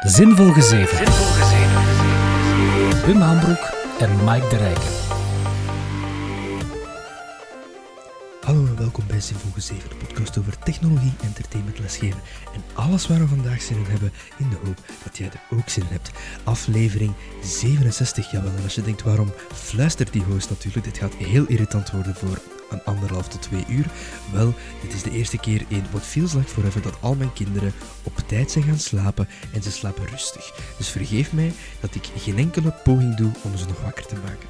De Zinvol Gezeven. Wim en Mike de Rijken. Hallo en welkom bij Zinvol Gezeven, de podcast over technologie, entertainment, lesgeven en alles waar we vandaag zin in hebben, in de hoop dat jij er ook zin in hebt. Aflevering 67, jawel. En als je denkt waarom fluistert die host natuurlijk, dit gaat heel irritant worden voor een anderhalf tot twee uur. Wel, dit is de eerste keer in What Feels Like Forever dat al mijn kinderen op tijd zijn gaan slapen en ze slapen rustig. Dus vergeef mij dat ik geen enkele poging doe om ze nog wakker te maken.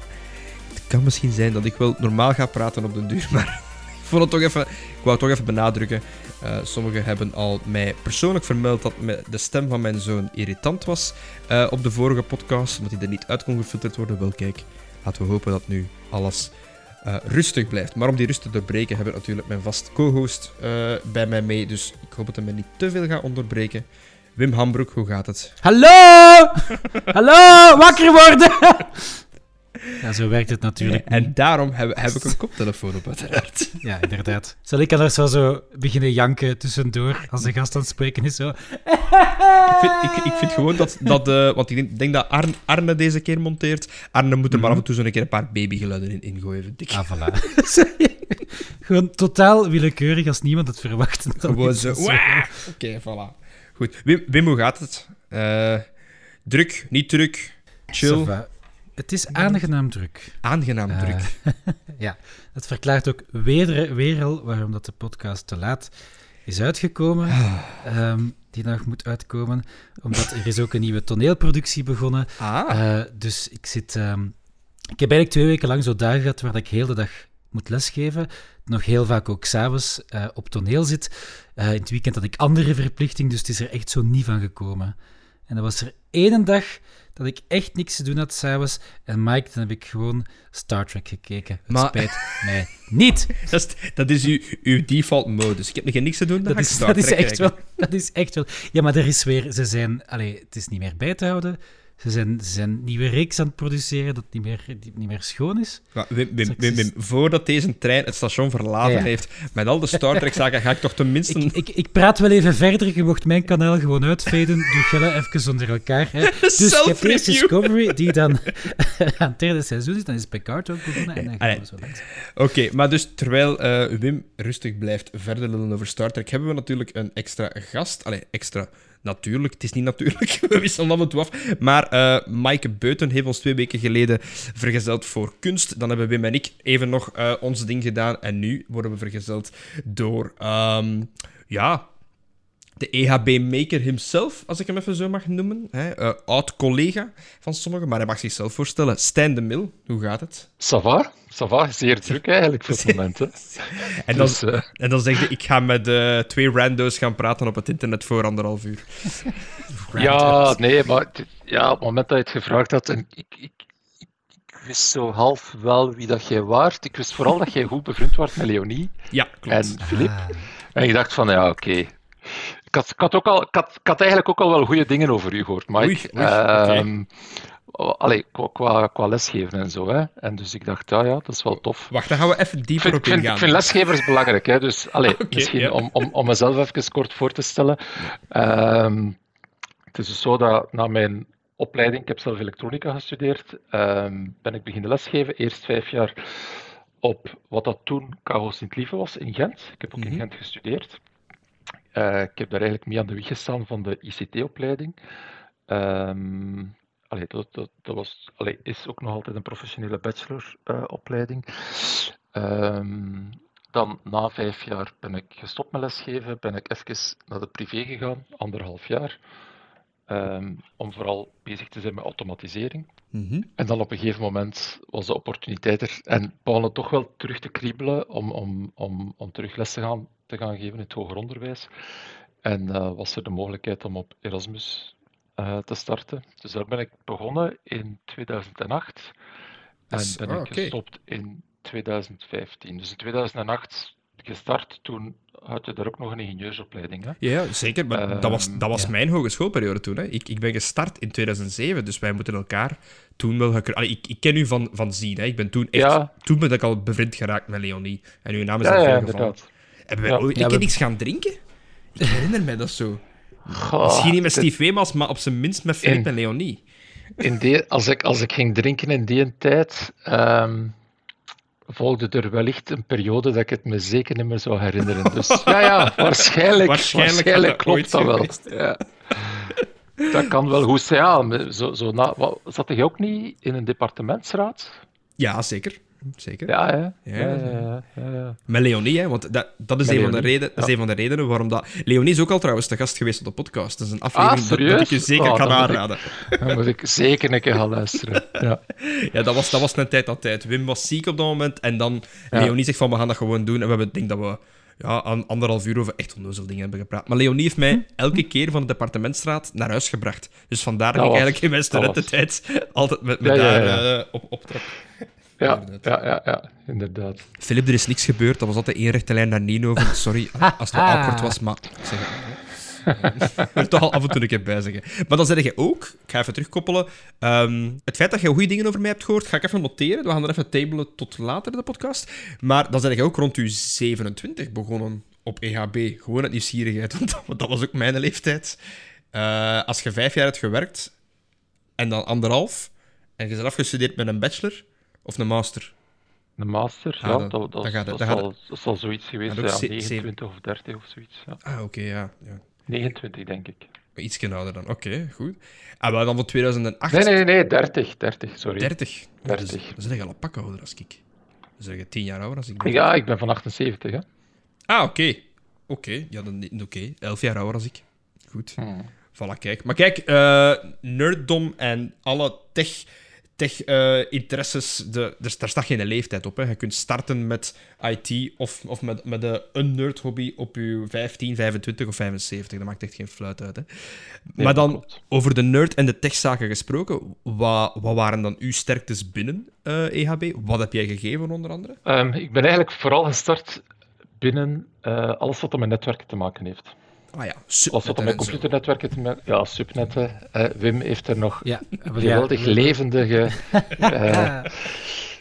Het kan misschien zijn dat ik wel normaal ga praten op den duur, maar ik vond het toch even, ik wou het toch even benadrukken. Uh, sommigen hebben al mij persoonlijk vermeld dat de stem van mijn zoon irritant was uh, op de vorige podcast, omdat hij er niet uit kon gefilterd worden. Wel, kijk, laten we hopen dat nu alles uh, rustig blijft. Maar om die rust te doorbreken heb ik natuurlijk mijn vast co-host uh, bij mij mee. Dus ik hoop dat hij me niet te veel gaat onderbreken. Wim Hambroek, hoe gaat het? Hallo! Hallo! Wakker worden! Ja, zo werkt het natuurlijk. En, en daarom heb, heb, ik een koptelefoon op, uiteraard. Ja, inderdaad. Zal ik anders zo, zo beginnen janken tussendoor als de gast aan het spreken is? Zo. Ik, vind, ik, ik vind gewoon dat. dat uh, want ik denk, denk dat Arne, Arne, deze keer monteert. Arne moet er maar af en toe zo'n keer een paar babygeluiden in ingooien, vind ik. Ah, voilà. gewoon totaal willekeurig als niemand het verwacht. Gewoon zo. Oké, okay, voilà. Goed. Wim, Wim, hoe gaat het? Uh, druk, niet druk, chill. Het is aangenaam druk. Aangenaam uh, druk. ja, dat verklaart ook weer, weer al waarom dat de podcast te laat is uitgekomen. Um, die nog moet uitkomen. Omdat er is ook een nieuwe toneelproductie begonnen. Ah. Uh, dus ik zit... Um, ik heb eigenlijk twee weken lang zo dagen gehad waar ik heel de dag moet lesgeven. Nog heel vaak ook s'avonds uh, op toneel zit. in het weekend had ik andere verplichting, dus het is er echt zo niet van gekomen. En dan was er één dag dat ik echt niks te doen had s'avonds. En Mike, dan heb ik gewoon Star Trek gekeken. Het maar... spijt mij niet. Dat is, dat is uw, uw default modus. Ik heb nog niks te doen, dat is, dat is echt wel, Dat is echt wel... Ja, maar er is weer... Ze zijn... Allee, het is niet meer bij te houden. Ze zijn, ze zijn nieuwe reeks aan het produceren dat niet meer, die niet meer schoon is. Ja, Wim, Wim, Wim, Wim, voordat deze trein het station verlaten heeft, met al de Star Trek-zaken, ga ik toch tenminste... Ik, ik, ik, praat wel even verder. Je mocht mijn kanaal gewoon uitveden. Doe Gelle even onder elkaar. Hè. Dus je hebt eerst Discovery, die dan aan het derde seizoen is. Dan is Picard ook begonnen. En dan gaan we zo Oké, maar dus terwijl uh, Wim rustig blijft verder lullen over Star Trek, hebben we natuurlijk een extra gast. Allee, extra natuurlijk. Het is niet natuurlijk, we wisselen af en toe af. Maar uh, Maaike Beuten heeft ons twee weken geleden vergezeld voor kunst. Dan hebben Wim en ik even nog uh, ons ding gedaan. En nu worden we vergezeld door... Um, ja, de EHB-maker himself, als ik hem even zo mag noemen. Uh, Oud-collega van sommigen, maar hij mag zichzelf voorstellen. Stijn de Mil, hoe gaat het? Sava, Sava, zeer druk eigenlijk voor het moment. Hè. en, dan, dus, uh... en dan zeg je, ik ga met uh, twee randos gaan praten op het internet voor anderhalf uur. ja, nee, maar ja, op het moment dat je het gevraagd had, en ik, ik, ik wist zo half wel wie dat jij waart. Ik wist vooral dat jij goed bevriend was met Leonie ja, klopt. en Filip. Ah. En ik dacht van, ja, oké, ik had, ik, had ook al, ik, had, ik had eigenlijk ook al wel goede dingen over u gehoord, Mike. Oei, oei, um, Allee, qua, qua, qua, lesgeven en zo. Hè. En dus ik dacht, ja, ja, dat is wel tof. Wacht, dan gaan we even dieper op ingaan. Ik vind lesgevers belangrijk. Hè. Dus allee, okay, misschien om, om, om mezelf even kort voor te stellen. Um, het is dus zo dat na mijn opleiding, ik heb zelf elektronica gestudeerd, um, ben ik beginnen lesgeven. Eerst vijf jaar op wat dat toen KO Sint-Lieve was in Gent. Ik heb ook mm -hmm. in Gent gestudeerd. Uh, ik heb daar eigenlijk mee aan de wieg gestaan van de ICT-opleiding. Um, allee, dat, dat, dat, was, allee, is ook nog altijd een professionele bacheloropleiding. Uh, um, dan na vijf jaar ben ik gestopt met lesgeven, ben ik even naar de privé gegaan, anderhalf jaar. Um, om vooral bezig te zijn met automatisering. Mm -hmm. En dan op een gegeven moment was de opportuniteit er en begon toch wel terug te kriebelen om, om, om, om terug les te gaan te gaan geven in het hoger onderwijs. En uh, was er de mogelijkheid om op Erasmus uh, te starten. Dus daar ben ik begonnen in 2008 en ben ik ah, gestopt in 2015. Dus in 2008 gestart, toen had je daar ook nog een ingenieursopleiding. Hè? Ja, zeker. Maar uh, dat was, dat was ja. mijn hogeschoolperiode toen. Hè. Ik, ik ben gestart in 2007, dus wij moeten elkaar toen wel... Allee, ik, ik ken u van, van zien. Hè. Ik ben toen echt... Ja. Toen ben ik al bevriend geraakt met Leonie. En uw naam is ja, al ja, veel gevallen. Hebben wij ooit een keer niks gaan drinken? Ik herinner mij dat zo. Misschien niet met Steve Wemels, maar op zijn minst met Philippe en Leonie. In die, als, ik, als ik ging drinken in die tijd, ehm, volgde er wellicht een periode dat ik het me zeker niet meer zou herinneren. Dus ja, ja, waarschijnlijk, waarschijnlijk, klopt dat wel. Ja. Dat kan wel goed zijn. Ja, zo, zo na, wat, zat hij ook niet in een departementsraad? Ja, zeker. Zeker. Ja, ja. ja, ja, ja Met Leonie, hè, want dat, dat, is, een van, de reden, dat is een van de redenen waarom dat... Leonie is ook al trouwens de gast geweest op de podcast. Dat is een aflevering ah, dat, ik je zeker oh, kan aanraden. dan moet ik zeker een keer gaan luisteren. Ja, ja dat, was, dat was een tijd dat tijd. Wim was ziek op dat moment en dan Leonie zegt van we gaan dat gewoon doen. En we hebben ding dat we ja, anderhalf uur over echt onnozel dingen hebben gepraat. Maar Leonie heeft mij elke keer van de departementstraat naar huis gebracht. Dus vandaar dat, ik eigenlijk in mijn studententijd altijd met, met daar uh, op optrok. Ja, ja, ja, ja, inderdaad. Filip, er is niks gebeurd. Dat was altijd één rechte lijn naar Nino. Sorry als het awkward was, maar ik zeg het. er toch al af en toe een keer bij zeggen. Maar dan zeg je ook, ik ga even terugkoppelen, um, het feit dat je goede dingen over mij hebt gehoord, ga ik even noteren. We gaan er even tabelen tot later, de podcast. Maar dan zeg je ook rond u 27 begonnen op EHB. Gewoon uit nieuwsgierigheid, want dat was ook mijn leeftijd. Uh, als je vijf jaar hebt gewerkt, en dan anderhalf, en je bent afgestudeerd met een bachelor, of een master? Een master, ah, ja, dat, dat, dat, gaat, dat, zal, dat zal zoiets geweest zijn, ja, 29 of 30 of zoiets. Ja. Ah, oké, ja, ja. 29, denk ik. Iets ouder dan, oké, goed. Ah, wel dan van 2008? Nee, nee, nee, 30, 30, sorry. 30? 30. dan zeg je al een pak ouder als ik. Dan zeg je 10 jaar ouder als ik. Ja, ik ben van 78, hè. Ah, oké. Oké, ja, dan oké. Okay. 11 jaar ouder als ik. Goed. Hmm. Voilà, kijk. Maar kijk, uh, nerddom en alle tech tech-interesses, uh, er, daar staat geen leeftijd op. Hè. Je kunt starten met IT of, of met, met een nerd-hobby op je 15, 25 of 75. Dat maakt echt geen fluit uit. Hè. maar dan, over de nerd- en de techzaken gesproken, wat, wat waren dan uw sterktes binnen uh, eh, EHB? Wat heb jij gegeven, onder andere? Um, ik ben eigenlijk vooral gestart binnen uh, alles wat met netwerken te maken heeft. Ah ja, Als het met computernetwerken te maken Ja, subnetten. Uh, Wim heeft er nog ja, geweldig ja. levendige... Uh...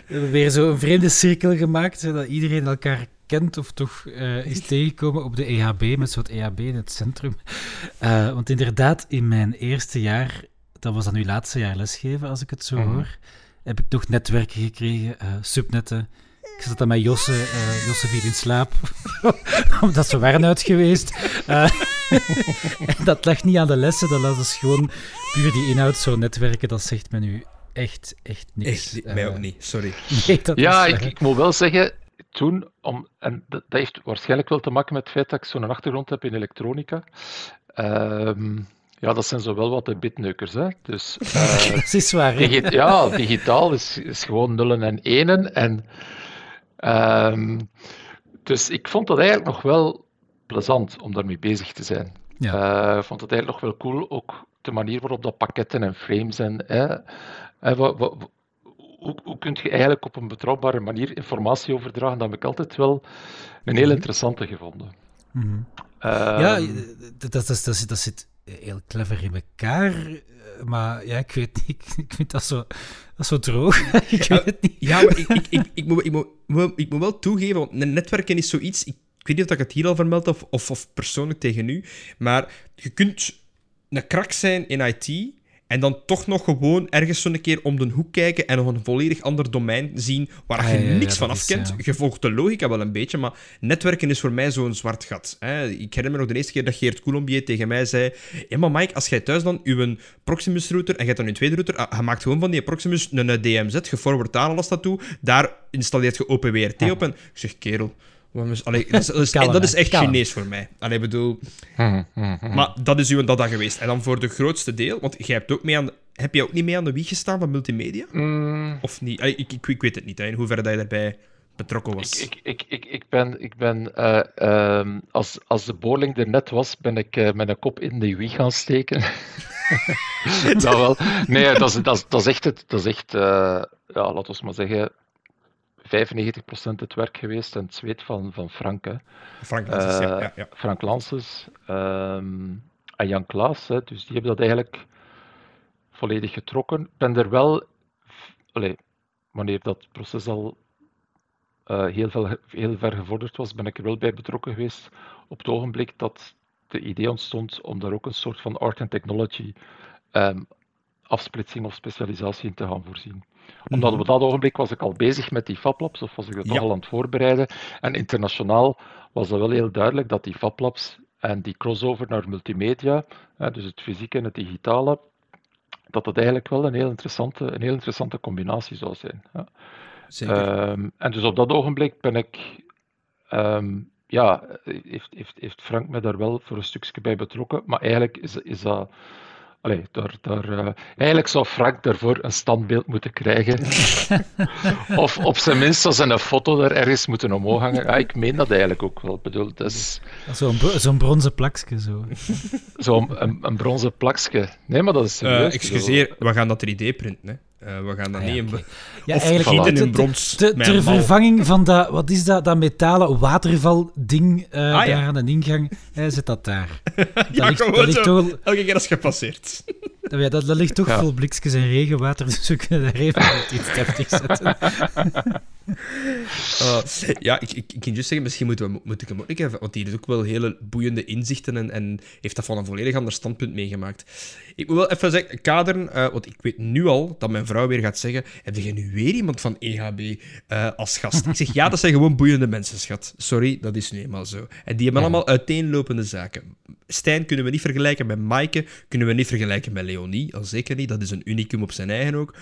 We hebben weer zo'n vreemde cirkel gemaakt, zodat iedereen elkaar kent of toch uh, is tegengekomen op de EHB, met zo'n EHB in het centrum. Uh, want inderdaad, in mijn eerste jaar, dat was dan uw laatste jaar lesgeven, als ik het zo mhm. hoor, heb ik toch netwerken gekregen, subnetten, ik zat dan met Josse. Uh, Josse viel in slaap. Omdat ze waren uit geweest. Uh, dat lag niet aan de lessen. Dat was dus gewoon puur die inhoud. Zo netwerken, dat zegt me nu echt, echt niks. Echt, mij ook niet, sorry. Nee, dat ja, ik, ik, moet wel zeggen, toen, om, en dat, dat, heeft waarschijnlijk wel te maken met het feit dat ik zo'n achtergrond heb in elektronica. Ehm, ja, dat zijn zowel wat de bitneukers. Hè. Dus, uh, dat is waar. ja, digitaal is, is gewoon nullen en enen. En Um, dus ik vond dat eigenlijk nog wel plezant om daarmee bezig te zijn. Ja. Uh, ik vond het eigenlijk nog wel cool, ook de manier waarop dat pakketten en frames en hè, wat, wat, hoe, hoe kun je eigenlijk op een betrouwbare manier informatie overdragen? Dat heb ik altijd wel een heel mhm. interessante gevonden. Mm -hmm. ja, dat, dat, dat, dat, zit heel clever in elkaar. Maar ja, ik weet niet. Ik vind dat zo, dat zo droog. ik weet het niet. Ja, maar ik, ik, ik, ik, moet, ik, moet, ik moet wel toegeven, want netwerken is zoiets... Ik, ik weet niet of ik het hier al vermeld of, of, of persoonlijk tegen u, maar je kunt een krak zijn in IT en dan toch nog gewoon ergens zo'n keer om de hoek kijken en nog een volledig ander domein zien waar ah, je niks van af kent. Je volgt de logica wel een beetje, maar netwerken is voor mij zo'n zwart gat. Ik herinner me nog de eerste keer dat Geert Coulombier tegen mij zei: Ja, maar Mike, als jij thuis dan uw Proximus-router en je hebt dan een tweede router, ah, je maakt gewoon van die Proximus een DMZ, je forward daar alles naartoe, daar installeert je OpenWRT op en ik zeg: Kerel. Allee, dat, is, dat, is, dat is echt Chinees voor mij. Allee, bedoel... Hm, hm, hm. Maar dat is uw data geweest. En dan voor de grootste deel, want jij hebt ook mee aan heb je ook niet mee aan de wieg gestaan van multimedia? Mm. Of niet? ik, ik, ik, weet het niet, hè, in hoeverre dat je daarbij betrokken was. Ik, ik, ik, ik ben, ik ben uh, uh, als, als de boorling er net was, ben ik uh, met een kop in de wieg gaan steken. dat wel. Nee, dat is, dat is, dat is echt, het, dat is echt ja, laten we maar zeggen, 95% het werk geweest en het zweet van, van Frank. Hè. Frank Lances, ja, ja, ja, Frank ehm, en Jan Klaas. Hè, dus die hebben dat eigenlijk volledig getrokken. Ik ben er wel, wanneer dat proces al uh, heel, veel, heel ver gevorderd was, ben ik er wel bij betrokken geweest op het ogenblik dat de idee ontstond om daar ook een soort van art and technology um, afsplitsing of specialisatie in te gaan voorzien. Omdat mhm. op dat ogenblik was ik al bezig met die FabLabs, of was ik dat al aan het voorbereiden. En internationaal was het wel heel duidelijk dat die FabLabs en die crossover naar multimedia, dus het fysieke en het digitale, dat dat eigenlijk wel een heel interessante, een heel interessante combinatie zou zijn. Ja. Ehm, en dus op dat ogenblik ben ik, um, ja, heeft, heeft, heeft Frank me daar wel voor een stukje bij betrokken, maar eigenlijk is, is dat Allee, daar, daar, uh, eigenlijk zou Frank daarvoor een standbeeld moeten krijgen. of op zijn minst als een foto daar ergens moeten omhoog hangen. Ja, ik meen dat eigenlijk ook wel. Bedoel, is... Zo'n zo'n bronzen plakje. Zo. Zo'n een, een bronzen plakje. Nee, maar dat is serieus. Uh, excuseer, we gaan dat 3D printen. Hè? Uh, we gaan dat ah, niet in. Ja, eigenlijk in brons. Ter, ter vervanging van dat, wat is dat, dat metalen waterval-ding uh, ah, daar ja. aan de ingang, hij zet dat daar. Dat ja, ligt, dat ligt toch... elke keer als gepasseerd. Dat, ja, dat, dat ligt toch ja. vol blikjes en regenwater, dus we kunnen daar even iets deftig zetten. Uh, ja, ik, ik, ik kan juist zeggen, misschien moeten we, moet ik hem ook even... Want die heeft ook wel hele boeiende inzichten en, en heeft dat van een volledig ander standpunt meegemaakt. Ik moet wel even zeggen, kaderen, uh, want ik weet nu al dat mijn vrouw weer gaat zeggen heb je nu weer iemand van EHB uh, als gast? Ik zeg, ja, dat zijn gewoon boeiende mensen, schat. Sorry, dat is nu eenmaal zo. En die hebben allemaal uiteenlopende zaken. Stijn kunnen we niet vergelijken met Maaike, kunnen we niet vergelijken met Leonie, al zeker niet. Dat is een unicum op zijn eigen ook.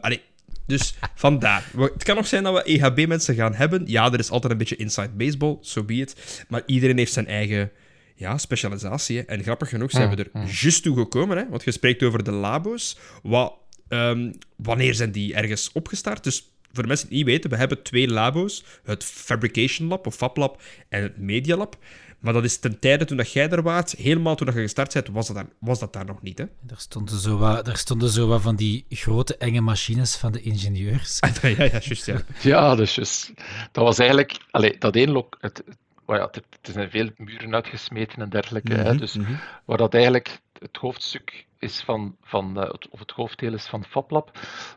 Allee, dus vandaar. Het kan nog zijn dat we EHB-mensen gaan hebben. Ja, er is altijd een beetje inside baseball, so be it. Maar iedereen heeft zijn eigen ja, specialisatie. En grappig genoeg zijn we er mm, mm. juist toe gekomen. Hè? Want je spreekt over de labo's. Wat, um, wanneer zijn die ergens opgestart? Dus voor de mensen die het niet weten, we hebben twee labo's. Het Fabrication Lab of Fab Lab en het Media Lab. Maar dat is ten tijde toen dat jij er was, helemaal toen dat je gestart bent, was dat, daar, was dat daar nog niet. Hè? Daar, stonden zo wat, daar stonden zo wat van die grote enge machines van de ingenieurs. ja, ja, juist, ja. ja, dat is juist. Dat was eigenlijk... Allee, dat één lok, het, well ja, er zijn veel muren uitgesmeten en dergelijke. hè, mhm, dus mm -hmm. waar dat eigenlijk het hoofdstuk is van, van uh, of het hoofddeel is van FabLab.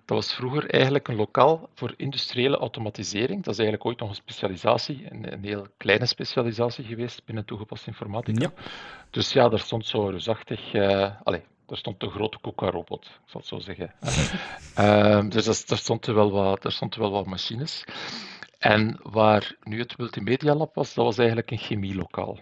Dat was vroeger eigenlijk een lokaal voor industriële automatisering. Dat is eigenlijk ooit nog een specialisatie, een, een heel kleine specialisatie geweest binnen toegepaste informatica. Ja. Dus ja, daar stond zo reusachtig, uh, allez, daar stond de grote KUKA-robot, ik zal het zo zeggen. uh, dus dat, daar, stond er wel wat, daar stond er wel wat machines. En waar nu het Multimedia Lab was, dat was eigenlijk een chemielokaal.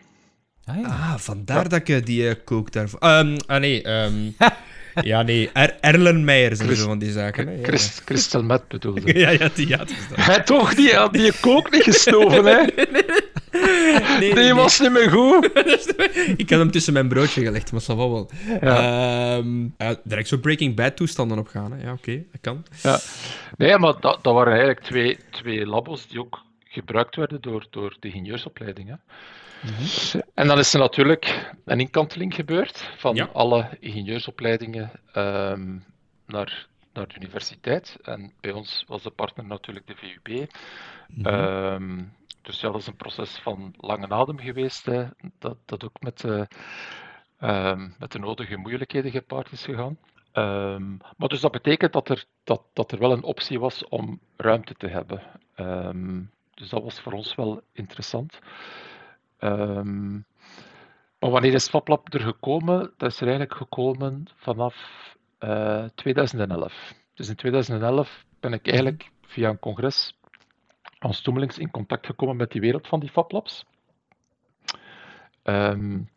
Ah, ja. ah vandaar dat ik die uh, kook daarvoor... Um, ah, nee. Um, ja, nee. Er Erlen Meijers en zo van die zaken. Hè? Ja. Met bedoelde ja, ja, die, ja, Hij toch, die had die kook niet gestoven, hè? nee, die was niet meer goed. ik had hem tussen mijn broodje gelegd, maar dat wel wel. Ja. Um, uh, direct zo Breaking Bad toestanden opgaan. Hè. Ja, oké, okay, dat kan. Ja. Nee, maar dat, dat waren eigenlijk twee, twee labos die ook gebruikt werden door, door de ingenieursopleiding. Mhm. En dan is er natuurlijk een inkanteling gebeurd van alle ingenieursopleidingen um, naar, naar de universiteit. En bij ons was de partner natuurlijk de VUB. Mm um, dus ja, dat is een proces van lange adem geweest, hè, dat, dat ook met, uh, um, met de nodige moeilijkheden gepaard is gegaan. Um, maar dus dat betekent dat er, dat, dat er wel een optie was om ruimte te hebben. Um, dus dat was voor ons wel interessant. Um, maar wanneer is FabLab er gekomen? Dat is er eigenlijk gekomen vanaf uh, eh, 2011. Dus in 2011 ben ik eigenlijk via een congres aan Stoemelings in contact gekomen met die wereld van die FabLabs. Um,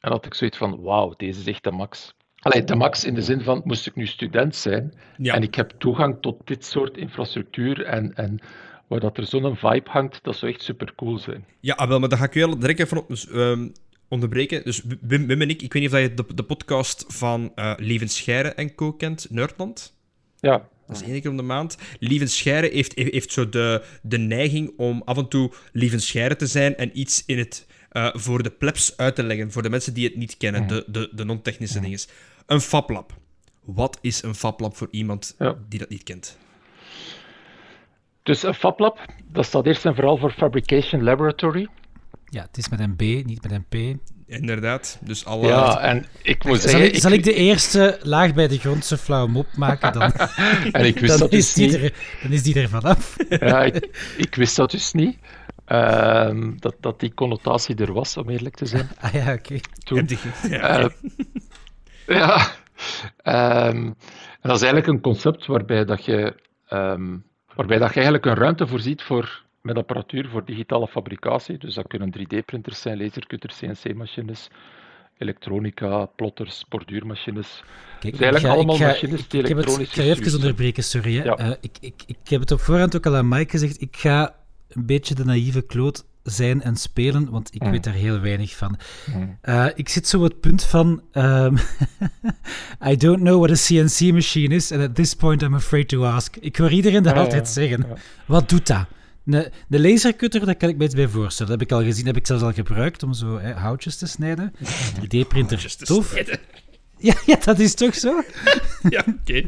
en had ik zoiets van, wauw, deze is echt de max. Allee, de max in de zin van, moest ik nu student zijn en ik heb toegang tot dit soort infrastructuur en, en waar dat er zo'n vibe hangt, dat zou echt super cool zijn. Ja, ah, wel, maar dan ga ik wel direct even op, dus, um, onderbreken. Dus Wim, Wim, en ik, ik weet niet of je de, de podcast van uh, Leven Scheire en co kent, Nerdland. Ja. Dat is één keer om de maand. Lieven Scheire heeft, heeft zo de, de neiging om af en toe Lieven Scheire te zijn en iets in het, uh, voor de plebs uit te leggen, voor de mensen die het niet kennen, de, de, de non-technische dingen. Een FabLab. Wat is een FabLab voor iemand ja. die dat niet kent? Dus een FabLab, dat staat eerst en vooral voor Fabrication Laboratory. Ja, het is met een B, niet met een P. Inderdaad. Dus alle... Ja, en ik moet zal zeggen... Ik, zal ik de eerste laag bij de grondse flauwe mop maken? Dan, en ik wist dan dat dus is niet. Er, dan is die er vanaf. ja, ik, ik, wist dat dus niet. Ehm, dat, dat die connotatie er was, om eerlijk te zijn. Ah ja, oké. Toen. Ja. ja. Ehm, en dat is eigenlijk een concept waarbij dat je, um, waarbij dat je eigenlijk een ruimte voorziet voor, met apparatuur voor digitale fabricatie. Dus dat kunnen 3D-printers zijn, lasercutters, CNC-machines, elektronica, plotters, borduurmachines. Kijk, dus eigenlijk ga, allemaal machines die elektronisch Ik ga even onderbreken, sorry. Ja. Uh, ik, ik, ik heb het op voorhand ook al aan Mike gezegd. Ik ga een beetje de naïeve kloot zijn en spelen, want ik mm. weet daar heel weinig van. Mm. Uh, ik zit zo op het punt van... Um, I don't know what a CNC machine is, and at this point I'm afraid to ask. Ik hoor iedereen dat altijd zeggen. Wat doet dat? De, de lasercutter, daar kan ik me iets bij voorstellen. Dat heb ik al gezien, heb ik zelfs al gebruikt om zo hè, houtjes te snijden. 3D-printer, tof. Ja, ja, dat is toch zo? ja, oké.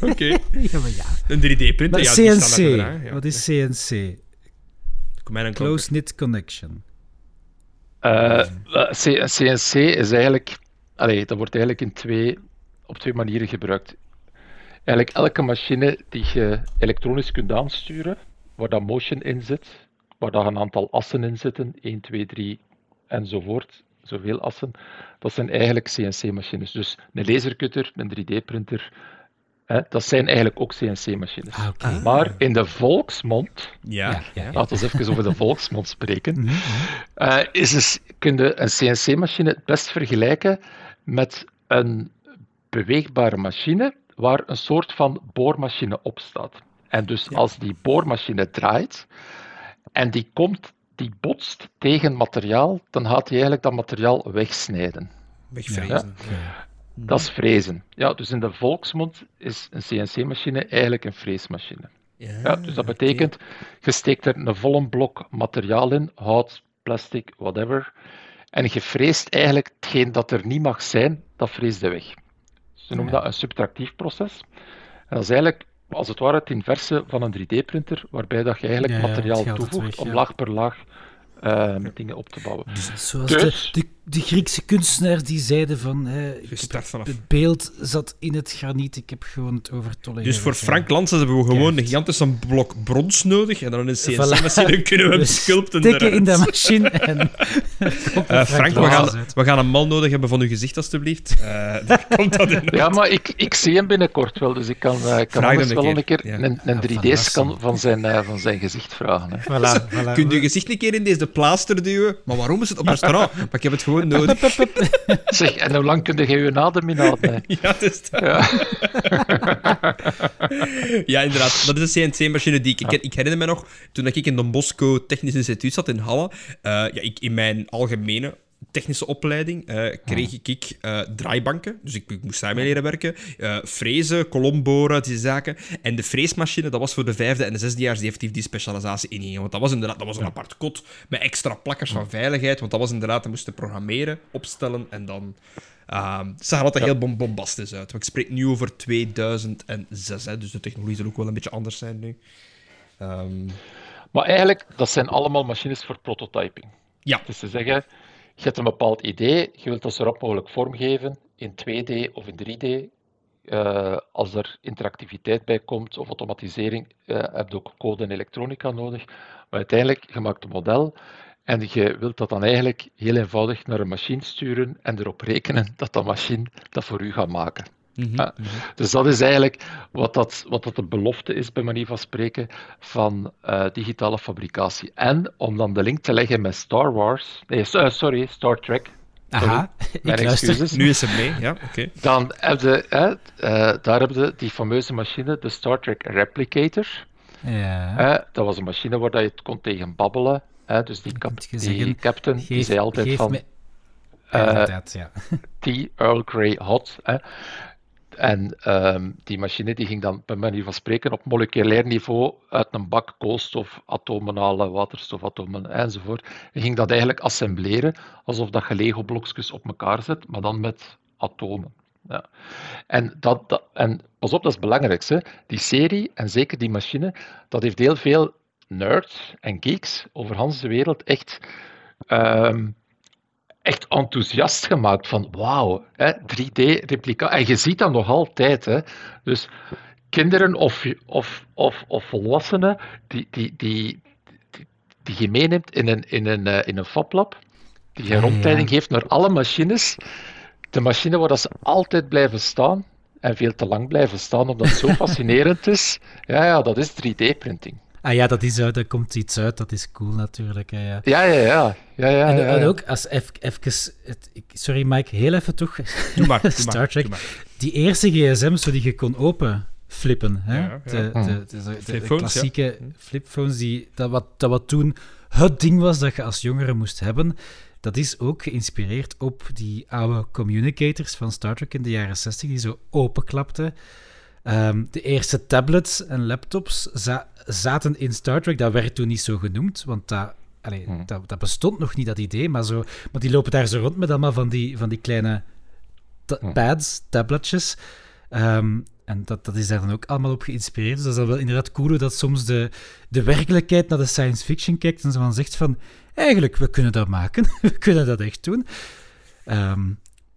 Oké. Ja, maar ja. Een 3D-printer, ja, CNC. Ja, wat is CNC? Close-knit connection. Uh, eh, CNC is eigenlijk... Allee, dat wordt eigenlijk in twee, op twee manieren gebruikt. Eigenlijk elke machine die je elektronisch kunt aansturen, waar dat motion in zit, waar dat een aantal assen in zitten, 1, 2, 3 enzovoort, zoveel assen, dat zijn eigenlijk CNC-machines. Dus een lasercutter, een 3D-printer, dat zijn eigenlijk ook CNC-machines. Ah, maar in de volksmond, ja, ja, laten we even over de volksmond spreken, mm is dus, kun je een CNC-machine het best vergelijken met een beweegbare machine waar een soort van boormachine op staat. En dus als die boormachine draait en die komt, die botst tegen materiaal, dan gaat hij eigenlijk dat materiaal wegsnijden. Wegvrezen. Ja. Dat is frezen. Ja, dus in de volksmond is een CNC-machine eigenlijk een freesmachine. Ja, ja, dus dat betekent, je steekt er een volle blok materiaal in, hout, plastic, whatever, en je freest eigenlijk hetgeen dat er niet mag zijn, dat vreest weg. Ze noemen dat een subtractief proces. En dat is eigenlijk als het ware het inverse van een 3D-printer, waarbij dat je eigenlijk materiaal toevoegt om laag per laag uh, met dingen op te bouwen. Dus, zoals dus, de, de, Griekse kunstenaars die zeiden van het beeld zat in het graniet, ik heb gewoon het overtollen. Dus voor Frank Lansen hebben we gewoon een gigantische blok brons nodig en dan een CNC-machine kunnen we hem sculpten. Stikken in de machine en... uh, Frank, we gaan, we gaan een mal nodig hebben van uw gezicht, alstublieft. Uh, komt dat in ja, maar ik, ik zie hem binnenkort wel, dus ik kan, uh, kan wel een keer een, een 3D-scan van, zijn, van zijn gezicht vragen. Hè. Voilà, voilà. Kun je je gezicht een keer in deze plaaster duwen? Maar waarom is het op restaurant? Maar ik heb het gewoon nodig. Zeg, en hoe lang kun je je adem inhouden? Ja, dat is Ja. ja, inderdaad. Dat is een CNC-machine die ik, ik, herinner me nog, toen ik in Don Bosco Technisch Instituut zat in Halle, uh, ja, ik, in mijn algemene technische opleiding uh, kreeg ik uh, draaibanken. Dus ik, ik, moest daarmee leren werken. Uh, frezen, kolomboren, die zaken. En de freesmachine, dat was voor de vijfde en de zesdejaars die effectief die specialisatie ingingen. Want dat was inderdaad dat was een apart kot met extra plakkers van veiligheid. Want dat was inderdaad, dat moesten programmeren, opstellen en dan... Het zag er altijd heel bombastisch uit. ik spreek nu over 2006, hè, dus de technologie zal ook wel een beetje anders zijn nu. Um... Maar eigenlijk, dat zijn allemaal machines voor prototyping. Ja. Dus te zeggen, je hebt een bepaald idee, je wilt dat zo rap mogelijk vormgeven in 2D of in 3D. Uh, eh, als er interactiviteit bij komt of automatisering, uh, heb je ook code en elektronica nodig. Maar uiteindelijk, je maakt een model en je wilt dat dan eigenlijk heel eenvoudig naar een machine sturen en erop rekenen dat dat machine dat voor u gaat maken. Mhm, mhm. Dus dat is eigenlijk wat, dat, wat dat de belofte is, bij manier van spreken, van uh, digitale fabricatie. En om dan de link te leggen met Star Wars, nee, uh, sorry, Star Trek. Aha, mijn excuses. Nu is het mee, ja, oké. Dan heb je, uh, daar hebben die fameuze machine, de Star Trek Replicator. Ja. dat was een machine waar je kon tegen babbelen. dus die, kap die captain die zei altijd van... Me... Uh, ja. Tea Earl Grey hot. Hè. En um, die machine die ging dan bij manier van spreken op moleculair niveau uit een bak koolstof, atomen halen, waterstofatomen enzovoort. En ging dat eigenlijk assembleren alsof dat je Lego-blokjes op elkaar zet, maar dan met atomen. Ja. En, dat, en pas op, dat is het belangrijkste. Die serie, en zeker die machine, dat heeft heel veel nerds en geeks over de wereld echt um, echt enthousiast gemaakt van wauw, 3D-replica. En je ziet dat nog altijd. Hè. Dus kinderen of, of, of, of volwassenen, die, die, die, die, die je meeneemt in een, in een, in een fablab, die je rondleiding geeft naar alle machines. De machine waar dat ze altijd blijven staan en veel te lang blijven staan, omdat het zo fascinerend is. Ja, ja, dat is 3D-printing. Ah ja, dat is uit, er komt iets uit, dat is cool natuurlijk. Hè, ja. Ja, ja, ja. ja, ja, en, ja, en ook, als even, sorry Mike, heel even toch. Doe maar, doe Star Trek. doe maar. Die eerste gsm's die je kon open flippen. Hè? Ja, ja. De, Hm. de, de, de- klassieke flipphones, die, dat, wat, dat wat toen het ding was dat je als jongere moest hebben. Dat is ook geïnspireerd op die oude communicators van Star Trek in de jaren 60, die zo openklapten. Ehm, de eerste tablets en laptops za- zaten in Star Trek. Dat werd toen niet zo genoemd, want dat, allee, Hm. dat, dat bestond nog niet, dat idee. Maar, zo, maar die lopen daar zo rond met allemaal van die, van die kleine ta- Hm. pads, tabletjes. Ehm, en dat, dat is daar dan ook allemaal op geïnspireerd. Dus dat is dan wel inderdaad cool dat soms de, de werkelijkheid naar de science fiction kijkt en zo van zegt van, eigenlijk, we kunnen dat maken. we kunnen dat echt doen. Ehm,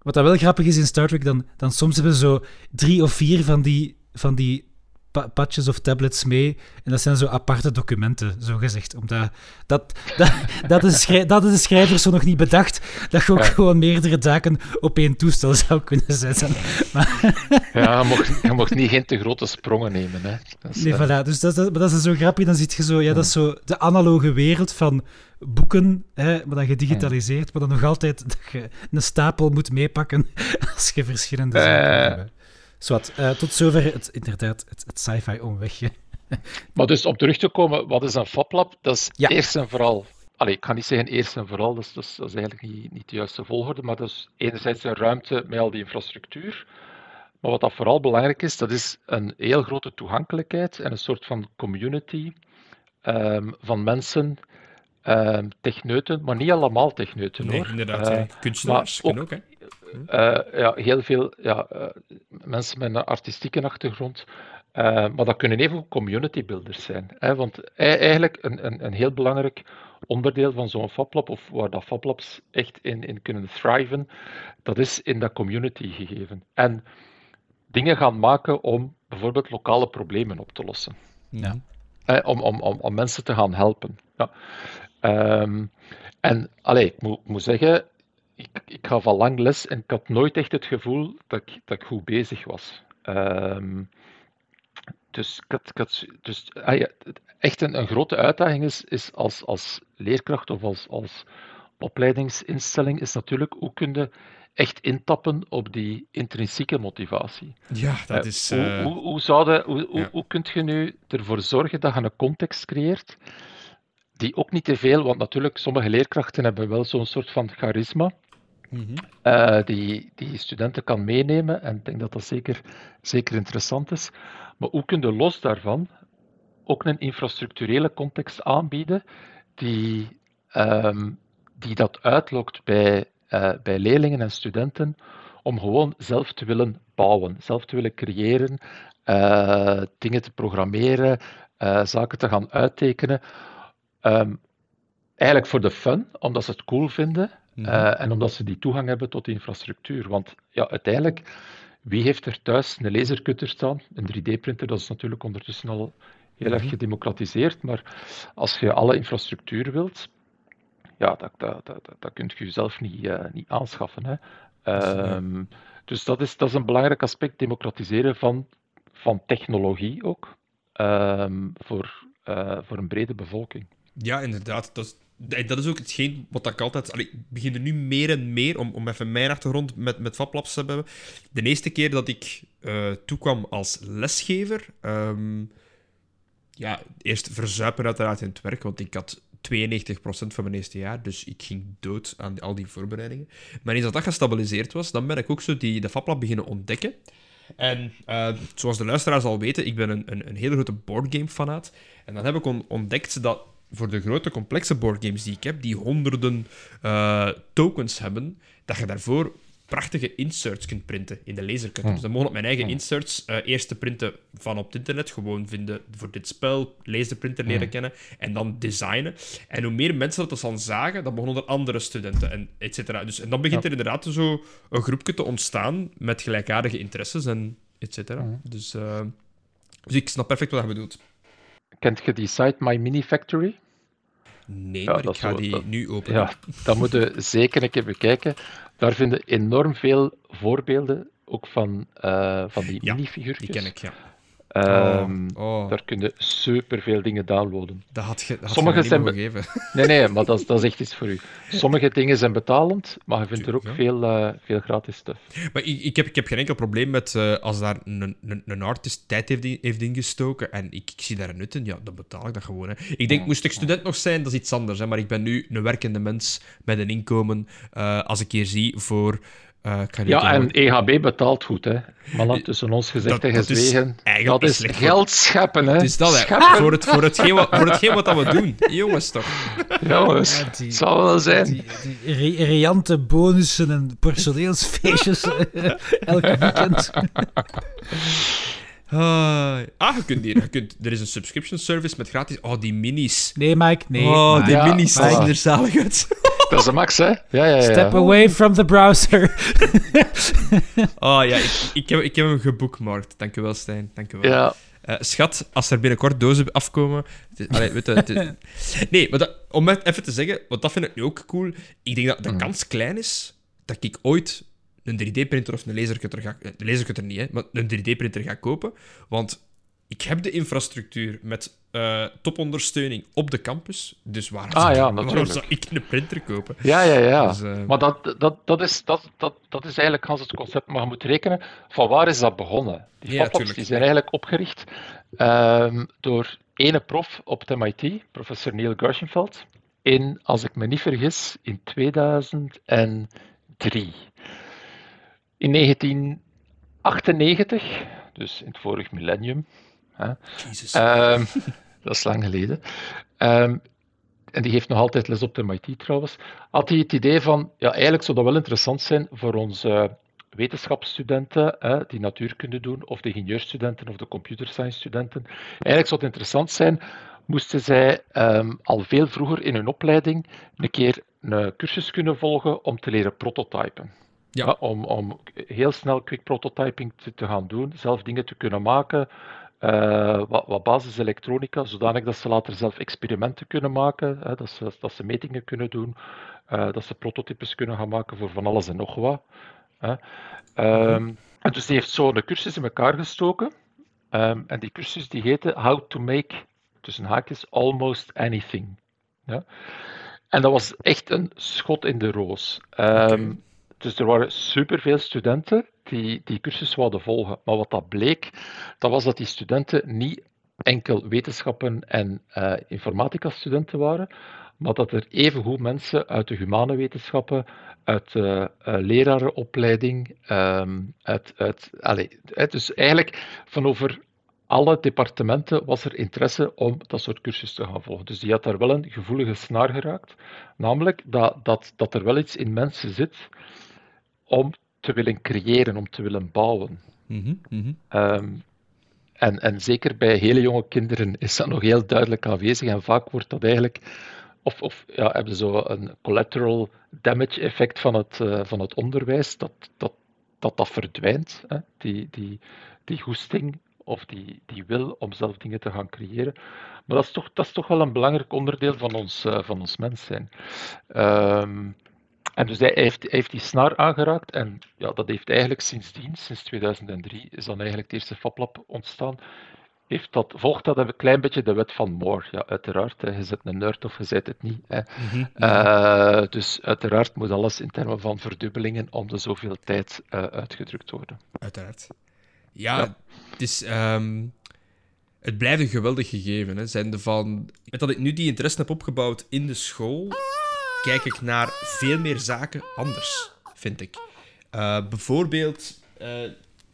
wat dat wel grappig is in Star Trek, dan, dan soms hebben ze zo drie of vier van die, van die pa- patches of tablets mee. En dat zijn zo aparte documenten, zo gezegd. Omdat dat, dat, dat, is schrij- dat is de schrijver zo nog niet bedacht. Dat je ook Ja. gewoon meerdere zaken op één toestel zou kunnen zetten. Ja, je mocht, je mocht niet geen te grote sprongen nemen. Hè. Dat is, Nee, eh, voilà. Dus dat, dat, maar dat is zo grappig. Dan zit je zo, ja, dat is zo de analoge wereld van boeken, hè, maar dan gedigitaliseerd, maar dan nog altijd dat je een stapel moet meepakken als je verschillende zaken Eh. moet hebben. Zwat, eh, tot zover het, inderdaad het, het sci-fi omwegje. Maar dus om terug te komen, wat is een FabLab? Dat is Ja. eerst en vooral, allee, ik ga niet zeggen eerst en vooral, dat is, dat is, dat is eigenlijk niet, niet de juiste volgorde, maar dat is enerzijds een ruimte met al die infrastructuur. Maar wat dat vooral belangrijk is, dat is een heel grote toegankelijkheid en een soort van community ehm, van mensen, ehm, techneuten, maar niet allemaal techneuten Nee, hoor. inderdaad. Eh. Kunstenaars kunnen ook, hè. Eh, ja, heel veel ja, eh, mensen met een artistieke achtergrond. Eh, maar dat kunnen even community builders zijn. Hè? Want eigenlijk een, een, een heel belangrijk onderdeel van zo'n FabLab, of waar dat FabLabs echt in, in kunnen thriven, dat is in dat community gegeven. En dingen gaan maken om bijvoorbeeld lokale problemen op te lossen. Ja. Eh, om, om, om, om mensen te gaan helpen. Ja. Ehm, en allee, ik moet, ik moet zeggen, ik, ik gaf al lang les en ik had nooit echt het gevoel dat ik, dat ik goed bezig was. Ehm, dus ik had, ik had, dus ah ja, echt een, een grote uitdaging is, is als, als leerkracht of als, als opleidingsinstelling, is natuurlijk hoe kun je echt intappen op die intrinsieke motivatie. Ja, dat Eh, is... hoe, eh, hoe, hoe, zouden, hoe, hoe, ja. hoe kun je nu ervoor zorgen dat je een context creëert die ook niet te veel, want natuurlijk, sommige leerkrachten hebben wel zo'n soort van charisma, mhm. eh, die, die studenten kan meenemen. En ik denk dat dat zeker, zeker interessant is. Maar hoe kun los daarvan ook een infrastructurele context aanbieden die, ehm, die dat uitlokt bij, eh, bij leerlingen en studenten om gewoon zelf te willen bouwen, zelf te willen creëren, eh, dingen te programmeren, zaken te gaan uittekenen. Ehm, eigenlijk voor de fun, omdat ze het cool vinden Mhm. eh, en omdat ze die toegang hebben tot de infrastructuur. Want ja, uiteindelijk, wie heeft er thuis een lasercutter staan? Een 3D-printer, dat is natuurlijk ondertussen al heel erg Mhm. gedemocratiseerd. Maar als je alle infrastructuur wilt, ja, dat, dat, dat, dat, kunt je jezelf niet, eh, niet aanschaffen. Hè. Ehm, dus dat is, dat is een belangrijk aspect, democratiseren van, van technologie ook, ehm, voor, eh, voor een brede bevolking. Ja, inderdaad. Dat is, dat is ook hetgeen wat ik altijd... Allee, ik begin nu meer en meer, om, om even mijn achtergrond met, met te hebben. De eerste keer dat ik eh, toekwam als lesgever... ehm, ja, eerst verzuipen uiteraard in het werk, want ik had 92% van mijn eerste jaar, dus ik ging dood aan al die voorbereidingen. Maar eens dat dat gestabiliseerd was, dan ben ik ook zo die, de FabLab beginnen ontdekken. En eh, zoals de luisteraars al weten, ik ben een, een, een hele grote boardgame-fanaat. En dan heb ik on- ontdekt dat voor de grote complexe boardgames die ik heb, die honderden eh, tokens hebben, dat je daarvoor prachtige inserts kunt printen in de lasercutter. Dus dan mogen op mijn eigen inserts eh, eerst te printen van op het internet, gewoon vinden voor dit spel, laserprinter leren kennen en dan designen. En hoe meer mensen dat dan zagen, dan begonnen er andere studenten en et cetera. Dus, en dan begint er inderdaad zo een groepje te ontstaan met gelijkaardige interesses en et cetera. Dus, eh, dus ik snap perfect wat je bedoelt. Kent je die site My Mini Factory? Nee, maar ik ga die nu openen. Ja, dat moeten we zeker een keer bekijken. Daar vinden enorm veel voorbeelden, ook van, uh, van die ja, minifiguurtjes. die ken ik, ja. Um, oh, Daar kun je superveel dingen downloaden. Dat had je, dat Sommige je zijn gegeven. Nee, nee, maar dat, dat is echt iets voor u. Sommige dingen zijn betalend, maar je vindt er ook veel, uh, veel gratis stuff. Maar ik, ik, heb, ik heb geen enkel probleem met uh, als daar een, een, een artist tijd heeft, heeft ingestoken en ik, ik zie daar een nut in, ja, dan betaal ik dat gewoon. Hè. Ik denk, moest ik student nog zijn, dat is iets anders. Hè, maar ik ben nu een werkende mens met een inkomen. Uh, als ik hier zie voor uh, ja, en EHB betaalt goed, hè. Mannen tussen ons gezegd dat, en gezwegen. Dat is, dat is geld scheppen, hè. Het is dat, hè. Voor, het, voor, hetgeen wat, voor hetgeen wat we doen. Jongens, toch. Jongens, ja, die, zal wel zijn. Die, die riante bonussen en personeelsfeestjes elke weekend. Uh, ah, je kunt hier, je kunt, er is een subscription service met gratis. Oh, die minis. Nee, Mike, nee. Oh, die minis zien er zalig uit. Dat is de max, hè? Ja, ja, ja. Step away from the browser. oh ja, ik, ik, heb, ik heb hem gebookmarkt. Dankjewel, Stijn. Dankjewel. Ja. Uh, schat, als er binnenkort dozen afkomen. Allee, weet je, nee, maar dat, om even te zeggen, want dat vind ik nu ook cool. Ik denk dat de mm. kans klein is dat ik ooit een 3D-printer of een lasercutter ga... Een eh, lasercutter niet, hè, maar een 3D-printer ga kopen. Want ik heb de infrastructuur met uh, topondersteuning op de campus. Dus waarom, ah, zou, ja, waarom zou ik een printer kopen? Ja, ja, ja. Dus, uh... Maar dat, dat, dat, is, dat, dat, dat is eigenlijk het concept. Maar je moet rekenen, van waar is dat begonnen? Die ja, die zijn eigenlijk opgericht um, door ene prof op het MIT, professor Neil Gershenfeld, in, als ik me niet vergis, in 2003. In 1998, dus in het vorig millennium, hè, um, dat is lang geleden, um, en die heeft nog altijd les op de MIT trouwens, had hij het idee van, ja, eigenlijk zou dat wel interessant zijn voor onze wetenschapsstudenten hè, die natuurkunde doen, of de ingenieurstudenten of de computer science studenten. Eigenlijk zou het interessant zijn, moesten zij um, al veel vroeger in hun opleiding een keer een cursus kunnen volgen om te leren prototypen. Ja. om, om heel snel quick prototyping te, te, gaan doen, zelf dingen te kunnen maken, uh, wat, wat basiselektronica, zodanig dat ze later zelf experimenten kunnen maken, hè, dat, ze, dat ze metingen kunnen doen, uh, dat ze prototypes kunnen gaan maken voor van alles en nog wat. Hè. Um, en dus die heeft zo een cursus in elkaar gestoken. Um, en die cursus die heette How to Make, tussen haakjes, Almost Anything. Ja. En dat was echt een schot in de roos. Um, okay. Dus er waren superveel studenten die die cursus wilden volgen. Maar wat dat bleek, dat was dat die studenten niet enkel wetenschappen en uh, informatica-studenten waren, maar dat er evengoed mensen uit de humane wetenschappen, uit de uh, lerarenopleiding, um, uit, uit, allez, dus eigenlijk van over alle departementen was er interesse om dat soort cursus te gaan volgen. Dus die had daar wel een gevoelige snaar geraakt, namelijk dat, dat, dat er wel iets in mensen zit om te willen creëren, om te willen bouwen. Mm -hmm. um, en, en zeker bij hele jonge kinderen is dat nog heel duidelijk aanwezig. En vaak wordt dat eigenlijk, of, of ja, hebben zo een collateral damage effect van het, uh, van het onderwijs, dat dat, dat, dat verdwijnt. Hè? Die, die, die goesting of die, die wil om zelf dingen te gaan creëren. Maar dat is toch, dat is toch wel een belangrijk onderdeel van ons, uh, van ons mens zijn. Um, en dus hij heeft, heeft die snaar aangeraakt en ja, dat heeft eigenlijk sindsdien, sinds 2003, is dan eigenlijk het eerste FabLab ontstaan. Heeft dat, volgt dat een klein beetje de wet van Moore. Ja, uiteraard, hè, je zet een nerd of je zet het niet. Hè. Mhm. Uh, dus uiteraard moet alles in termen van verdubbelingen om de zoveel tijd uh, uitgedrukt worden. Uiteraard. Ja, ja. het is... Um... Het blijft een geweldig gegeven. Hè. Zijnde van, met dat ik nu die interesse heb opgebouwd in de school, kijk ik naar veel meer zaken anders, vind ik. Uh, bijvoorbeeld, uh,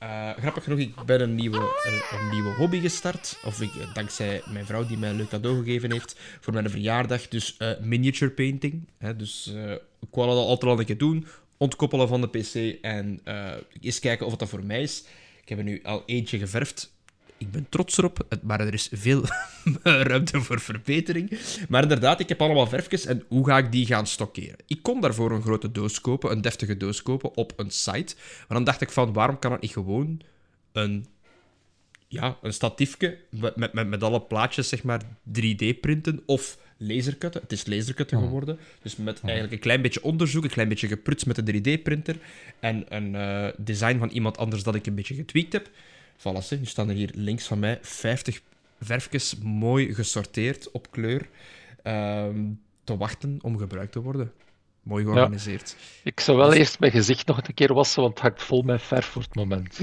uh, grappig genoeg, ik ben een nieuwe, een, nieuwe hobby gestart. Of ik, dankzij mijn vrouw die mij een leuk cadeau gegeven heeft voor mijn verjaardag. Dus miniature painting. Hè, dus ik wou dat altijd al een keer doen. Ontkoppelen van de PC en eens kijken of dat voor mij is. Ik heb er nu al eentje geverfd ik ben trots erop, maar er is veel ruimte voor verbetering. Maar inderdaad, ik heb allemaal verfjes en hoe ga ik die gaan stockeren? Ik kon daarvoor een grote doos kopen, een deftige doos kopen op een site. Maar dan dacht ik van, waarom kan het niet gewoon een, ja, een statiefje met, met, met alle plaatjes zeg maar 3D printen of lasercutten. Het is lasercutten oh. geworden. Dus met oh. eigenlijk een klein beetje onderzoek, een klein beetje geprutst met de 3D-printer en een uh, design van iemand anders dat ik een beetje getweakt heb. Voilà, nu staan er hier links van mij 50 verfjes mooi gesorteerd op kleur ehm, te wachten om gebruikt te worden. Mooi georganiseerd. Ik zou wel dus- eerst mijn gezicht nog een keer wassen, want het hangt vol met verf voor het moment.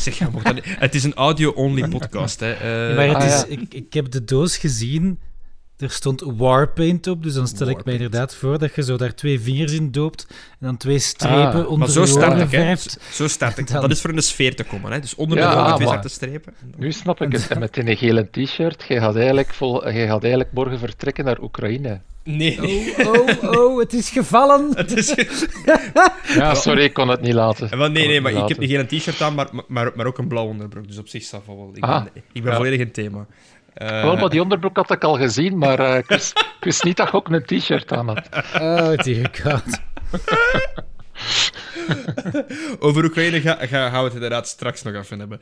zeg, ja, het is een audio-only podcast. Hè. Uh, maar het ah, is, ik, ik heb de doos gezien er stond Warpaint op, dus dan stel ik me inderdaad voor dat je zo daar twee vingers in doopt en dan twee strepen ah, onder zo de ogen verft. Zo start ik. Dat is voor een sfeer te komen, hè? dus onder de ogen twee zwarte strepen. Nu snap ik het. En met een gele t-shirt, je gaat eigenlijk, vol, je gaat eigenlijk morgen vertrekken naar Oekraïne. Nee. Oh, oh, oh, het is gevallen. Het is ja, sorry, ik kon het niet laten. Wel, nee, nee, maar ik heb niet geen t-shirt aan, maar, maar, maar ook een blauw onderbroek. Dus op zich staat wel. Ik ben, ah, ik ben volledig in thema. Uh, Wel, maar die onderbroek had ik al gezien, maar uh, ik, wist, niet dat je ook een t-shirt aan had. Oh, dear god. Over Oekraïne gaan ga, we het inderdaad straks nog even hebben.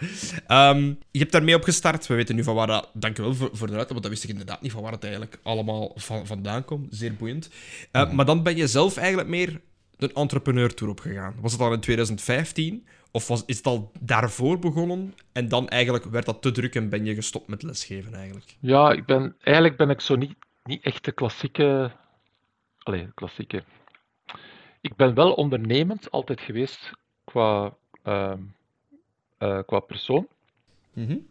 Um, je hebt daarmee opgestart. We weten nu van waar dat... Dankjewel voor, voor de uitleg, want dat wist ik inderdaad niet van waar het eigenlijk allemaal van, vandaan komt. Zeer boeiend. Uh, Maar dan ben je zelf eigenlijk meer een entrepreneur-tour opgegaan. Was het al in 2015? Of was, is het al daarvoor begonnen en dan eigenlijk werd dat te druk en ben je gestopt met lesgeven eigenlijk? Ja, ik ben, eigenlijk ben ik zo niet, niet echt de klassieke... Allee, klassieke... Ik ben wel ondernemend altijd geweest qua, uh, uh, qua persoon. Mm -hmm.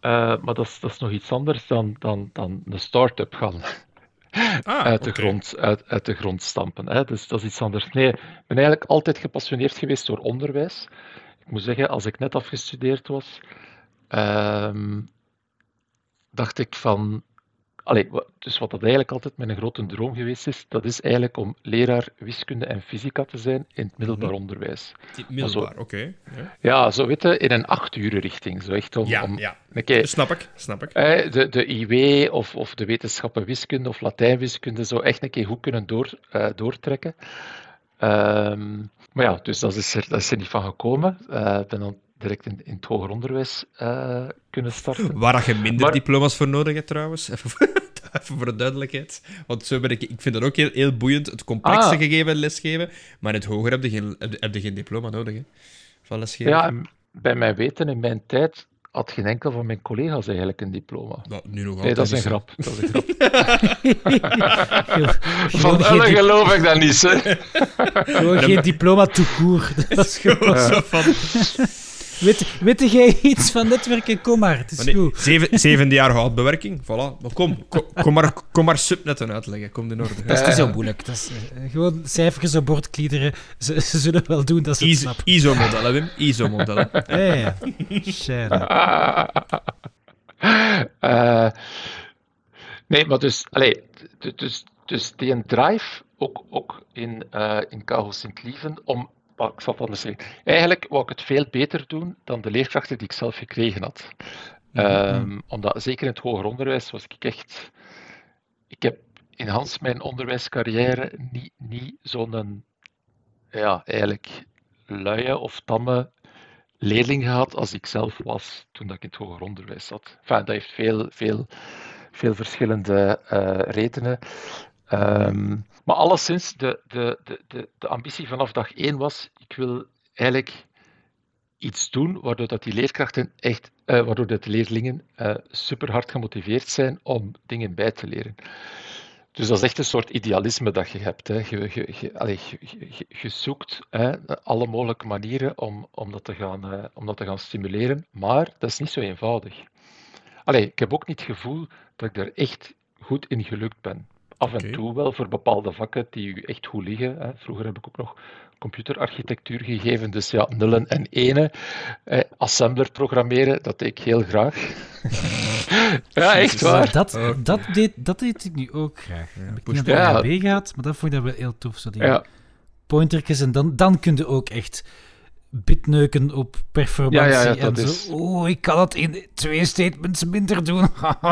uh, maar dat is, dat is nog iets anders dan, dan, dan een start-up gaan ah, uit, de grond, uit, uit de grond stampen. Hè. Dus dat is iets anders. Nee, ik ben eigenlijk altijd gepassioneerd geweest door onderwijs. Ik moet zeggen, als ik net afgestudeerd was, ehm, dacht ik van Allee, dus wat dat eigenlijk altijd mijn grote droom geweest is, dat is eigenlijk om leraar wiskunde en fysica te zijn in het middelbaar mhm. onderwijs. Middelbaar, oké. Ja. ja. zo weten, in een acht uur richting. Zo echt om, ja, om ja. Snap ik, snap ik. De, de IW of, of de wetenschappen wiskunde of Latijnwiskunde zo echt een keer goed kunnen door, uh, doortrekken. Um, maar ja, dus dat is er, dat is er niet van gekomen. Uh, ben dan direct in, in het hoger onderwijs uh, kunnen starten. Waar je minder diploma's voor nodig hebt trouwens, even voor, even voor de duidelijkheid. Want zo ben ik, ik vind dat ook heel, heel boeiend, het complexe ah. gegeven lesgeven, maar in het hoger heb je geen, heb je geen diploma nodig hè, van lesgeven. Ja, bij mijn weten, in mijn tijd had geen enkel van mijn collega's eigenlijk een diploma. Nou, nu nog nee, dat is een grap. Dat is een grap. van Ellen geloof ik dat niet, hè. Gewoon geen diploma tout court. Dat is gewoon zo van... Weet, weet jij iets van netwerken? Kom maar, het is goed. Zeven, zevende jaar houtbewerking, voilà. Maar kom, kom, maar, kom maar subnetten uitleggen, kom in orde. Dat is niet zo moeilijk. Dat is, uh, gewoon cijfers op bord kliederen. Ze, ze, zullen wel doen dat ze het snappen. ISO-modellen, Wim. ISO-modellen. ja, ja. uh, nee, maar dus... Allee, dus, dus die drive, ook, ook in, uh, in Karel Sint-Lieven, om ik zal het anders zeggen. Eigenlijk wou ik het veel beter doen dan de leerkrachten die ik zelf gekregen had. Um, omdat zeker in het hoger onderwijs was ik echt. Ik heb in Hans mijn onderwijscarrière niet, niet zo'n. Ja, eigenlijk luie of tamme leerling gehad als ik zelf was toen ik in het hoger onderwijs zat. Enfin, dat heeft veel, veel, veel verschillende uh, redenen. Um, maar alleszins, de, de, de, de, ambitie vanaf dag één was, ik wil eigenlijk iets doen waardoor dat die leerkrachten echt, uh, waardoor dat de leerlingen uh, super hard gemotiveerd zijn om dingen bij te leren. Dus dat is echt een soort idealisme dat je hebt. Hè. Je, je, zoekt hè, alle mogelijke manieren om, om, dat te gaan, uh, om dat te gaan stimuleren, maar dat is niet zo eenvoudig. Allee, ik heb ook niet het gevoel dat ik er echt goed in gelukt ben. Af en toe wel voor bepaalde vakken die u echt goed liggen. Hè. Vroeger heb ik ook nog computerarchitectuur gegeven, dus ja, nullen en enen. Eh, assembler programmeren, dat deed ik heel graag. ja, echt waar. Dat, dat, deed, dat deed ik nu ook graag. Ja, heb ik niet naar de gehad, maar dat vond ik dan wel heel tof. Zo die ja. pointertjes en dan, dan kun je ook echt bitneuken op performantie ja, ja, en zo. Is... Oh, ik kan het in twee statements minder doen.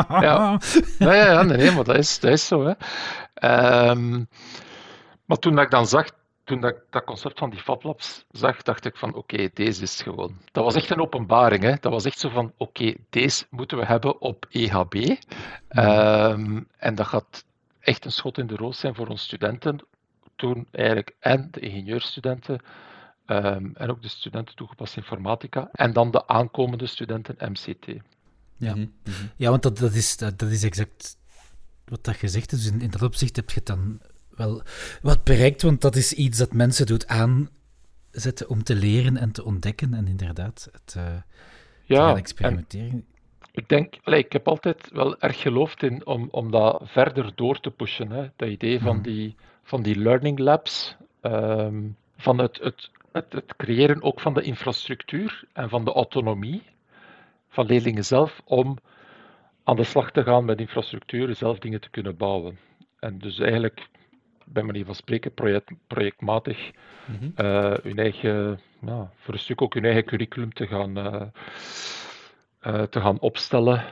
ja. ja, ja, nee, maar dat is, dat is zo. Hè. Um, maar toen ik dan zag toen dat, dat concept van die FabLabs zag, dacht ik van oké, deze is gewoon. Dat was echt een openbaring. Hè? Dat was echt zo van oké, deze moeten we hebben op EHB. Ehm, en dat gaat echt een schot in de roos zijn voor onze studenten. Toen eigenlijk en de ingenieurstudenten um, en ook de studenten toegepaste informatica. En dan de aankomende studenten MCT. Ja, mhm, mhm. ja want dat, dat, is, dat, dat is exact wat dat gezegd is. Dus in, in dat opzicht heb je het dan wel wat bereikt, want dat is iets dat mensen doet aanzetten om te leren en te ontdekken en inderdaad het uh, ja, gaan experimenteren. Ik denk, ik heb altijd wel erg geloofd in om, om dat verder door te pushen. Hè. Dat idee van, hmm. die, van die learning labs, ehm, van het, het, het, het creëren ook van de infrastructuur en van de autonomie van leerlingen zelf om aan de slag te gaan met infrastructuur, zelf dingen te kunnen bouwen. En dus eigenlijk bij manier van spreken, project, projectmatig mm hun eigen, ja, voor een stuk ook hun eigen curriculum te gaan, uh, uh, te gaan opstellen.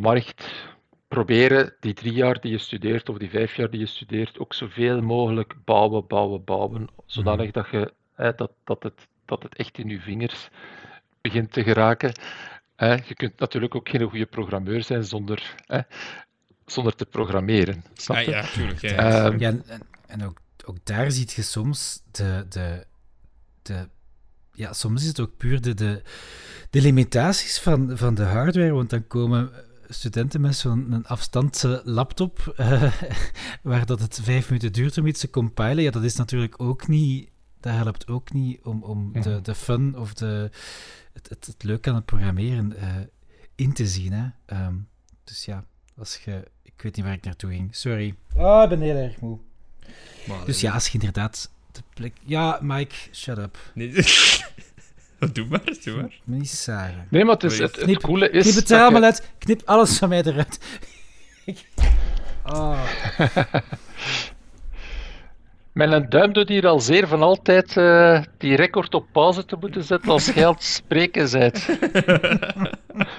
maar echt proberen die drie jaar die je studeert of die vijf jaar die je studeert ook zoveel mogelijk bouwen, bouwen, bouwen, zodanig mm dat, je, dat, dat, het, dat het echt in je vingers begint te geraken. je kunt natuurlijk ook geen goede programmeur zijn zonder zonder te programmeren. Snap je? Ja, ja, tuurlijk. Ja, ehm, ja en, en ook, ook daar zie je soms de, de, de ja, soms is het ook puur de, de, de limitaties van, van de hardware, want dan komen studenten met zo'n afstandse laptop, uh, waar dat het vijf minuten duurt om iets te compilen, ja, dat is natuurlijk ook niet, dat helpt ook niet om, om de, de fun of de, het, het, het leuk aan het programmeren uh, in te zien. Hè. Um, dus ja, als je ik weet niet waar ik naartoe ging. Sorry. Oh, ik ben heel erg moe. dus ja, als je inderdaad de plek... Ja, Mike, shut up. Nee. doe maar, doe maar. Niet zeggen. Nee, maar het, is, het, knip, coole is... Knip het er allemaal uit. Knip alles van mij eruit. oh. Mijn duim doet hier al zeer van altijd uh, die record op pauze te moeten zetten als het spreken bent.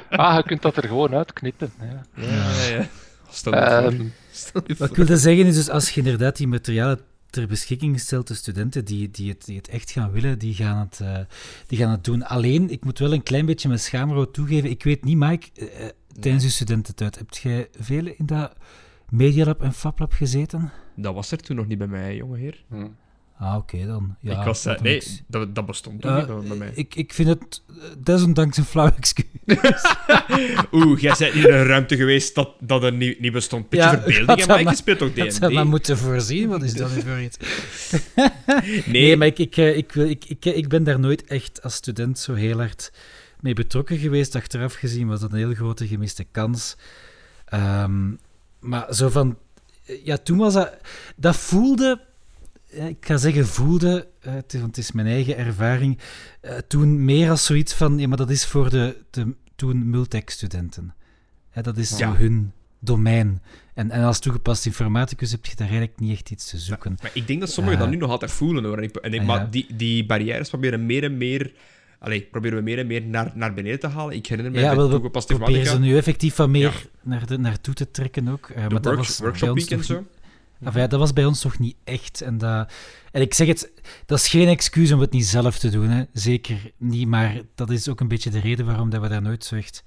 ah, je kunt dat er gewoon uitknippen. Ja, ja. ja. Um, wat ik wilde zeggen is dus, als je inderdaad die materialen ter beschikking stelt, de studenten die, die, het, die het echt gaan willen, die gaan het, uh, die gaan het doen. Alleen, ik moet wel een klein beetje mijn schaamrood toegeven. Ik weet niet, Mike, uh, tijdens je studententijd, heb jij veel in dat Medialab en FabLab gezeten? Dat was er toen nog niet bij mij, jonge heer. Hm. Ah, oké dan. Ja, ik was, uh, nee, dat, dat bestond toen uh, niet bij mij. Ik, ik vind het desondanks een flauw excuus. Oeh, jij bent in een ruimte geweest dat, dat er niet, niet bestond. Beetje ja, verbeelding, maar ik speelt ook D&D. Dat maar moeten voorzien, wat is dat nu voor iets? nee. nee, maar ik, ik, ik, ik, ik, ik ben daar nooit echt als student zo heel hard mee betrokken geweest. Achteraf gezien was dat een heel grote gemiste kans. Um, maar zo van... Ja, toen was dat... Dat voelde ik ga zeggen voelde, is, want het is mijn eigen ervaring, uh, toen meer als zoiets van, ja, maar dat is voor de, de toen Multec-studenten. dat is zo hun domein. En, en als toegepast informaticus heb je daar eigenlijk niet echt iets te zoeken. maar ik denk dat sommigen dat nu nog altijd voelen. Hoor. En ik, en ik, ah, maar die, die barrières proberen meer en meer... Allee, proberen we meer en meer naar, naar beneden te halen. Ik herinner me ja, wel, we proberen ze nu effectief van meer naar de, naartoe te trekken ook. Uh, maar dat was workshop week en zo. Of ja, dat was bij ons toch niet echt. En, dat, en ik zeg het, dat is geen excuus om het niet zelf te doen. Hè. Zeker niet, maar dat is ook een beetje de reden waarom dat we daar nooit zo echt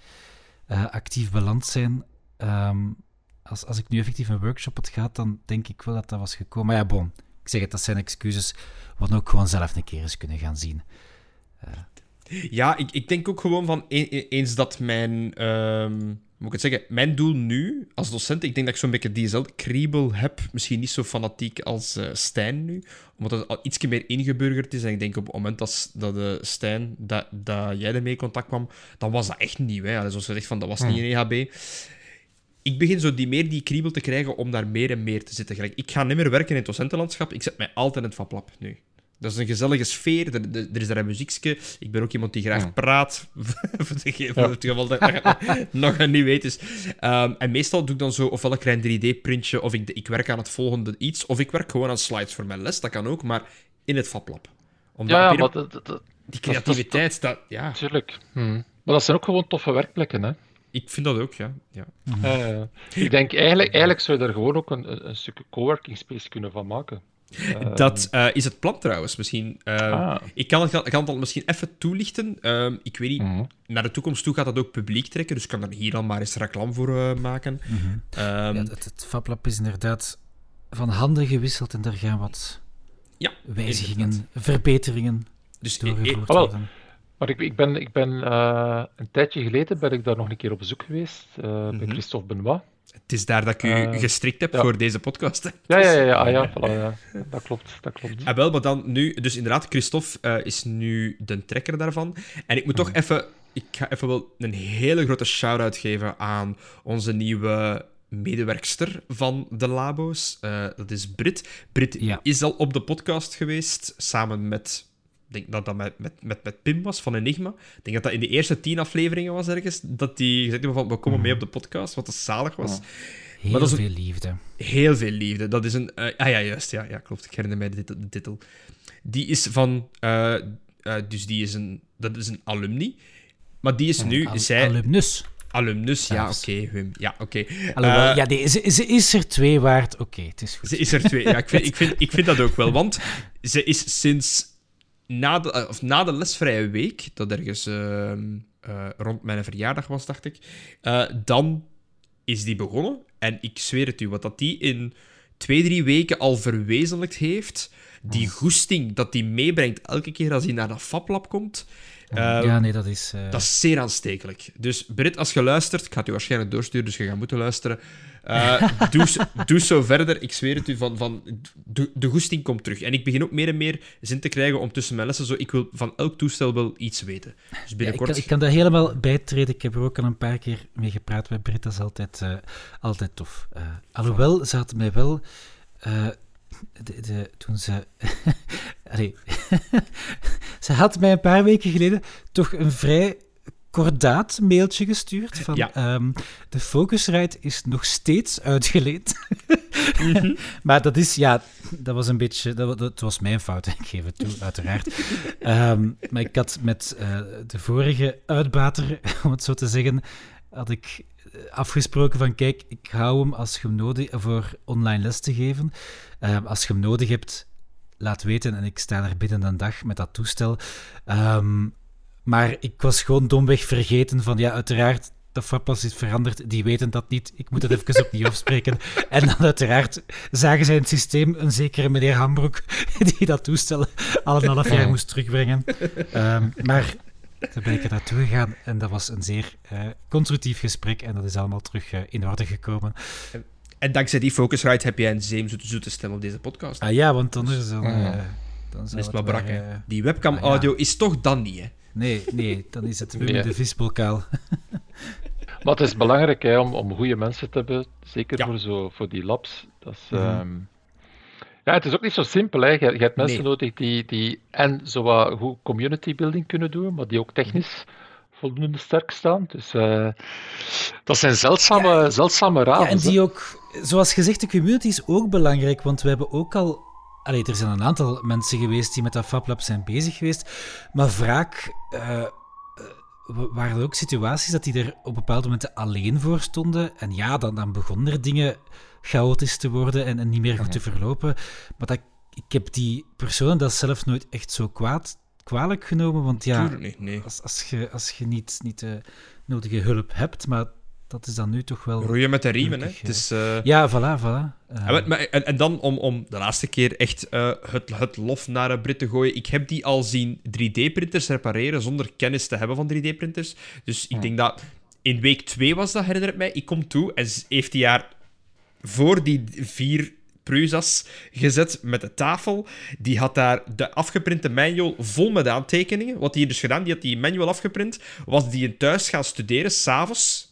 uh, actief beland zijn. Um, als, als ik nu effectief een workshop had gehad, dan denk ik wel dat dat was gekomen. Maar ja, bon, ik zeg het, dat zijn excuses. Wat ook gewoon zelf een keer eens kunnen gaan zien. Uh. Ja, ik, ik denk ook gewoon van eens dat mijn... Um moet ik het zeggen, mijn doel nu als docent, ik denk dat ik zo'n beetje diezelfde kriebel heb. Misschien niet zo fanatiek als uh, Stijn nu, omdat het al iets meer ingeburgerd is. En ik denk op het moment dat, dat uh, Stijn, dat, dat jij ermee in contact kwam, dan was dat echt nieuw. Hè? Zoals gezegd, van, dat was niet een EHB. Ik begin zo die, meer die kriebel te krijgen om daar meer en meer te zitten. ik ga niet meer werken in het docentenlandschap, ik zet mij altijd in het vaplab nu. Dat is een gezellige sfeer. Er, er is daar een muziekje. Ik ben ook iemand die graag praat. voor, het geval dat je nog niet weet. Dus, um, en meestal doe ik dan zo, ofwel ik krijg een 3D-printje, of ik, ik werk aan het volgende iets, of ik werk gewoon aan slides voor mijn les. Dat kan ook, maar in het FabLab. Omdat ja, maar dat, dat, die creativiteit, dat, ja. Tuurlijk. Hmm. Maar dat zijn ook gewoon toffe werkplekken, hè? Ik vind dat ook, ja. ja. Uh, ik denk eigenlijk, eigenlijk zou je daar gewoon ook een, een stukje coworking space kunnen van maken. Dat uh, is het plan trouwens. Misschien, uh, ah. Ik kan het, ik kan het al misschien even toelichten. Uh, ik weet niet, mm -hmm. naar de toekomst toe gaat dat ook publiek trekken, dus ik kan er hier dan maar eens reclame voor maken. Mm -hmm. um, ja, het, het FabLab is inderdaad van handen gewisseld en daar gaan wat ja, wijzigingen, inderdaad. verbeteringen dus doorgevoerd worden. Maar ik, ik ben, ik ben uh, een tijdje geleden ben ik daar nog een keer op bezoek geweest, uh, mm -hmm. bij Christophe Benoit. Het is daar dat ik u uh, gestrikt heb ja. voor deze podcast. Ja, ja, ja, ja, ah, ja, voilà, ja, dat klopt. Dat klopt. Ah, wel, maar dan nu, dus inderdaad, Christophe is nu de trekker daarvan. En ik moet toch even, ik ga even wel een hele grote shout-out geven aan onze nieuwe medewerkster van de Labo's. Uh, dat is Brit. Brit ja. is al op de podcast geweest, samen met denk dat dat met, met, met, met Pim was van Enigma. Ik denk dat dat in de eerste tien afleveringen was ergens. Dat die gezegd hebben van, we komen mee op de podcast, wat dat zalig was. Heel maar dat veel liefde. Heel veel liefde. Dat is een... Uh, ah ja, juist. Ja, ja, klopt. Ik herinner mij de, de titel. Die is van... Uh, uh, dus die is een... Dat is een alumni. Maar die is nu... Al zij, alumnus. Alumnus, ja, oké, okay, Wim. Ja, oké. Okay. Uh, ja, die, ze, ze, is er twee waard. Oké, okay, het is goed. Ze is er twee. Ja, ik vind, ik, vind, ik vind dat ook wel. Want ze is sinds na de, eh, of na de lesvrije week, dat ergens uh, uh, rond mijn verjaardag was, dacht ik, uh, dan is die begonnen. En ik zweer het u, wat dat die in twee, drie weken al verwezenlijkt heeft, die goesting dat die meebrengt elke keer als hij naar dat FabLab komt, ja, nee, dat is... Dat is zeer aanstekelijk. Dus Britt, als je luistert, ik ga het u waarschijnlijk doorsturen, dus je gaat moeten luisteren. Uh, doe, doe zo verder. Ik zweer het u, van, van, de, de goesting komt terug. En ik begin ook meer en meer zin te krijgen om tussen mijn lessen zo... Ik wil van elk toestel wel iets weten. Dus binnenkort... Ja, ik, kan, ik, kan, daar helemaal bij treden. Ik heb er ook al een paar keer mee gepraat met Britt. Dat is altijd, uh, altijd tof. Uh, alhoewel, ze had mij wel... De, de, toen ze. Ze had mij een paar weken geleden toch een vrij kordaat mailtje gestuurd van ja. um, de Focusrite is nog steeds uitgeleend. mm -hmm. maar dat is, ja, dat was een beetje, dat, dat was mijn fout, ik geef het toe, uiteraard. Um, maar ik had met uh, de vorige uitbater, om het zo te zeggen, had ik eh, afgesproken van kijk, ik hou hem als je hem nodig voor online les te geven. Uh, als je hem nodig hebt, laat weten en ik sta er binnen een dag met dat toestel. Um, maar ik was gewoon domweg vergeten van, ja, uiteraard, de FAPAS is veranderd, die weten dat niet. Ik moet het even opnieuw afspreken. En dan uiteraard zagen zij in het systeem een zekere meneer Hambroek, die dat toestel al een half jaar moest terugbrengen. Um, maar toen ben ik er naartoe gegaan en dat was een zeer uh, constructief gesprek en dat is allemaal terug uh, in orde gekomen. En, en dankzij die Focusrite heb jij een zeemzoete zoete stem op deze podcast. Ah ja, want dan is het... Uh, dan is het maar brak, Die webcam-audio ah, ja. is toch dan niet, hè? Nee, nee, dan is het weer de visbokaal. maar het is belangrijk hè, om, om goede mensen te hebben, zeker voor, zo, voor die labs. Dat is, mm -hmm. um... Ja, het is ook niet zo simpel. Hè. Je, je hebt mensen nee. nodig die, die en zo wat goed community building kunnen doen, maar die ook technisch voldoende sterk staan. Dus uh, dat zijn zeldzame, ja, zeldzame raden. Ja, en die ook, zoals gezegd, de community is ook belangrijk, want we hebben ook al Allee, er zijn een aantal mensen geweest die met dat FabLab zijn bezig geweest. Maar vaak uh, waren er ook situaties dat die er op bepaalde momenten alleen voor stonden. En ja, dan, dan begonnen er dingen chaotisch te worden en, en niet meer goed te verlopen. Maar dat, ik heb die personen dat zelf nooit echt zo kwaad, kwalijk genomen. Want ja, nee. als, als, je, als je niet, niet de nodige hulp hebt, maar dat is dan nu toch wel... Roeien met de riemen, hè. Het is, uh... Ja, voilà, voilà. Uh... En, en, en, dan om, om de laatste keer echt uh, het, het lof naar een Brit te gooien. Ik heb die al zien 3D-printers repareren zonder kennis te hebben van 3D-printers. Dus ik denk dat... In week 2 was dat, herinner ik mij. Ik kom toe en heeft hij jaar voor die vier Prusas gezet met de tafel. Die had daar de afgeprinte manual vol met aantekeningen. Wat hij dus gedaan, die had die manual afgeprint. Was die in thuis gaan studeren, s'avonds.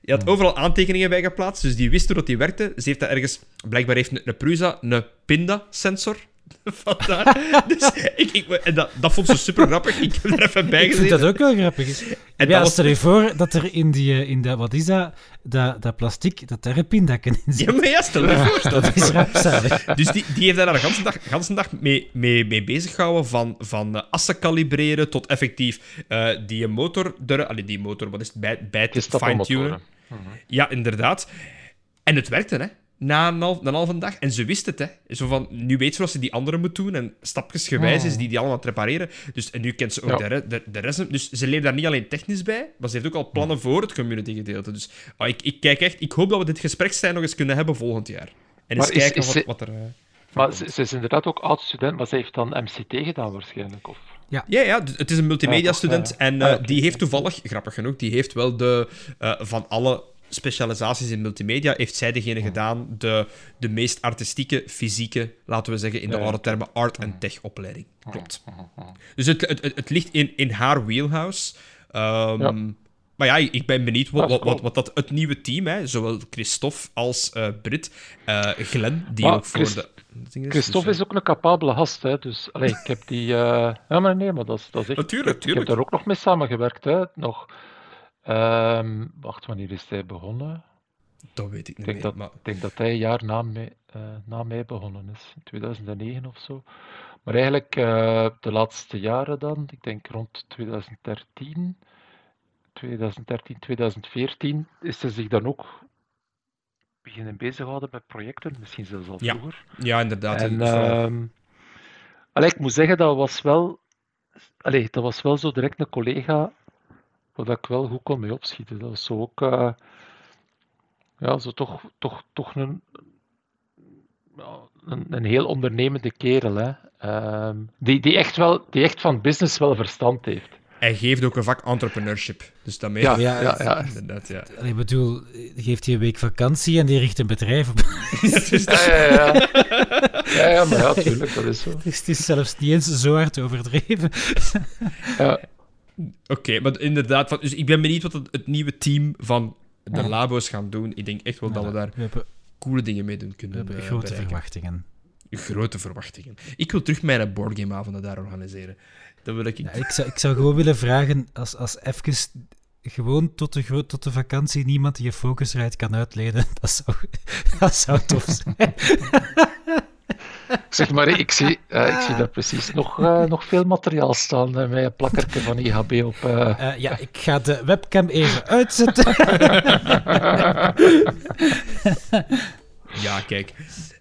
Je had overal aantekeningen bij geplaatst, dus die wist hoe dat die werkte. Ze heeft dat ergens... Blijkbaar heeft een, een Prusa een Pinda-sensor. Vandaar. dus ik, ik, en dat, dat vond ze super grappig. Ik heb er even bij gezeten. Ik vind dat ook wel grappig. En ja, stel je voor dat er in die, in de, wat is dat, dat, dat plastic, dat daar een pindakken in zit. Ja, maar ja, stel je voor. dat is rampzalig. Dus die, die heeft daar de hele dag, ganse dag mee, mee, mee bezig gehouden, van, van uh, assen kalibreren tot effectief uh, die motor, de, allee, die motor, wat is het, bij, bij het fine-tunen. Mhm. Ja, inderdaad. En het werkte, hè. Na een, half, een dag. En ze wist het, hè. Zo van, nu weet ze wat ze die anderen moet doen. En stapjesgewijs is die die allemaal te repareren. Dus, en nu kent ze ook de, de, de rest. Dus ze leert daar niet alleen technisch bij, maar ze heeft ook al plannen voor het community gedeelte. Dus oh, ik, ik kijk echt... Ik hoop dat we dit gespreksstijn nog eens kunnen hebben volgend jaar. En eens kijken wat, wat, er... Uh, maar ze, ze, is inderdaad ook oud-student, maar ze heeft dan MCT gedaan waarschijnlijk, of... Ja. ja, ja, het is een multimedia-student en uh, die heeft toevallig, grappig genoeg, die heeft wel de, uh, van alle specialisaties in multimedia heeft zij degene gedaan, de, de meest artistieke, fysieke, laten we zeggen in de oude termen, art- en tech-opleiding. Klopt. Dus het, het, het, ligt in, in haar wheelhouse. Um, Maar ja, ik ben benieuwd wat, wat, wat, dat het nieuwe team, hè, zowel Christophe als uh, Brit, uh, Glenn, die ook voor de. Christophe dus, is ook een capabele gast, hè, dus allee, ik heb die. Uh... Ja, maar nee, maar dat is, dat is echt. Natuurlijk, ik, ik heb daar ook nog mee samengewerkt, hè, nog. Um, wacht, wanneer is hij begonnen? Dat weet ik niet ik denk meer, dat, Ik denk dat hij een jaar na mij, uh, na mij begonnen is, in 2009 of zo. Maar eigenlijk uh, de laatste jaren dan, ik denk rond 2013, 2013, 2014, is hij zich dan ook beginnen bezighouden met projecten, misschien zelfs al vroeger. Ja, ja inderdaad. En, uh, allee, ik moet zeggen, dat was wel, allee, dat was wel zo direct een collega waar ik wel goed kon mee opschieten. Dat was zo ook, uh, ja, zo toch, toch, toch een, een, een heel ondernemende kerel, hè. Uh, die, die, echt wel, die echt van business wel verstand heeft. Hij geeft ook een vak entrepreneurship. Dus daarmee... Ja, ja, ja. ja. Inderdaad, ja. Ik bedoel, geeft hij een week vakantie en die richt een bedrijf op. ja, ja, ja. Ja, ja, maar ja, tuurlijk, dat is zo. Het is zelfs niet eens zo hard overdreven. ja. Oké, maar inderdaad, van, dus ik ben benieuwd wat het, het nieuwe team van de labo's gaan doen. Ik denk echt wel dat we daar we hebben, coole dingen mee doen kunnen. We hebben grote bereiken. verwachtingen. Grote verwachtingen. Ik wil terug mijn boardgameavonden daar organiseren. Dat wil ik. Ja, ik, zou, ik zou gewoon willen vragen, als, als even gewoon tot de, tot de vakantie niemand die je Focusrite kan uitleden, dat zou, dat zou tof zijn. Zeg maar, ik zie, uh, ik zie daar precies nog, uh, nog veel materiaal staan uh, met een plakkertje van IHB op. ja, ik ga de webcam even uitzetten. ja, kijk.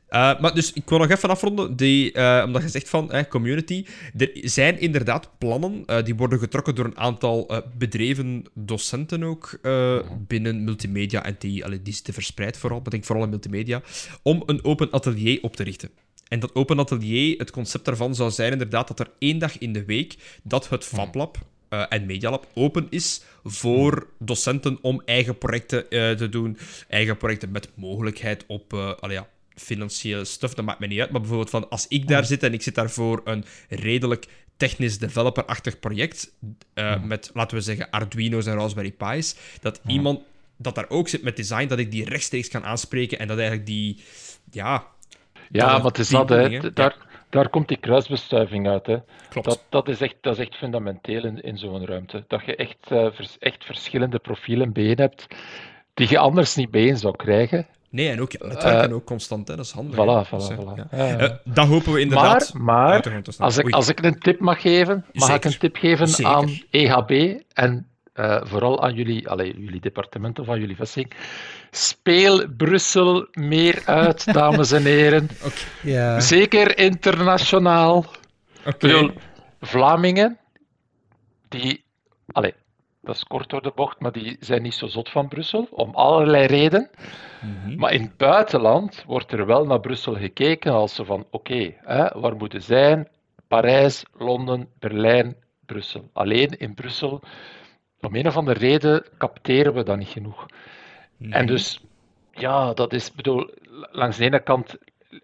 Uh, maar dus ik wil nog even afronden, die, uh, omdat je zegt van eh, community. Er zijn inderdaad plannen, uh, die worden getrokken door een aantal bedreven docenten ook binnen multimedia en die, allee, die zitten verspreid vooral, maar ik denk vooral in multimedia, om een open atelier op te richten. En dat open atelier, het concept daarvan zou zijn inderdaad dat er één dag in de week dat het FabLab uh, en Medialab open is voor docenten om eigen projecten uh, te doen. Eigen projecten met mogelijkheid op uh, ja, financiële stuff, dat maakt me niet uit. Maar bijvoorbeeld van als ik daar zit en ik zit daar voor een redelijk technisch developer-achtig project met, laten we zeggen, Arduino's en Raspberry Pi's, dat iemand dat daar ook zit met design, dat ik die rechtstreeks kan aanspreken en dat eigenlijk die, ja, ja, maar het is dat, hè. Daar, daar komt die kruisbestuiving uit. Hè. Klopt. Dat, dat, is echt, dat is echt fundamenteel in, in zo'n ruimte. Dat je echt, uh, vers, echt verschillende profielen bijeen hebt die je anders niet bijeen zou krijgen. Nee, en ook, het werken uh, ook constant, hè. dat is handig. Voilà, voilà, dus, voilà. Ja. Uh, dat hopen we inderdaad. Maar, maar als, ik, als ik een tip mag geven, mag Zeker. ik een tip geven Zeker. aan EHB en uh, vooral aan jullie, allez, jullie departement of aan jullie vestiging. Speel Brussel meer uit, dames en heren. Okay. Zeker internationaal. Okay. Vlamingen, die, allez, dat is kort door de bocht, maar die zijn niet zo zot van Brussel, om allerlei redenen. Mm-hmm. Maar in het buitenland wordt er wel naar Brussel gekeken als ze van, oké, okay, waar moeten zijn? Parijs, Londen, Berlijn, Brussel. Alleen in Brussel om een of andere reden capteren we dat niet genoeg. Nee. En dus, ja, dat is, bedoel, langs de ene kant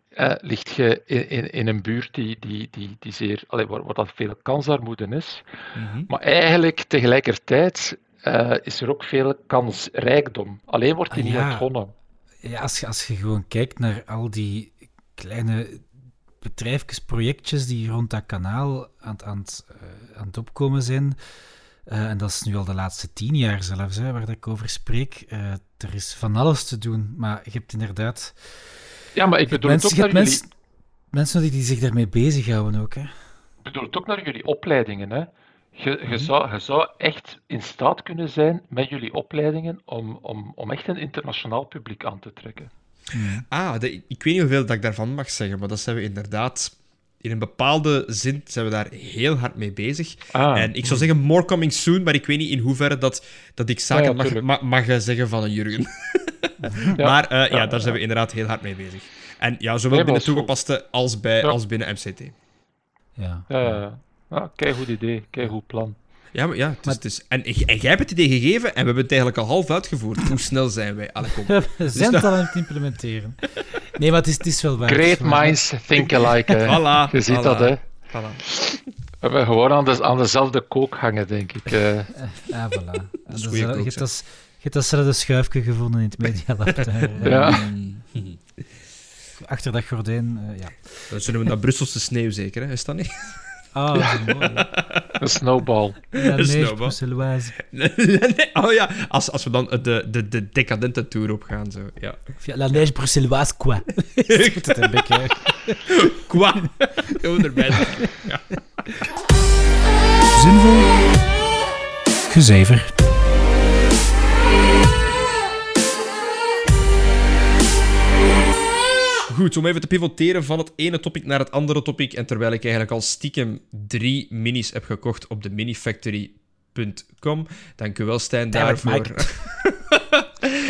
eh, ligt je in, in, in, een buurt die, die, die, die zeer, allee, waar, waar dat veel kansarmoede is. Mm-hmm. Maar eigenlijk tegelijkertijd uh, is er ook veel kansrijkdom. Alleen wordt die ah, niet ja. ontgonnen. Ja, als je, als je gewoon kijkt naar al die kleine bedrijfjes, projectjes die rond dat kanaal aan, aan, uh, aan het opkomen zijn. Uh, en dat is nu al de laatste tien jaar zelfs, hè, waar ik over spreek. Uh, er is van alles te doen, maar je hebt inderdaad... Ja, maar ik bedoel mensen, het ook naar mensen, jullie... Mensen die, die zich daarmee bezighouden ook, hè. Ik bedoel het ook naar jullie opleidingen, hè. Je, je, zou, je zou echt in staat kunnen zijn met jullie opleidingen om, om, om echt een internationaal publiek aan te trekken. Ah, de, ik weet niet hoeveel dat ik daarvan mag zeggen, maar dat zijn we inderdaad... In een bepaalde zin zijn we daar heel hard mee bezig. Ah, en ik zou zeggen more coming soon, maar ik weet niet in hoeverre dat, dat ik zaken Ja, ja, mag, mag, mag zeggen van een Jurgen. Ja. Maar eh, ja, Ja, daar zijn we inderdaad heel hard mee bezig. En ja, zowel Nee, binnen toegepaste als, bij, Ja. als binnen MCT. Ja. Ja, ja, ja. Ah, kei goed idee, kei goed plan. Ja, maar ja, het is, Maar- het is, en, en jij hebt het idee gegeven en we hebben het eigenlijk al half uitgevoerd. Hoe snel zijn wij? Allee, kom. We zijn het al aan het implementeren. Nee, maar het is, het is wel waar. Great wel waar. minds think alike. hè. Voilà, Je ziet voilà, dat, hè. voilà. We hebben gewoon aan, de, aan dezelfde kook hangen, denk ik. Ah, voilà. Is dat je hebt dat- je hebt datzelfde schuifje gevonden in het medialab. daar, eh, Ja. Achter dat gordijn, eh, ja. Dan zullen we dat Brusselse sneeuw zeker, hè? is dat niet? Ah, dat mooi. hè. Een snowball. La neige snowball. Nee, oh ja, als, als we dan de, de, de decadente tour opgaan, zo. Ja. Of ja, la neige bruxelloise, quoi. Spreekt het een beetje. Qua. Gewoon erbij. Ja. Zinvol. Gezever. Goed, om even te pivoteren van het ene topic naar het andere topic. En terwijl ik eigenlijk al stiekem drie minis heb gekocht op de minifactory.com. Dank u wel, Stijn, daarvoor.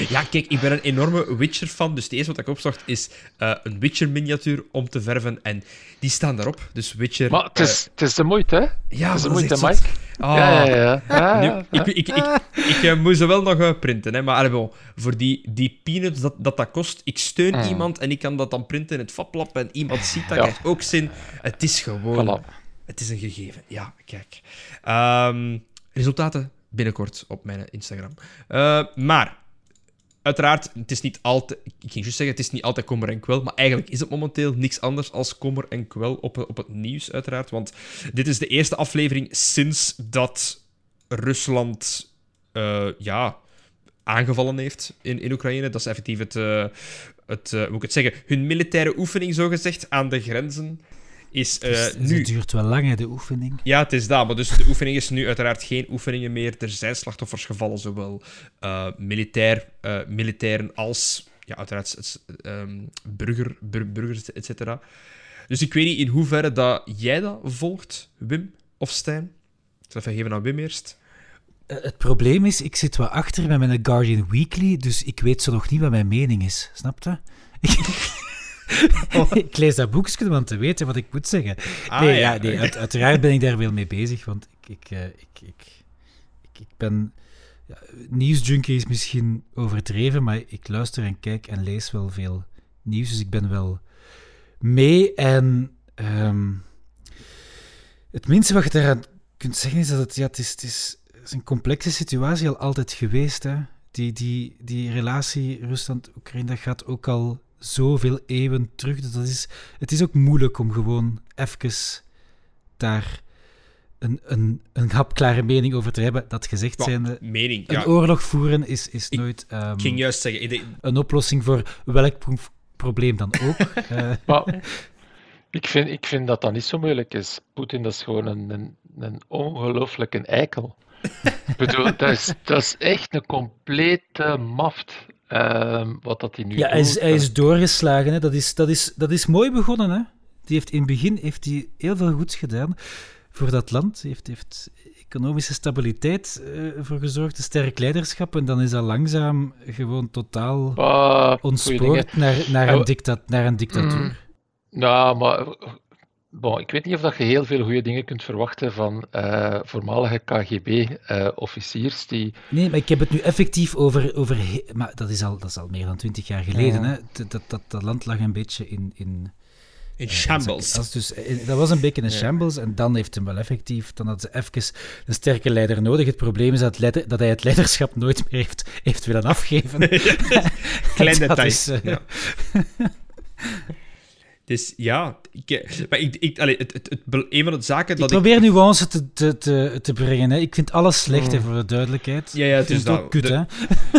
ja, kijk, ik ben een enorme Witcher-fan. Dus het eerste wat ik opzocht is eh, een Witcher-miniatuur om te verven. En die staan daarop. Dus Witcher... Maar het is, het is de moeite, hè? eh, ja, het is de moeite, Mike. Ah. Ja, ja, ja. ja, Nu, ja, ik, ik, ik, ik, eh, moet ze wel nog eh, printen, hè, maar bon, voor die, die peanuts dat, dat dat kost, ik steun Mm. iemand en ik kan dat dan printen in het fablab en iemand ziet dat, Ja. krijgt ook zin. Het is gewoon... Voilà. Het is een gegeven. Ja, kijk. Ehm, resultaten binnenkort op mijn Instagram. Eh, maar, uiteraard, het is niet altijd... Ik ging juist zeggen, het is niet altijd kommer en kwel, maar eigenlijk is het momenteel niks anders als kommer en kwel op, op het nieuws, uiteraard. Want dit is de eerste aflevering sinds dat Rusland... eh, ja, aangevallen heeft in, in Oekraïne. Dat is effectief het... eh, het eh, hoe ik het zeggen? Hun militaire oefening, zogezegd, aan de grenzen... Is eh, Dus nu Het duurt wel lang, hè, de oefening. ja, het is dat. Maar dus de oefening is nu uiteraard geen oefeningen meer. Er zijn slachtoffers gevallen, zowel eh, militair, eh, militairen als ja, uiteraard ehm, burger, bur- burgers, et cetera. Dus ik weet niet in hoeverre dat jij dat volgt, Wim of Stijn. Ik zal even geven aan Wim eerst. Het probleem is, ik zit wat achter met mijn Guardian Weekly, dus ik weet zo nog niet wat mijn mening is. Snap je? ik lees dat boekje om te weten wat ik moet zeggen. Ah, nee, ja. ja, nee uit- uiteraard ben ik daar wel mee bezig, want ik, ik, eh, ik, ik, ik, ik ben... Ja, nieuwsjunkie is misschien overdreven, maar ik luister en kijk en lees wel veel nieuws, dus ik ben wel mee. En ehm, het minste wat je daaraan kunt zeggen is dat het, ja, het, is, het, is, het is een complexe situatie al altijd geweest. Hè? Die, die, die relatie Rusland-Oekraïne, gaat ook al zoveel eeuwen terug. Dus dat is, het is ook moeilijk om gewoon even daar een, een, een hapklare mening over te hebben. Dat gezegd Wel, zijnde, mening. een Ja, oorlog voeren is, is Ik nooit ehm, ik ging juist zeggen. ik denk- een oplossing voor welk pro- probleem dan ook. Eh, Maar ik vind, ik vind dat dat niet zo moeilijk is. Poetin dat is gewoon een, een, een ongelooflijke eikel. ik bedoel, dat is, dat is echt een complete maft. Ehm, wat dat hij nu Ja, hij is, hij is doorgeslagen. Hè. Dat, is, dat, is, dat is mooi begonnen. Hè. Die heeft in het begin heeft hij heel veel goeds gedaan voor dat land. Hij heeft, heeft economische stabiliteit eh, voor gezorgd, een sterk leiderschap. En dan is dat langzaam gewoon totaal dingen. ontspoord naar, naar, een we- dicta naar een dictatuur. Nou, maar bon, ik weet niet of dat je heel veel goede dingen kunt verwachten van eh, voormalige KGB-officiers die Nee, maar ik heb het nu effectief over... over maar dat is al, dat is al meer dan twintig jaar geleden. Ja. Hè. Dat, dat, dat, dat land lag een beetje in... in in Ja, shambles. Dus, eh, dat was een beetje een Ja. shambles en dan heeft hem wel effectief, dan had ze even een sterke leider nodig. Het probleem is dat, leider- dat hij het leiderschap nooit meer heeft, heeft willen afgeven. Klein Dat detail. is, eh, ja. Dus ja, ik, eh, maar ik, ik, allee, het, het, het, een van de zaken Ik dat ik... probeer nuance te, te, te, te brengen. Hè. Ik vind alles slecht, hè, voor de duidelijkheid. Ja, ja, het ik is ook kut, hè.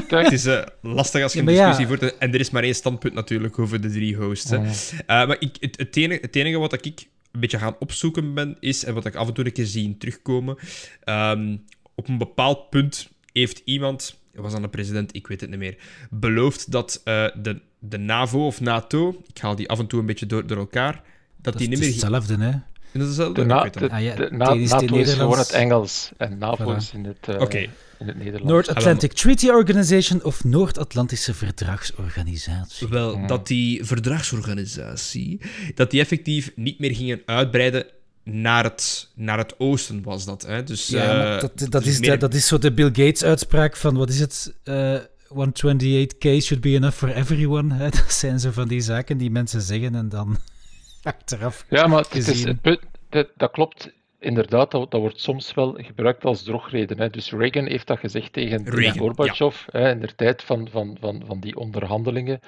Het is lastig als je Ja, een ja. discussie voert en er is maar één standpunt natuurlijk over de drie hosts. hè. Eh, maar ik, het, het, enige, het enige wat ik een beetje gaan opzoeken ben, is, en wat ik af en toe een keer zie terugkomen, ehm, op een bepaald punt heeft iemand was dan de president, ik weet het niet meer, beloofd dat uh, de, de NAVO of NATO, ik haal die af en toe een beetje door, door elkaar, dat, dat die niet meer... hetzelfde, hè? De, de, na, de, ah, ja, de na, NATO is gewoon het Engels en NAVO voilà. is in het, uh, okay. in het Nederlands. North Atlantic Treaty Organization of Noord-Atlantische Verdragsorganisatie. Wel, hmm. dat die verdragsorganisatie, dat die effectief niet meer gingen uitbreiden naar het, naar het oosten was dat. Hè? Dus, ja, uh, dat, dat, dus is, meer... dat is zo de Bill Gates-uitspraak van, wat is het... Uh, 128k should be enough for everyone. Hè? Dat zijn zo van die zaken die mensen zeggen en dan achteraf. Ja, maar het is, het, dat klopt inderdaad. Dat, dat, wordt soms wel gebruikt als drogreden. Hè. Dus Reagan heeft dat gezegd tegen, Gorbachev ja. hè, in de tijd van, van, van, van die onderhandelingen,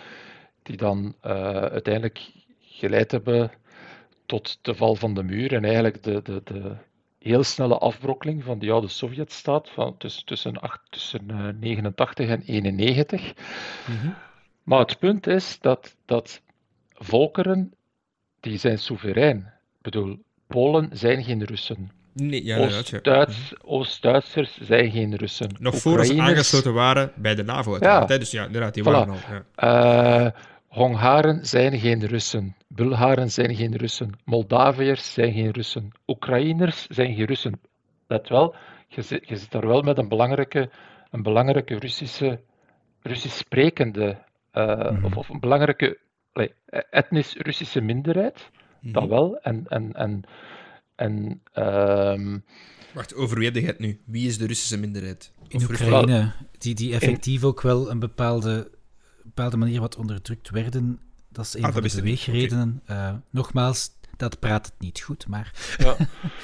die dan uh, uiteindelijk geleid hebben tot de val van de muur en eigenlijk de, de, de heel snelle afbrokkeling van die oude Sovjetstaat van tussen, tussen, acht, tussen uh, 89 en 91. Mm-hmm. Maar het punt is dat, dat volkeren, die zijn soeverein. Ik bedoel, Polen zijn geen Russen. Nee, ja, Oost-Duits, Oost-Duitsers zijn geen Russen. Nog voor ze aangesloten waren bij de NAVO. Ja. Dus ja, inderdaad, die waren al. Ja. Uh, Hongaren zijn geen Russen. Bulgaren zijn geen Russen. Moldaviërs zijn geen Russen. Oekraïners zijn geen Russen. Let wel, je zit, je zit daar wel met een belangrijke, een belangrijke Russische, Russisch sprekende, uh, mm. of, of, een belangrijke etnisch Russische minderheid. Mm. Dat wel. En, en, en, en um... Wacht, over wie heb je het nu? Wie is de Russische minderheid? In Oekraïne, die, die effectief ook wel een bepaalde bepaalde manier wat onderdrukt werden. Dat is een ah, van de beweegredenen. Okay. Uh, nogmaals, dat praat het niet goed, maar... ja.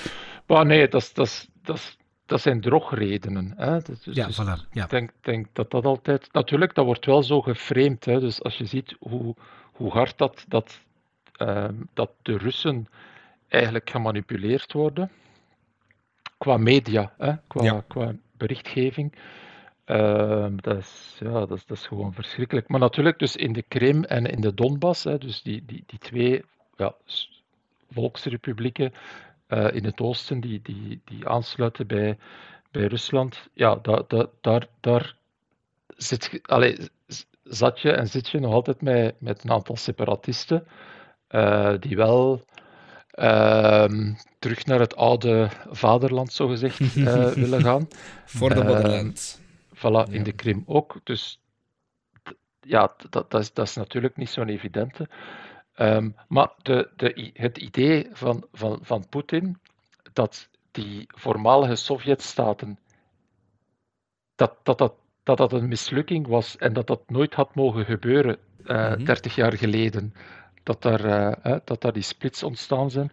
maar nee, dat, dat, dat, dat zijn drogredenen. Hè? Dus, ja, dus voilà, ja. Ik denk, denk, dat dat altijd... Natuurlijk, dat wordt wel zo geframed. Hè? Dus als je ziet hoe, hoe hard dat, dat, uh, dat de Russen eigenlijk gemanipuleerd worden, qua media, hè? Qua, ja. qua berichtgeving... Uh, dat, is, ja, dat, is, dat is gewoon verschrikkelijk. Maar natuurlijk, dus in de Krim en in de Donbass, hè, dus die, die, die twee ja, volksrepublieken uh, in het oosten die, die, die aansluiten bij, bij Rusland, ja, da, da, daar, daar zit, allez, zat je en zit je nog altijd met, met een aantal separatisten uh, die wel ehm, terug naar het oude vaderland, zogezegd, willen gaan. Voor de vaderland Voilà, in de Krim ook. Dus ja, dat, dat, is, dat is natuurlijk niet zo'n evidente. Um, maar de, de, het idee van, van, van Poetin dat die voormalige Sovjetstaten dat dat, dat, dat dat een mislukking was en dat dat nooit had mogen gebeuren uh, mm 30 jaar geleden, dat daar, uh, dat daar die splits ontstaan zijn.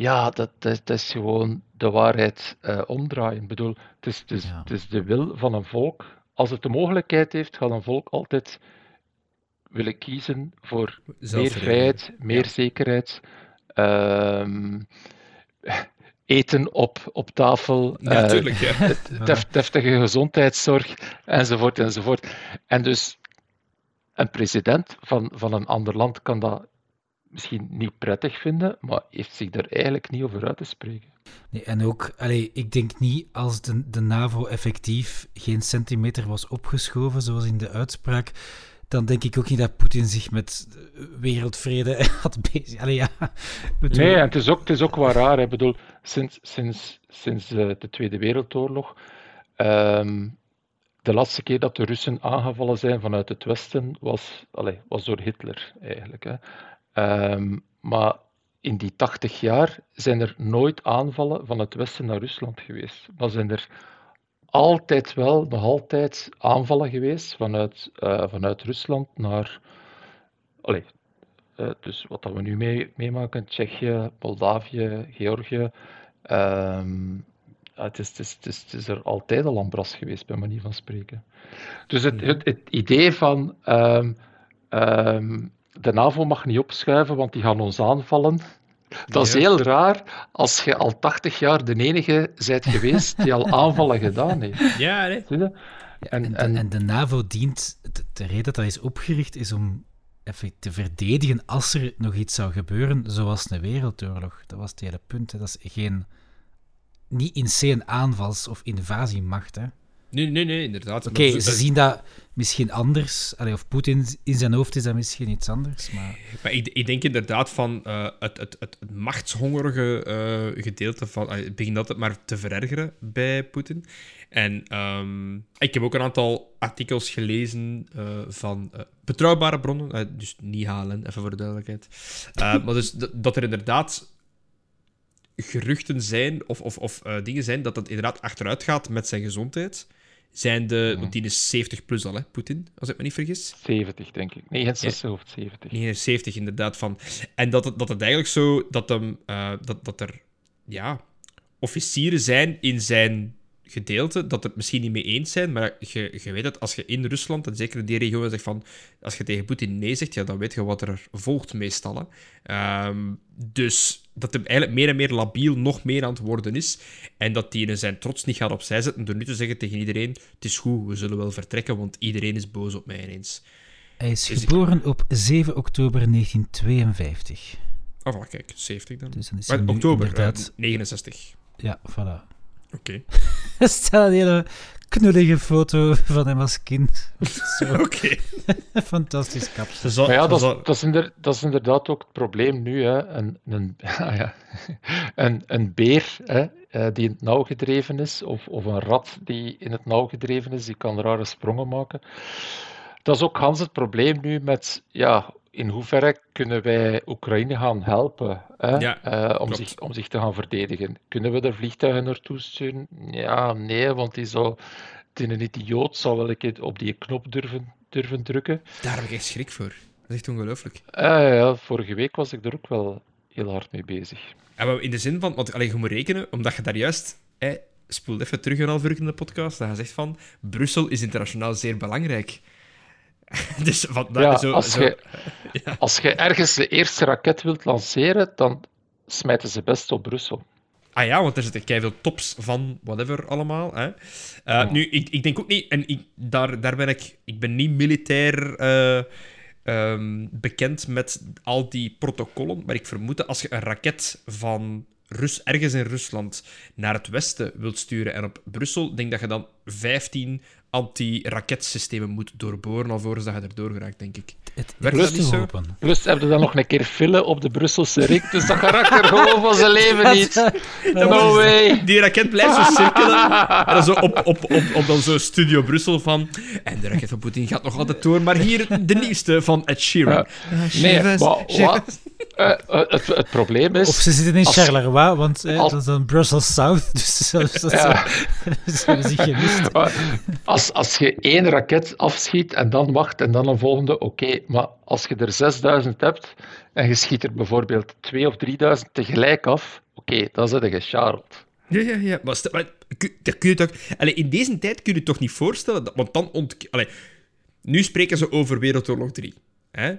Ja, dat, dat, is gewoon de waarheid uh, omdraaien. Ik bedoel, het is, het, is, ja. het is de wil van een volk. Als het de mogelijkheid heeft, gaat een volk altijd willen kiezen voor meer vrijheid, meer ja. zekerheid, um, eten op, op tafel, Natuurlijk, uh, ja. def, deftige gezondheidszorg, enzovoort, enzovoort. En dus een president van, van een ander land kan dat misschien niet prettig vinden, maar heeft zich daar eigenlijk niet over uit te spreken. Nee, en ook, allee, ik denk niet als de, de NAVO effectief geen centimeter was opgeschoven, zoals in de uitspraak, dan denk ik ook niet dat Poetin zich met wereldvrede had bezig. Allee, ja. Bedoel... Nee, en het is ook, het is ook wel raar. Ik bedoel, sinds, sinds, sinds uh, de Tweede Wereldoorlog, um, de laatste keer dat de Russen aangevallen zijn vanuit het Westen was, allee, was door Hitler eigenlijk. Hè. Um, maar in die 80 jaar zijn er nooit aanvallen van het Westen naar Rusland geweest. Maar zijn er altijd wel, nog altijd aanvallen geweest vanuit, uh, vanuit Rusland naar. Allez, uh, dus wat dat we nu mee, meemaken: Tsjechië, Moldavië, Georgië. Um, het, is, het, is, het, is, het is er altijd al ambras geweest, bij manier van spreken. Dus het, het, het idee van. Um, um, de NAVO mag niet opschuiven, want die gaan ons aanvallen. Dat is heel raar als je al 80 jaar de enige bent geweest die al aanvallen gedaan heeft. Ja, nee. En, en, en, en, de NAVO dient, de, de, reden dat dat is opgericht, is om even te verdedigen als er nog iets zou gebeuren, zoals een wereldoorlog. Dat was het hele punt. Hè. Dat is geen, niet in C een aanvals- of invasiemacht. Hè. Nee, nee, nee, inderdaad. Oké, ze zien dat misschien anders. Allee, of Poetin in zijn hoofd is dat misschien iets anders. Maar, maar ik, ik denk inderdaad van uh, het, het, het, machtshongerige uh, gedeelte van. Uh, het begint altijd maar te verergeren bij Poetin. En um, ik heb ook een aantal artikels gelezen van betrouwbare bronnen. dus niet halen, even voor de duidelijkheid. maar dus dat er inderdaad geruchten zijn, of, of, of dingen zijn, dat het inderdaad achteruit gaat met zijn gezondheid zijn de... Want die is 70 plus al, hè, Poetin, als ik me niet vergis. 70, denk ik. 69 ja. of 70. 79, inderdaad. Van. En dat het, dat het eigenlijk zo... Dat, hem, uh, dat, dat er ja, officieren zijn in zijn gedeelte dat het misschien niet mee eens zijn, maar je, je weet het, als je in Rusland, en zeker in die regio, zegt van, als je tegen Poetin nee zegt, ja, dan weet je wat er volgt meestal. Um, dus dat hem eigenlijk meer en meer labiel nog meer aan het worden is, en dat hij zijn trots niet gaat opzij zetten door nu te zeggen tegen iedereen, het is goed, we zullen wel vertrekken, want iedereen is boos op mij ineens. Hij is dus geboren op 7 oktober 1952. Oh, voilà, kijk, 70 dan. Dus dan is maar, oktober inderdaad... uh, 69. Ja, voilà. Oké. Staat een hele knullige foto van hem als kind. Oké. Fantastisch kapsel. Maar ja, dat, dat, is inderdaad, dat is inderdaad ook het probleem nu. Hè. Een, een, ja, een, een beer hè, eh, die in het nauw gedreven is, of, of een rat die in het nauw gedreven is, die kan rare sprongen maken. Dat is ook Hans het probleem nu met ja, in hoeverre kunnen wij Oekraïne gaan helpen hè? uh, om, zich, om zich te gaan verdedigen? Kunnen we er vliegtuigen naartoe sturen? Ja, nee, want die zou, die een idioot zou wel een keer op die knop durven, durven drukken. Daar heb ik echt schrik voor. Dat is echt ongelooflijk. Uh, ja, vorige week was ik er ook wel heel hard mee bezig. En in de zin van, want alleen je moet rekenen, omdat je daar juist, spoel even terug een half uur in de podcast, dat je zegt van, Brussel is internationaal zeer belangrijk. dus ja, zo, als, Je, ja. als je ergens de eerste raket wilt lanceren, dan smijten ze best op Brussel. Ah ja, want er zitten veel tops van whatever allemaal. Hè. Uh, Nu, ik, ik denk ook niet, en ik, daar, daar ben ik, ik ben niet militair uh, um, bekend met al die protocollen, maar ik vermoed dat als je een raket van Rus, ergens in Rusland naar het westen wilt sturen en op Brussel, denk dat je dan 15 anti-raketsystemen moet doorboren alvorens dat je erdoor geraakt, denk ik. Het Werkt dat niet zo? Plus hebben dan nog een keer file op de Brusselse rik, dus dat karakter gewoon van zijn leven niet. No way. Die raket blijft zo cirkelen. En dan zo op, op, op, op dan zo Studio Brussel van... En de raket van Poetin gaat nog altijd door, maar hier de nieuwste van Ed Sheeran. nee, maar wat? Uh, het, het, probleem is... Of ze zitten in Charleroi, want uh, als, dat is dan Brussels South, dus dat, dat, ja. dat, dat zich gemist. Als, je één raket afschiet en dan wacht en dan een volgende, oké. Maar als je er 6000 hebt en je schiet er bijvoorbeeld 2 of 3000 tegelijk af, oké, dan zit je gecharreld. Ja, ja, ja. Maar, dat kun je toch... Allee, in deze tijd kun je je toch niet voorstellen... Dat, want dan... Ont... Nu spreken ze over Wereldoorlog 3. Hè?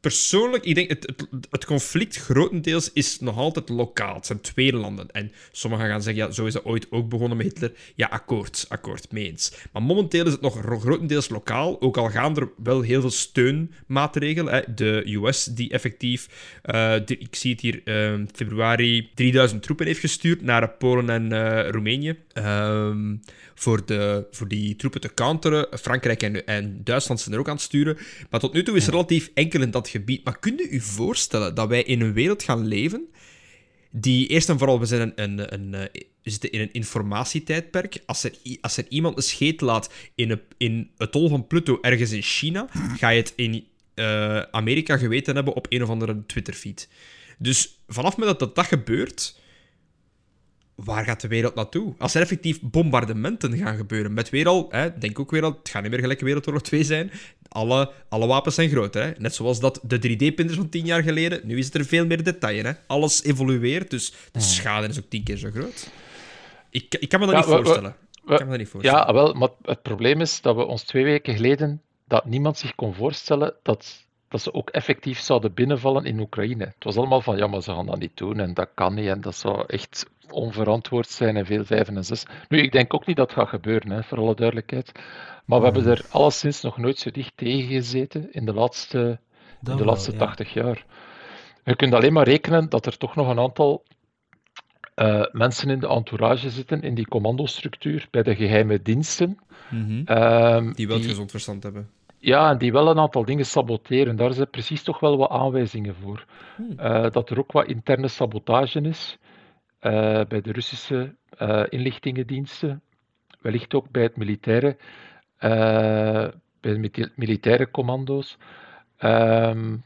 Persoonlijk, ik denk, het, het, het, conflict grotendeels is nog altijd lokaal. Het zijn twee landen. En sommigen gaan zeggen, ja, zo is het ooit ook begonnen met Hitler. Ja, akkoord, akkoord, mee eens. Maar momenteel is het nog grotendeels lokaal, ook al gaan er wel heel veel steunmaatregelen. Hè. De US die effectief, uh, ik zie het hier, uh, februari 3000 troepen heeft gestuurd naar Polen en uh, Roemenië. Ehm, voor, de, voor die troepen te counteren. Frankrijk en, en Duitsland zijn er ook aan het sturen. Maar tot nu toe is er relatief enkel in dat gebied. Maar kunt u u voorstellen dat wij in een wereld gaan leven die eerst en vooral, we, zijn een, een, een, een eh, we zitten in een informatietijdperk. Als er, als er iemand een scheet laat in, een, in het tol van Pluto ergens in China, ga je het in uh, Amerika geweten hebben op een of andere Twitterfeed. Dus vanaf met dat dat gebeurt, waar gaat de wereld naartoe? Als er effectief bombardementen gaan gebeuren, met weer al, hè, denk ook weer al, het gaat niet meer gelijk Wereldoorlog 2 zijn, alle, alle wapens zijn groot. Hè? Net zoals dat de 3D-printers van tien jaar geleden, nu is het er veel meer detail. Hè? Alles evolueert, dus de schade is ook tien keer zo groot. Ik, ik kan me dat niet voorstellen. ik kan me dat niet voorstellen. Ja, wel, maar het probleem is dat we ons twee weken geleden, dat niemand zich kon voorstellen dat dat ze ook effectief zouden binnenvallen in Oekraïne. Het was allemaal van, ja, maar ze gaan dat niet doen en dat kan niet en dat zou echt onverantwoord zijn en veel vijf en zes. Nu, ik denk ook niet dat het gaat gebeuren, hè, voor alle duidelijkheid. Maar we hebben er alleszins nog nooit zo dicht tegen gezeten in de laatste, in de laatste 80 jaar. Je kunt alleen maar rekenen dat er toch nog een aantal uh, mensen in de entourage zitten, in die commandostructuur, bij de geheime diensten. Mm -hmm. die wel het gezond verstand hebben. Ja, en die wel een aantal dingen saboteren. Daar zijn precies toch wel wat aanwijzingen voor. Hmm. Uh, dat er ook wat interne sabotage is uh, bij de Russische inlichtingendiensten, wellicht ook bij het militaire, bij de militaire commando's. Um,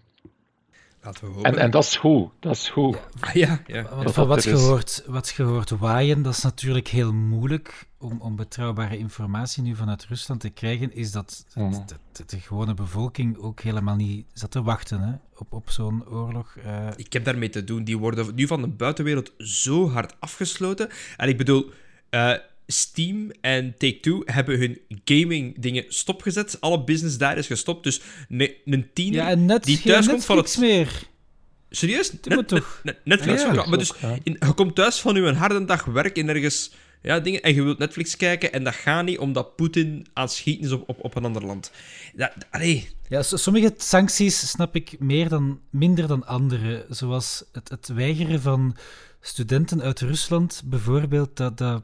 en, en dat is goed. Dat is goed. Ja, ja. Want van wat je, hoort, wat je hoort waaien, dat is natuurlijk heel moeilijk om, om betrouwbare informatie nu vanuit Rusland te krijgen, is dat mhm. de, de, gewone bevolking ook helemaal niet zat te wachten hè, op, op zo'n oorlog. Uh... Ik heb daarmee te doen. Die worden nu van de buitenwereld zo hard afgesloten. En ik bedoel... Uh, Steam en Take-Two hebben hun gaming dingen stopgezet. Alle business daar is gestopt. Dus een tiener ja, en net, die thuis komt van het... meer. Serieus? Net, toch? Netflix ja, ja. Maar dus, in, je komt thuis van je harde dag werk in ergens ja, dingen, en je wilt Netflix kijken en dat gaat niet omdat Poetin aan het schieten is op, op, op een ander land. Dat, allee. Ja, sommige sancties snap ik meer dan, minder dan andere. Zoals het, het weigeren van studenten uit Rusland bijvoorbeeld, dat, dat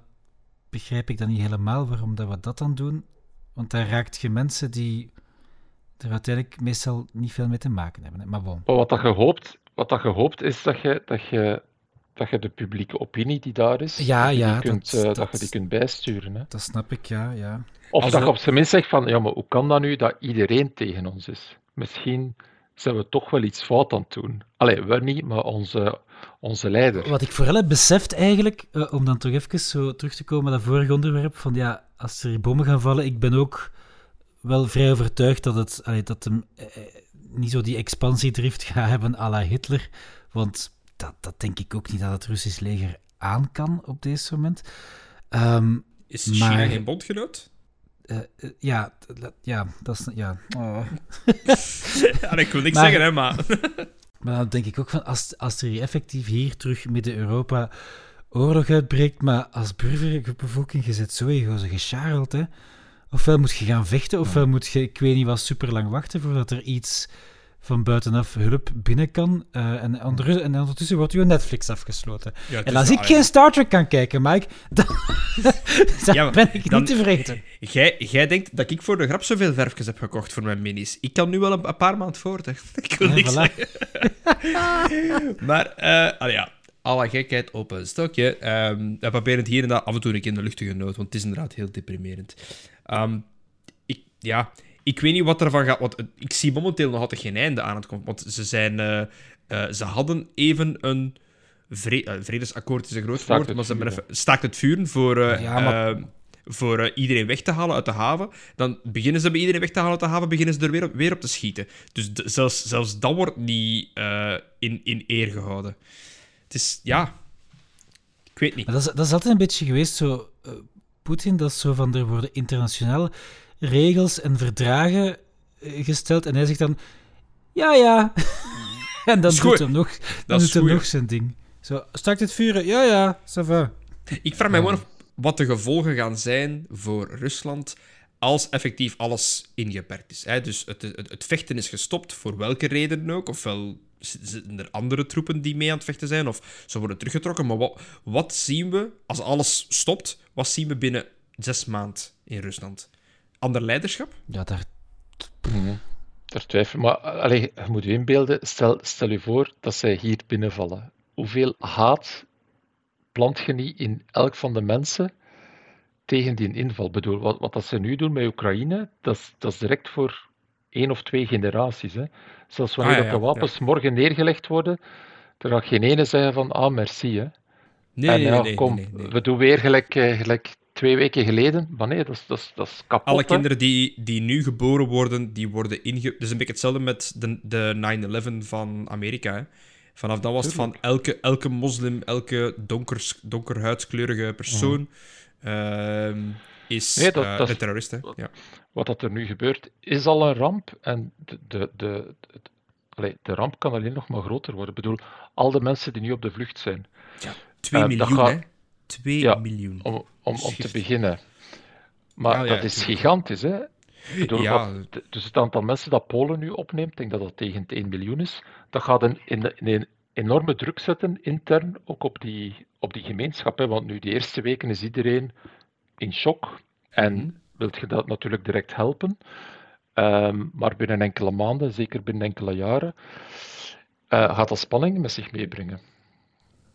begrijp ik dan niet helemaal waarom dat we dat dan doen. Want daar raakt je mensen die er uiteindelijk meestal niet veel mee te maken hebben. Maar bon. Wat dat je hoopt, wat dat je hoopt is dat je, dat je, dat je de publieke opinie die daar is, ja, dat, ja, je kunt, dat, dat, je die kunt bijsturen. Hè? Dat snap ik, ja. ja. Of dat je op zijn minst zegt van, ja, maar hoe kan dat nu dat iedereen tegen ons is? Misschien zijn we toch wel iets fout aan het doen. Allee, we niet, maar onze, onze leider. Wat ik vooral heb beseft eigenlijk, uh, om dan toch even zo terug te komen naar dat vorige onderwerp, van ja, als er bommen gaan vallen, ik ben ook wel vrij overtuigd dat het allee, dat hem eh, niet zo die expansiedrift gaat hebben à la Hitler, want dat, dat denk ik ook niet dat het Russisch leger aan kan op deze moment. Um, is China maar, geen bondgenoot? Uh, uh, ja, ja, dat is... Ja. Oh. ja ik wil niks maar, zeggen, hè, maar... Maar dan denk ik ook van, als, als er effectief hier terug Midden-Europa oorlog uitbreekt, maar als burgerbevolking, je zit sowieso gescharreld, hè. Ofwel moet je gaan vechten, ofwel moet je, ik weet niet wat, super lang wachten voordat er iets van buitenaf hulp binnen kan. Uh, en, ondertussen, en ondertussen wordt uw Netflix afgesloten. Ja, en als ik geen Star Trek kan kijken, Mike, dan, dan ja, ben ik dan, niet tevreden. Jij, jij denkt dat ik voor de grap zoveel verfjes heb gekocht voor mijn minis. Ik kan nu wel een, een paar maanden voort. Ik wil niks maar, uh, ja, alle gekheid op een stokje. Um, we proberen het hier en daar af en toe een keer in de luchtige noot, want het is inderdaad heel deprimerend. Um, ik, ja, ik weet niet wat ervan gaat. Want ik zie momenteel nog altijd geen einde aan het komen. Want ze zijn. Uh, uh, ze hadden even een. Vre uh, vredesakkoord is een groot woord, maar ze hebben even staakt het vuren voor. Ja, maar... voor iedereen weg te halen uit de haven. Dan beginnen ze bij iedereen weg te halen uit de haven, beginnen ze er weer op, weer op te schieten. Dus zelfs, zelfs dat wordt niet in, in eer gehouden. Het is, ja... Ik weet niet. Maar dat, is, dat is altijd een beetje geweest, zo... Poetin, dat is zo van, er worden internationaal regels en verdragen eh, gesteld. En hij zegt dan: Ja, ja. en dan doet hij nog, dan doet hij nog zijn ding. Zo, start het vuren? Ja, ja, ça va. Ik vraag mij gewoon af wat de gevolgen gaan zijn voor Rusland als effectief alles ingeperkt is. Hè? Dus het, het, het, vechten is gestopt, voor welke reden ook. Ofwel zitten er andere troepen die mee aan het vechten zijn, of ze worden teruggetrokken. Maar wat, wat zien we, als alles stopt, wat zien we binnen zes maanden in Rusland? Ander leiderschap? Ja, daar... Daar twijfel Maar allez, je moet je inbeelden, stel, stel je voor dat zij hier binnenvallen. Hoeveel haat plant je niet in elk van de mensen tegen die inval? Ik bedoel, wat, wat dat ze nu doen met Oekraïne, dat is, dat is direct voor één of twee generaties. Hè. Zelfs wanneer ah, ja, de wapens morgen neergelegd worden, er gaat geen ene zeggen van ah, merci. Hè. Nee, en, ja, nee, kom, nee, nee, we doen weer gelijk, eh, gelijk twee weken geleden. Maar nee, dat is, dat is, dat is kapot. Alle kinderen die, die nu geboren worden, die worden inge... Is een beetje hetzelfde met de, de 9-11 van Amerika. Hè. Vanaf dan was het van elke, elke moslim, elke donker, donkerhuidskleurige persoon uh, is nee, dat, uh, dat, een terrorist. Hè. Ja. Wat dat er nu gebeurt, is al een ramp. En de, de, de, de, de ramp kan alleen nog maar groter worden. Ik bedoel, al de mensen die nu op de vlucht zijn. Ja, 2 uh, miljoen, gaat, hè? 2 ja, miljoen. Om, om, om te beginnen. Maar dat is gigantisch, hè? Bedoel, ja. Wat, dus het aantal mensen dat Polen nu opneemt, ik denk dat dat tegen 1 miljoen is, dat gaat in, in, in, enorme druk zetten intern ook op die, op die gemeenschap. Hè? Want nu, de eerste weken is iedereen in shock en mm wilt je dat natuurlijk direct helpen. Ehm, maar binnen enkele maanden, zeker binnen enkele jaren, uh, gaat dat spanning met zich meebrengen.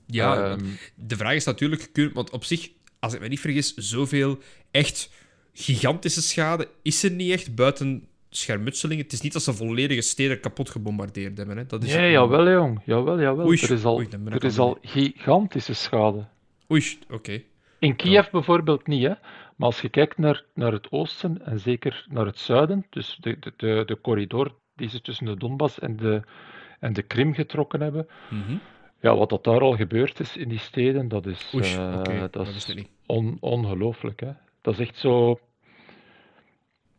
Ja, ehm, de vraag is natuurlijk, want op zich, als ik me niet vergis, zoveel echt gigantische schade is er niet echt buiten schermutselingen. Het is niet dat ze volledige steden kapot gebombardeerd hebben. Hè. Dat is nee, jawel, jong. Jawel, jawel. er is al, er is al gigantische schade. Oei, oké. In Kiev bijvoorbeeld niet, hè. Maar als je kijkt naar, naar het oosten en zeker naar het zuiden, dus de, de, de, de corridor die ze tussen de Donbass en de, en de Krim getrokken hebben, mm ja, wat dat daar al gebeurd is in die steden, dat is, Oei, uh, dat, dat is on, ongelooflijk. Hè. Dat is echt zo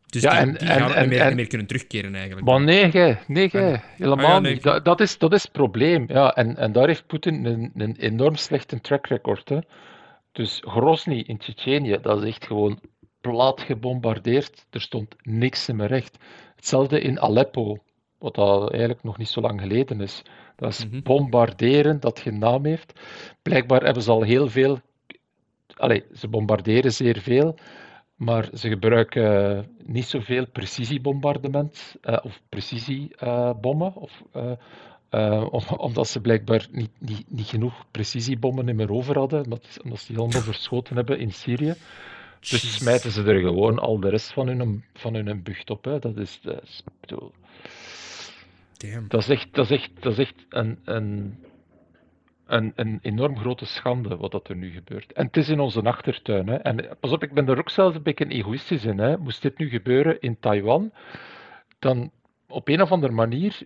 dus ja, die, en, die gaan en, meer, meer, kunnen terugkeren eigenlijk. Maar nee, gij, nee, gij, helemaal ah, niet. Dat, dat, is, dat is het probleem. Ja, en, en daar heeft Poetin een, een enorm slechte track record. Hè. Dus Grozny in Tsjetsjenië, dat is echt gewoon plat gebombardeerd. Er stond niks meer recht. Hetzelfde in Aleppo, wat dat eigenlijk nog niet zo lang geleden is. Dat is mhm. bombarderen dat geen naam heeft. Blijkbaar hebben ze al heel veel. Allee, ze bombarderen zeer veel. Maar ze gebruiken uh, niet zoveel precisiebombardement uh, of precisiebommen. Uh, omdat ze blijkbaar niet, niet, niet genoeg precisiebommen meer over hadden, omdat, omdat ze die allemaal verschoten hebben in Syrië. Dus smijten ze er gewoon al de rest van hun, van hun bucht op. Hè. Dat is, dat is, bedoel, dat is echt, dat is echt, dat is echt een, een een, een enorm grote schande wat dat er nu gebeurt. En het is in onze achtertuin. Hè. En pas op, ik ben er ook zelfs een beetje egoïstisch in. Hè. Moest dit nu gebeuren in Taiwan, dan op een of andere manier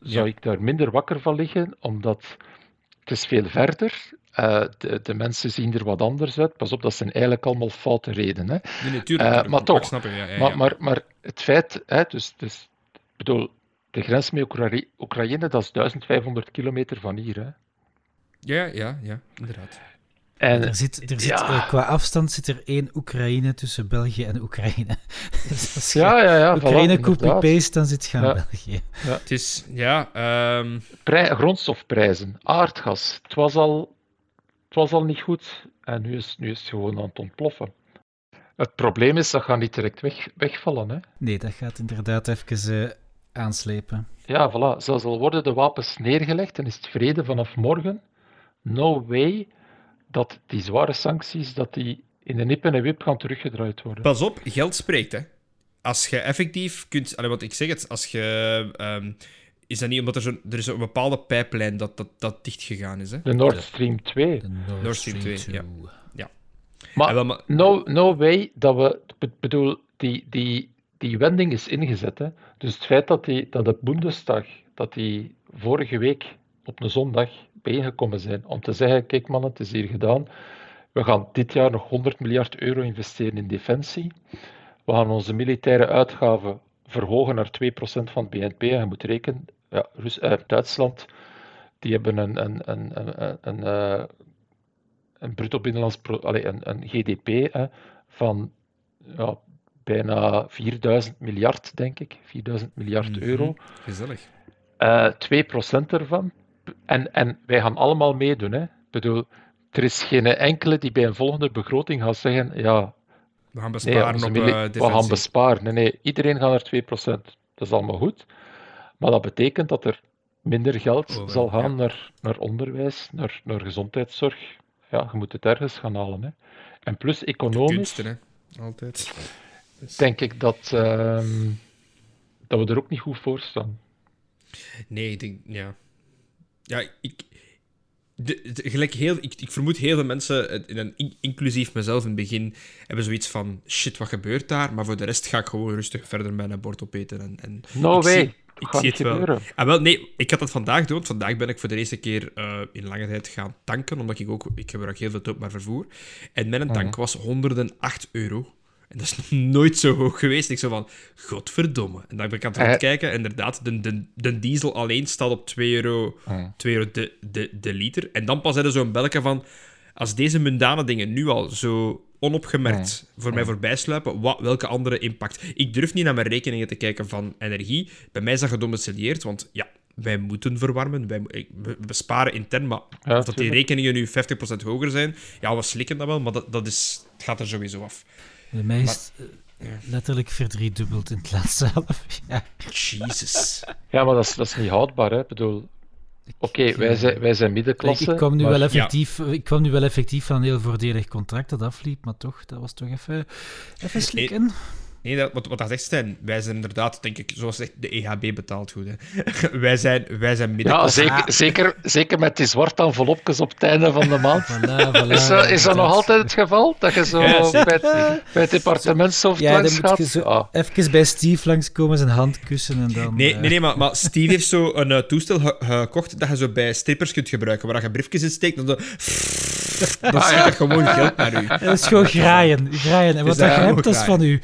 zou ik daar minder wakker van liggen, omdat het is veel verder. Uh, de, de, mensen zien er wat anders uit. Pas op, dat zijn eigenlijk allemaal foute redenen. Nee, natuurlijk. Uh, maar toch. Ja, maar, maar, maar, het feit, hè, dus, dus, bedoel, de grens met Oekraïne, dat is 1500 kilometer van hier. Hè. Ja, ja, ja, inderdaad. En, er zit, er zit, eh, qua afstand zit er één Oekraïne tussen België en Oekraïne. dus als ja, ja, ja, Oekraïne voilà, copy-paste, dan zit je aan België. Ja. Het is, ja... Um... grondstofprijzen, aardgas. Het was, al, het was al niet goed en nu is, nu is het gewoon aan het ontploffen. Het probleem is, dat gaat niet direct weg, wegvallen. Hè? Nee, dat gaat inderdaad even uh, aanslepen. Ja, voilà. Zelfs al worden de wapens neergelegd en is het vrede vanaf morgen no way dat die zware sancties dat die in de nip en de wip gaan teruggedraaid worden. Pas op, geld spreekt, hè. Als je effectief kunt... Allee, wat ik zeg het, als je... Um, is dat niet omdat er, zo, er is een bepaalde pijplijn dat, dat, dat dicht gegaan is, hè? De Nord Stream 2. De Nord, Stream 2, ja. ja. Maar, wel, maar, no, no way dat we... bedoel, die, die, die wending is ingezet, hè. Dus het feit dat, die, dat de Bundestag, dat die vorige week op een zondag bijeengekomen zijn om te zeggen, kijk man, het is hier gedaan. We gaan dit jaar nog 100 miljard euro investeren in defensie. We gaan onze militaire uitgaven verhogen naar 2% van het BNP. En je moet rekenen, ja, uh, Duitsland, die hebben een, een, een, een, een, uh, een bruto binnenlands allez, een, een GDP van ja, bijna 4000 miljard, denk ik. 4000 miljard mhm. euro. Gezellig. Uh, eh, 2% ervan en, en wij gaan allemaal meedoen. Hè. Ik bedoel, er is geen enkele die bij een volgende begroting gaat zeggen: ja, we gaan besparen nee, op uh, We gaan besparen. Nee, nee, iedereen gaat naar 2%. Dat is allemaal goed. Maar dat betekent dat er minder geld oh, zal gaan naar, naar onderwijs, naar, naar gezondheidszorg. Ja, je moet het ergens gaan halen. Hè. En plus economisch. Kunsten, hè. Altijd. Denk ik dat, uh, dat we er ook niet goed voor staan. Nee, ik denk, ja. Ja, ik, de, gelijk heel, ik, ik, vermoed heel veel mensen, inclusief mezelf in het begin, hebben zoiets van: shit, wat gebeurt daar? Maar voor de rest ga ik gewoon rustig verder met een bord opeten. En, en no ik way. Zie, ik zie het wel. Ah, wel. Nee, ik had dat vandaag doen. Vandaag ben ik voor de eerste keer uh, in lange tijd gaan tanken, omdat ik ook ik gebruik heel veel openbaar vervoer. En mijn tank mhm. was 108 euro. En dat is nooit zo hoog geweest. Ik zo van, godverdomme. En dan ben ik aan het uh, kijken. Inderdaad, de, de, de diesel alleen staat op 2 euro, 2 euro de, de, de liter. En dan pas hebben zo'n belke van... Als deze mundane dingen nu al zo onopgemerkt voor mij voorbij sluipen, wat, welke andere impact? Ik durf niet naar mijn rekeningen te kijken van energie. Bij mij is dat gedomicileerd, want ja, wij moeten verwarmen. Wij, we besparen intern, maar Ja, dat die rekeningen nu 50% hoger zijn, ja, we slikken dat wel, maar dat, dat is, het gaat er sowieso af. De meest eh, letterlijk verdriedubbeld in het laatste half jaar. Jesus. Ja, maar dat is, dat is niet houdbaar. Hè. Ik bedoel, oké, wij, zijn, wij zijn Ik, middenklasse. ik, kwam nu maar- wel effectief, ik kwam nu wel effectief van een heel voordelig contract dat afliep, maar toch, dat was toch even, even slikken. Nee, dat, wat, wat dat zegt, Stijn, wij zijn inderdaad, denk ik, zoals zegt, de EHB betaalt goed. Hè. wij, zijn, wij zijn Ja, middenklasse. zeker, zeker, zeker met die zwarte envelopjes op het einde van de maand. Voilà, voilà, Is, dat- is dat nog altijd het geval? Dat je zo Ja, bij, het, bij het departementshoofd Ja, dan langs moet je gaat? zo Ah. even bij Steve langskomen, zijn hand kussen en dan... Nee, eh, nee, nee maar, maar Steve heeft zo een eh, toestel ge- gekocht dat je zo bij strippers kunt gebruiken, waar je briefjes in steekt en dan, dan Ah, stuurt ja. dat gewoon geld naar u. Dat is gewoon graaien, graaien. En wat dat dat je hebt, dat is van u.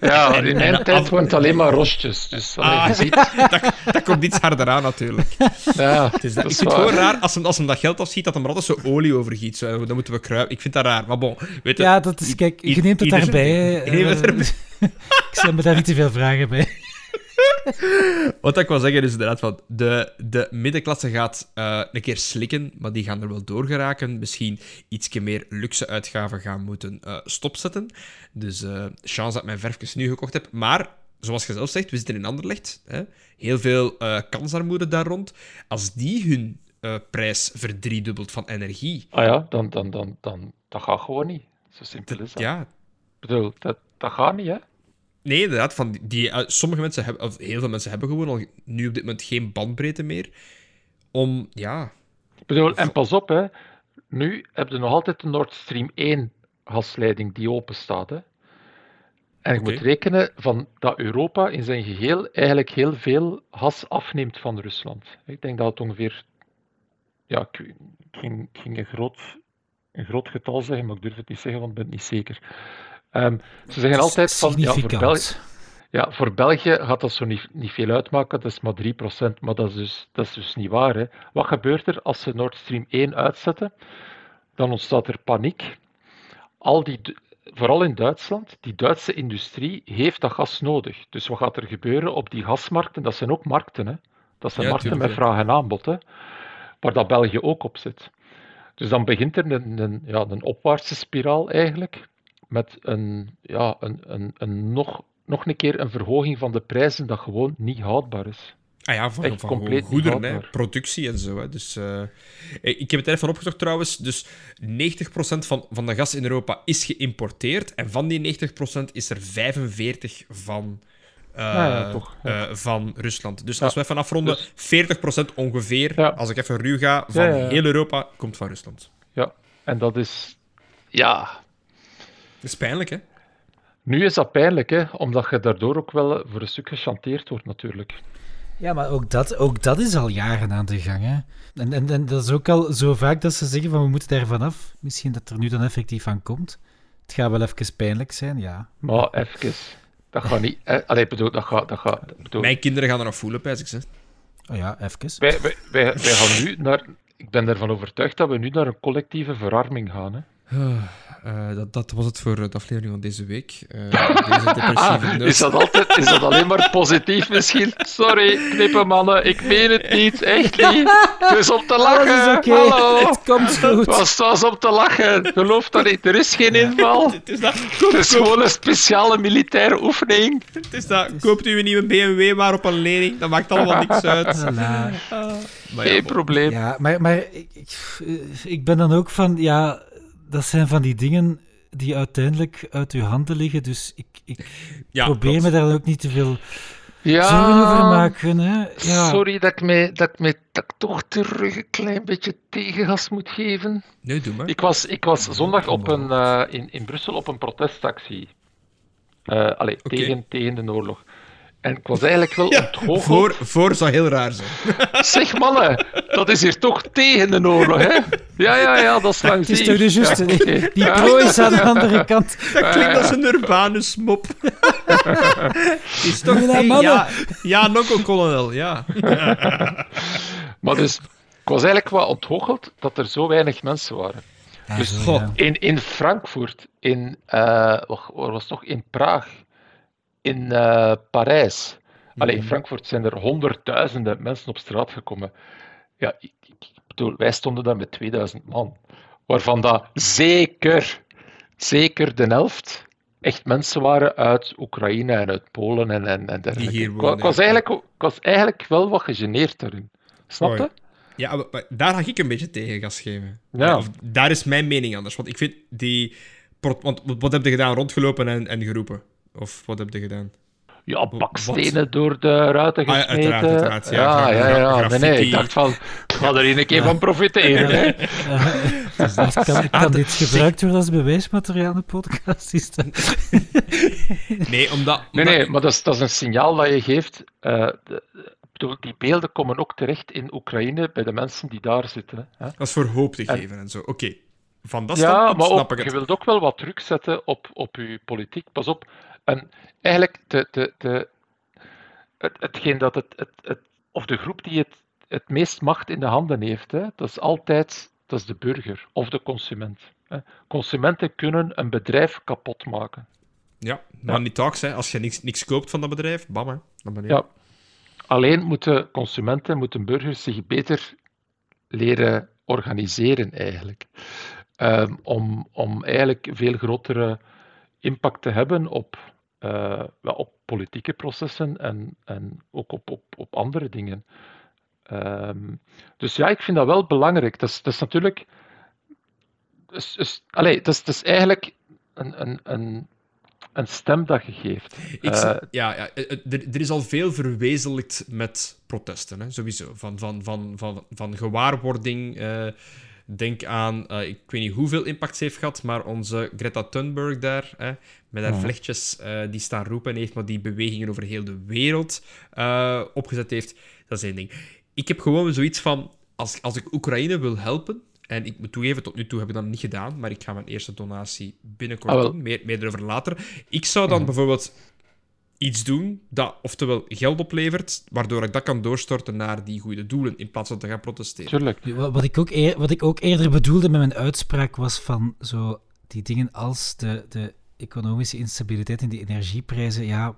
Ja, En- in en mijn tijd af- waren het alleen maar rostjes. Dus Ah, je ziet, dat, dat komt iets harder aan, natuurlijk. ja, Het is dat ik is vind het gewoon raar als hem, als hem dat geld afschiet, dat hem er altijd zo olie over giet. Zo, dan moeten we kruipen. Ik vind dat raar. Maar bon, weet je, Ja, dat is, kijk, je neemt het daarbij. ding. Je neemt het eh, erbij. ik stel me daar niet te veel vragen bij. Wat ik wil zeggen is inderdaad van de, de middenklasse gaat eh, een keer slikken, maar die gaan er wel door geraken. Misschien ietsje meer luxe uitgaven gaan moeten eh, stopzetten. Dus eh chance dat mijn verfjes nu gekocht heb. Maar, zoals je zelf zegt, we zitten in Anderlecht. Hè? Heel veel kansarmoede daar rond. Als die hun prijs verdriedubbelt van energie... Ah ja, dan, dan, dan, dan, dat gaat gewoon niet. Zo simpel is dat. Ja, Ik bedoel, dat, dat gaat niet, hè? Nee, inderdaad. Van die, eh, sommige mensen hebben, of heel veel mensen hebben gewoon al nu op dit moment geen bandbreedte meer. Om, ja. Ik bedoel, en pas op, hè. Nu heb je nog altijd de Nord Stream 1 gasleiding die open staat, hè. En je Oké. moet rekenen van dat Europa in zijn geheel eigenlijk heel veel gas afneemt van Rusland. Ik denk dat het ongeveer... Ja, ik, ik ging, ik ging een, groot, een groot getal zeggen, maar ik durf het niet zeggen, want ik ben het niet zeker. Ehm, ze zeggen altijd van... Ja, voor België, ja, voor België gaat dat zo niet, niet veel uitmaken, dat is maar 3%, maar dat is dus, dat is dus niet waar. Hè. Wat gebeurt er als ze Nord Stream 1 uitzetten? Dan ontstaat er paniek. Al die, vooral in Duitsland, die Duitse industrie heeft dat gas nodig. Dus wat gaat er gebeuren op die gasmarkten? Dat zijn ook markten. Hè. Dat zijn Ja, markten tuurlijk, met vraag en aanbod, hè, waar dat België ook op zit. Dus dan begint er een, een, ja, een opwaartse spiraal eigenlijk, met een, ja, een, een, een nog, nog een keer een verhoging van de prijzen dat gewoon niet houdbaar is. Ah ja, van, Echt van compleet goederen, hè, productie en zo. Hè. Dus, eh, ik heb het even opgezocht trouwens. Dus 90% van, van de gas in Europa is geïmporteerd. En van die 90% is er 45% van, eh, Ja, ja, toch, ja. eh, van Rusland. Dus als we even afronden, Dus- 40% ongeveer, als ik even ruw ga, van heel Europa komt van Rusland. Ja, en dat is, ja, Dat is pijnlijk, hè? nu is dat pijnlijk, hè, omdat je daardoor ook wel voor een stuk gechanteerd wordt natuurlijk. Ja, maar ook dat, ook dat is al jaren aan de gang. Hè. En, en, en dat is ook al zo vaak dat ze zeggen van we moeten daar vanaf. Misschien dat er nu dan effectief van komt. Het gaat wel even pijnlijk zijn, ja. Maar even, dat gaat niet, eh, allee, bedoel, dat gaat, dat gaat, bedoel, Mijn kinderen gaan er nog voelen, pijs ik ze. Oh ja, even. wij, wij, wij, wij gaan nu naar, ik ben ervan overtuigd dat we nu naar een collectieve verarming gaan, hè. Eh, dat, dat was het voor de aflevering van deze week. Eh, deze depressieve Ah, is dat altijd, is dat alleen maar positief misschien? Sorry, knippen mannen, ik meen het niet, echt niet. Het is om te lachen, Alles is oké, hallo. het komt goed. Het was, het was om te lachen, geloof dat niet, er is geen inval. Het is dat. Het is gewoon een speciale militaire oefening. Het is dat. Koopt u een nieuwe BMW maar op een lening, dat maakt allemaal niks uit. Voilà. Maar ja, Geen probleem. Ja, maar, maar ik, ik ben dan ook van, ja, dat zijn van die dingen die uiteindelijk uit uw handen liggen. Dus ik, ik Ja, probeer klopt. me daar ook niet te veel Ja, zorgen over maken. Hè. Ja. sorry dat ik, mij, dat, ik mij, dat ik toch terug een klein beetje tegengas moet geven. Nee, doe maar. Ik was, ik was zondag op een, eh, in, in Brussel op een protestactie. Eh allee, Oké. tegen, tegen de oorlog. En ik was eigenlijk wel Ja, ontgoocheld. voor, voor zou heel raar zijn. Zeg mannen, dat is hier toch tegen de oorlog, hè? Ja, ja, ja, dat is langs Het is toch de juiste. Ja, die- oké. Die Ja. pro is aan de andere kant. Dat klinkt als een Urbanus mop. is toch... Ja, Hey, mannen. ja, ja Nokko Colonel, ja. Maar dus, ik was eigenlijk wat ontgoocheld dat er zo weinig mensen waren. Ja, Dus, zo, goh, ja. In, in Frankfurt, in, eh, wacht, waar was het nog? In Praag, in eh, Parijs. Allee, in Frankfurt zijn er honderdduizenden mensen op straat gekomen. Ja, ik, ik bedoel, wij stonden daar met 2000 man. Waarvan dat zeker, zeker de helft echt mensen waren uit Oekraïne en uit Polen en, en, en dergelijke. Ik, wa- ik was eigenlijk, ik was eigenlijk wel wat gegeneerd daarin. Snap je? Ja, maar- daar ga ik een beetje tegen gas geven. Ja. Of, daar is mijn mening anders. Want ik vind die... Want wat heb je gedaan? Rondgelopen en, en geroepen? Of wat heb je gedaan? Ja, bakstenen door de ruiten Ah, ja, gesmeten. uiteraard, uiteraard, ja. ja, ja. Nee, nee, ik dacht van, ik ga er een keer van profiteren. Hè. Dus dat kan, kan dit gebruikt worden als bewijsmateriaal in de podcast? Is dat... Nee, omdat... Nee, omdat- nee, maar dat is, dat is een signaal dat je geeft. Eh, de- bedoel, die beelden komen ook terecht in Oekraïne bij de mensen die daar zitten. Hè. Dat is voor hoop te En- geven en zo. Oké. Van dat Ja, standpunt maar snap ook, ik je wilt ook wel wat druk zetten op, op je politiek. Pas op. En eigenlijk, de, de, de, het, hetgeen dat het, het, het, of de groep die het, het meest macht in de handen heeft, hè, dat is altijd dat is de burger of de consument. Hè. Consumenten kunnen een bedrijf kapot maken. Ja, maar niet talks, hè. Als je niks, niks koopt van dat bedrijf, bam, hè. Dan ben je... Ja. Alleen moeten consumenten, moeten burgers zich beter leren organiseren, eigenlijk. Ehm, om, om eigenlijk veel grotere impact te hebben op, eh, wel, op politieke processen en, en ook op, op, op andere dingen. Ehm, dus ja, ik vind dat wel belangrijk. Dat is, dat is natuurlijk. Dus, dus, allee, dat, is, dat is eigenlijk een, een, een, een stem dat je geeft. Ik, Eh, ja, ja eh, er, er is al veel verwezenlijkt met protesten, hè, sowieso. Van, van, van, van, van gewaarwording. Denk aan, eh, ik weet niet hoeveel impact ze heeft gehad, maar onze Greta Thunberg daar, hè, met haar Ja. vlechtjes die die staan roepen heeft, maar die bewegingen over heel de wereld eh, opgezet heeft. Dat is één ding. Ik heb gewoon zoiets van, als, als ik Oekraïne wil helpen, en ik moet toegeven, tot nu toe heb ik dat niet gedaan, maar ik ga mijn eerste donatie binnenkort Ah, doen, meer, meer erover later. Ik zou dan bijvoorbeeld iets doen dat oftewel geld oplevert, waardoor ik dat kan doorstorten naar die goede doelen, in plaats van te gaan protesteren. Tuurlijk. Wat ik, ook eer- wat ik ook eerder bedoelde met mijn uitspraak was van zo die dingen als de, de economische instabiliteit en die energieprijzen. Ja,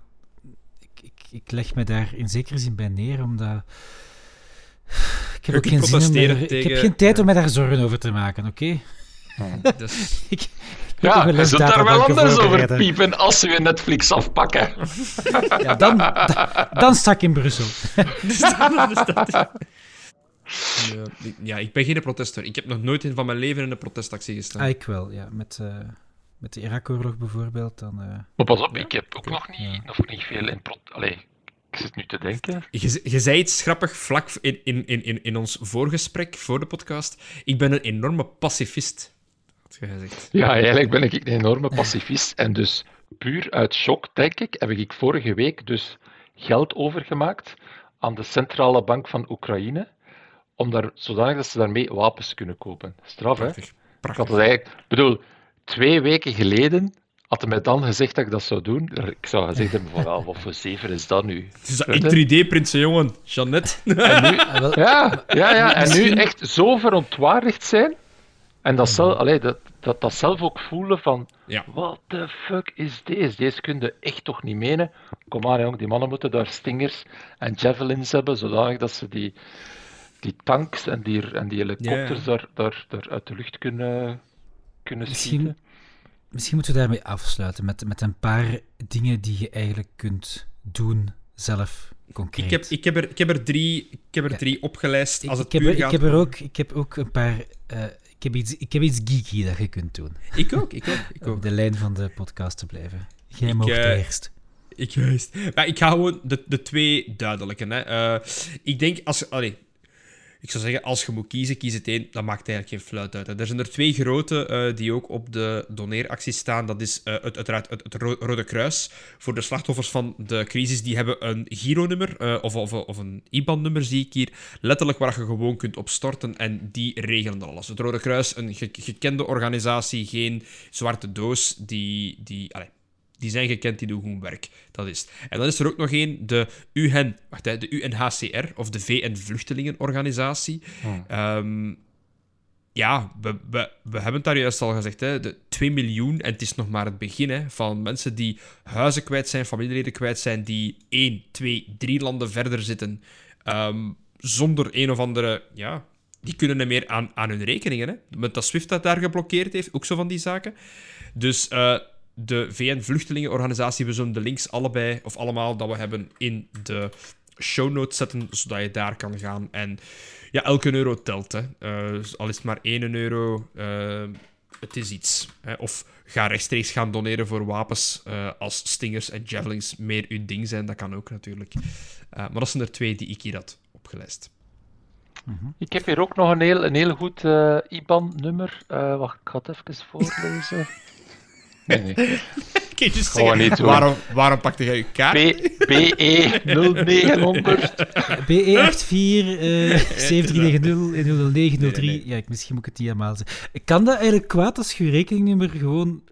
ik, ik, ik leg me daar in zekere zin bij neer, omdat. Ik heb ook geen zin om protesteren daar- Ik heb geen tijd om mij daar zorgen over te maken, oké? Dus, Ik, Ja, je zult daar wel anders over piepen als we Netflix afpakken. Ja, dan, dan, dan sta ik in Brussel. dus ja, ik- ja, ik ben geen protester. Ik heb nog nooit in van mijn leven in een protestactie gestaan. Ah, ik wel, ja. Met, eh, met de Irak-oorlog bijvoorbeeld. Dan, eh, Maar pas op, ik heb ook nog niet, nog niet veel in... Pro Allee, ik zit nu te denken. Je, je zei iets grappig vlak in, in, in, in, in ons voorgesprek voor de podcast. Ik ben een enorme pacifist, had je gezegd. Ja, eigenlijk ben ik een enorme pacifist. En dus puur uit shock, denk ik, heb ik vorige week dus geld overgemaakt aan de centrale bank van Oekraïne, om daar, zodanig dat ze daarmee wapens kunnen kopen. Straf, hè? Prachtig. Ik had Prachtig. het eigenlijk... Bedoel, twee weken geleden had hij mij dan gezegd dat ik dat zou doen. Ik zou gezegd hebben van, wat voor zever is dat nu? Het is dat in je? 3D, Prinsen Jongen. Jeannette. En nu, ah, Ja, ja, ja. En nu echt zo verontwaardigd zijn. En dat, zelf, allee, dat, dat, dat zelf ook voelen van... Ja. What the fuck is deze? Deze kun je echt toch niet menen? Kom aan, jong. Die mannen moeten daar stingers en javelins hebben, zodanig dat ze die, die tanks en die, en die helikopters Daar, daar, daar uit de lucht kunnen, kunnen Misschien- schieten. Misschien moeten we daarmee afsluiten met, met een paar dingen die je eigenlijk kunt doen zelf, concreet. Ik heb, ik, heb er, ik heb er drie, ik heb er Ja. drie opgelijst. Ik- Als het ik, heb, er- ik, heb er ook, ik heb ook een paar... eh, ik, heb iets, ik heb iets geeky dat je kunt doen. Ik ook, ik ook, ik Om ook. de lijn van de podcast te blijven. Jij mocht eh, eerst. Ik juist. Maar ik ga gewoon de, de twee duidelijke. Hè. Eh, ik denk, als, allee, ik zou zeggen, als je moet kiezen, kies het één. Dat maakt eigenlijk geen fluit uit. Er zijn er twee grote eh, die ook op de doneeractie staan. Dat is eh, het, uiteraard het, het Ro- Rode Kruis. Voor de slachtoffers van de crisis, die hebben een Giro-nummer eh, of, of, of een IBAN-nummer, zie ik hier. Letterlijk waar je gewoon kunt op storten en die regelen alles. Het Rode Kruis, een ge- gekende organisatie, geen zwarte doos, die... die allee, die zijn gekend, die doen goed werk. Dat is het. En dan is er ook nog één, de, UN, wacht, de UNHCR, of de VN-vluchtelingenorganisatie. Hmm. Ehm, ja, we, we, we hebben het daar juist al gezegd. Hè, de 2 miljoen, en het is nog maar het begin, hè, van mensen die huizen kwijt zijn, familieleden kwijt zijn, die 1, 2, 3 landen verder zitten, um, zonder een of andere... Ja, die kunnen er meer aan, aan hun rekeningen. Hè. Met dat SWIFT dat daar geblokkeerd heeft, ook zo van die zaken. Dus uh, de VN-vluchtelingenorganisatie, we zullen de links allebei, of allemaal, dat we hebben in de show notes zetten, zodat je daar kan gaan. En ja, elke euro telt. Hè. Uh, al is het maar 1 euro, uh, het is iets. Hè. Of ga rechtstreeks gaan doneren voor wapens uh, als stingers en javelins meer uw ding zijn. Dat kan ook natuurlijk. maar dat zijn er twee die ik hier had opgelijst. Mhm. Ik heb hier ook nog een heel, een heel goed IBAN-nummer. wacht, ik ga het even voorlezen. Nee, nee. dus Gewoon niet waarom, waarom pakte jij je kaart? BE 0900. BE 84 uh, 7390 0903. Ja, misschien moet ik het niet helemaal zeggen. Kan dat eigenlijk kwaad als je rekeningnummer gewoon...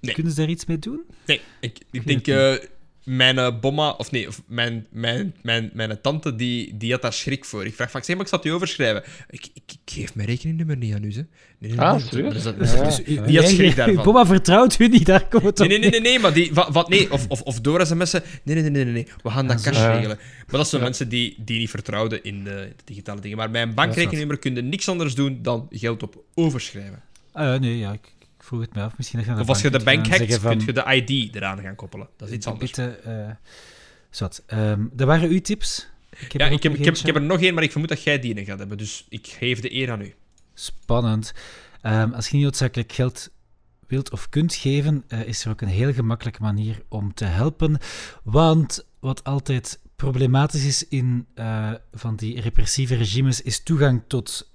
Kunnen ze daar iets mee doen? Nee, ik, ik denk... Uh, mijn uh, bomma, of nee, of mijn, mijn, mijn, mijn tante, die, die had daar schrik voor. Ik vraag vaak, zeg maar, ik zal het je overschrijven. Ik, ik, ik, geef mijn rekeningnummer niet aan u, hè. Nee, nee, ah, serieus? Dat, ja, dus, die had schrik daarvan. Bomma vertrouwt u niet, daar komt het nee, nee, nee, nee, nee, maar die, wat, nee, of, of, of door sms'en, nee, nee, nee, nee, nee, we gaan dat cash regelen. Maar dat zijn mensen die, die niet vertrouwden in de, digitale dingen. Maar mijn bankrekeningnummer kun je niks anders doen dan geld op overschrijven. Uh, nee, ja, ik, vroeg het me af. Misschien of als je de bank hackt, van... kun je de ID eraan gaan koppelen. Dat is iets anders. Bitte, uh, zat. Um, dat waren uw tips. Ik heb ja, ik heb, ik, heb, ik heb, er nog één, maar ik vermoed dat jij die in gaat hebben. Dus ik geef de eer aan u. Spannend. Um, als je niet noodzakelijk geld wilt of kunt geven, uh, is er ook een heel gemakkelijke manier om te helpen. Want wat altijd problematisch is in uh, van die repressieve regimes, is toegang tot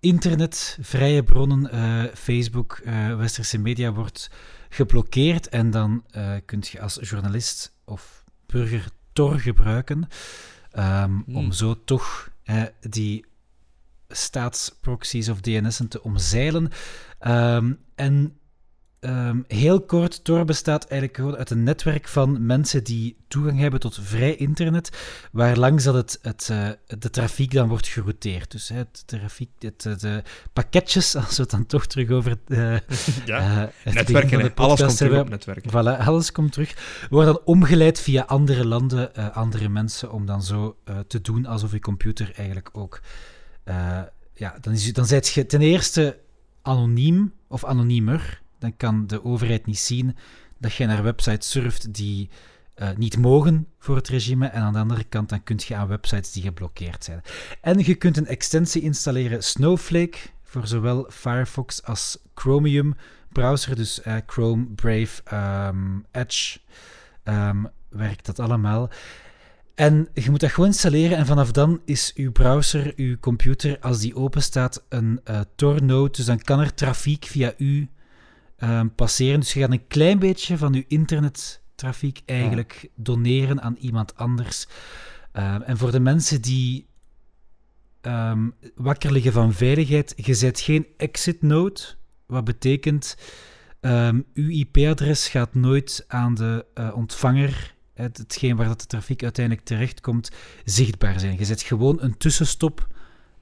internet, vrije bronnen, uh, Facebook, uh, westerse media wordt geblokkeerd en dan uh, kun je als journalist of burger Tor gebruiken um, hmm. om zo toch die staatsproxies of DNS'en te omzeilen. Um, en Um, heel kort, Tor bestaat eigenlijk gewoon uit een netwerk van mensen die toegang hebben tot vrij internet, waar langs dat het, het, uh, de trafiek dan wordt gerouteerd. Dus hè, het trafiek, het, de pakketjes, als we het dan toch terug over uh, ja, uh, netwerken, alles komt terug op netwerken. Voilà, alles komt terug. Wordt dan omgeleid via andere landen, andere mensen, om dan zo te doen alsof je computer eigenlijk ook... ja, dan, is, dan zijt je ten eerste anoniem of anoniemer dan kan de overheid niet zien dat je naar websites surft die uh, niet mogen voor het regime. En aan de andere kant, dan kun je aan websites die geblokkeerd zijn. En je kunt een extensie installeren, Snowflake, voor zowel Firefox als Chromium browser. Dus uh, Chrome, Brave, um, Edge, um, werkt dat allemaal. En je moet dat gewoon installeren en vanaf dan is uw browser, uw computer, als die open staat, een uh, Tor-node. Dus dan kan er trafiek via u Ehm, passeren. Dus je gaat een klein beetje van je internettrafiek eigenlijk doneren aan iemand anders. Ehm, en voor de mensen die um, wakker liggen van veiligheid, je zet geen exit node, wat betekent uw IP-adres gaat nooit aan de uh, ontvanger, het, hetgeen waar dat de trafiek uiteindelijk terechtkomt, zichtbaar zijn. Je zet gewoon een tussenstop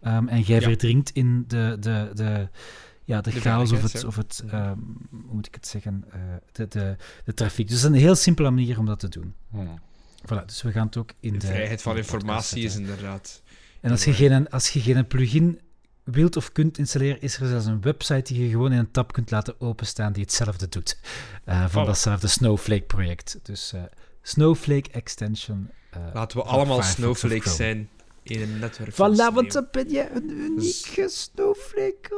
en jij verdrinkt in de, de, de, ja, de, chaos of het, of het um, hoe moet ik het zeggen, uh, de, de, de trafiek. Dus een heel simpele manier om dat te doen. Hmm. Voilà, dus we gaan het ook in de... de vrijheid van informatie is inderdaad... En als je, geen, als je geen plugin wilt of kunt installeren, is er zelfs een website die je gewoon in een tab kunt laten openstaan die hetzelfde doet. Uh, van datzelfde Snowflake-project. Dus uh, Snowflake Extension. Laten we allemaal Snowflakes zijn in een netwerk. Voilà, want dan ben je een unieke dus... snowflake.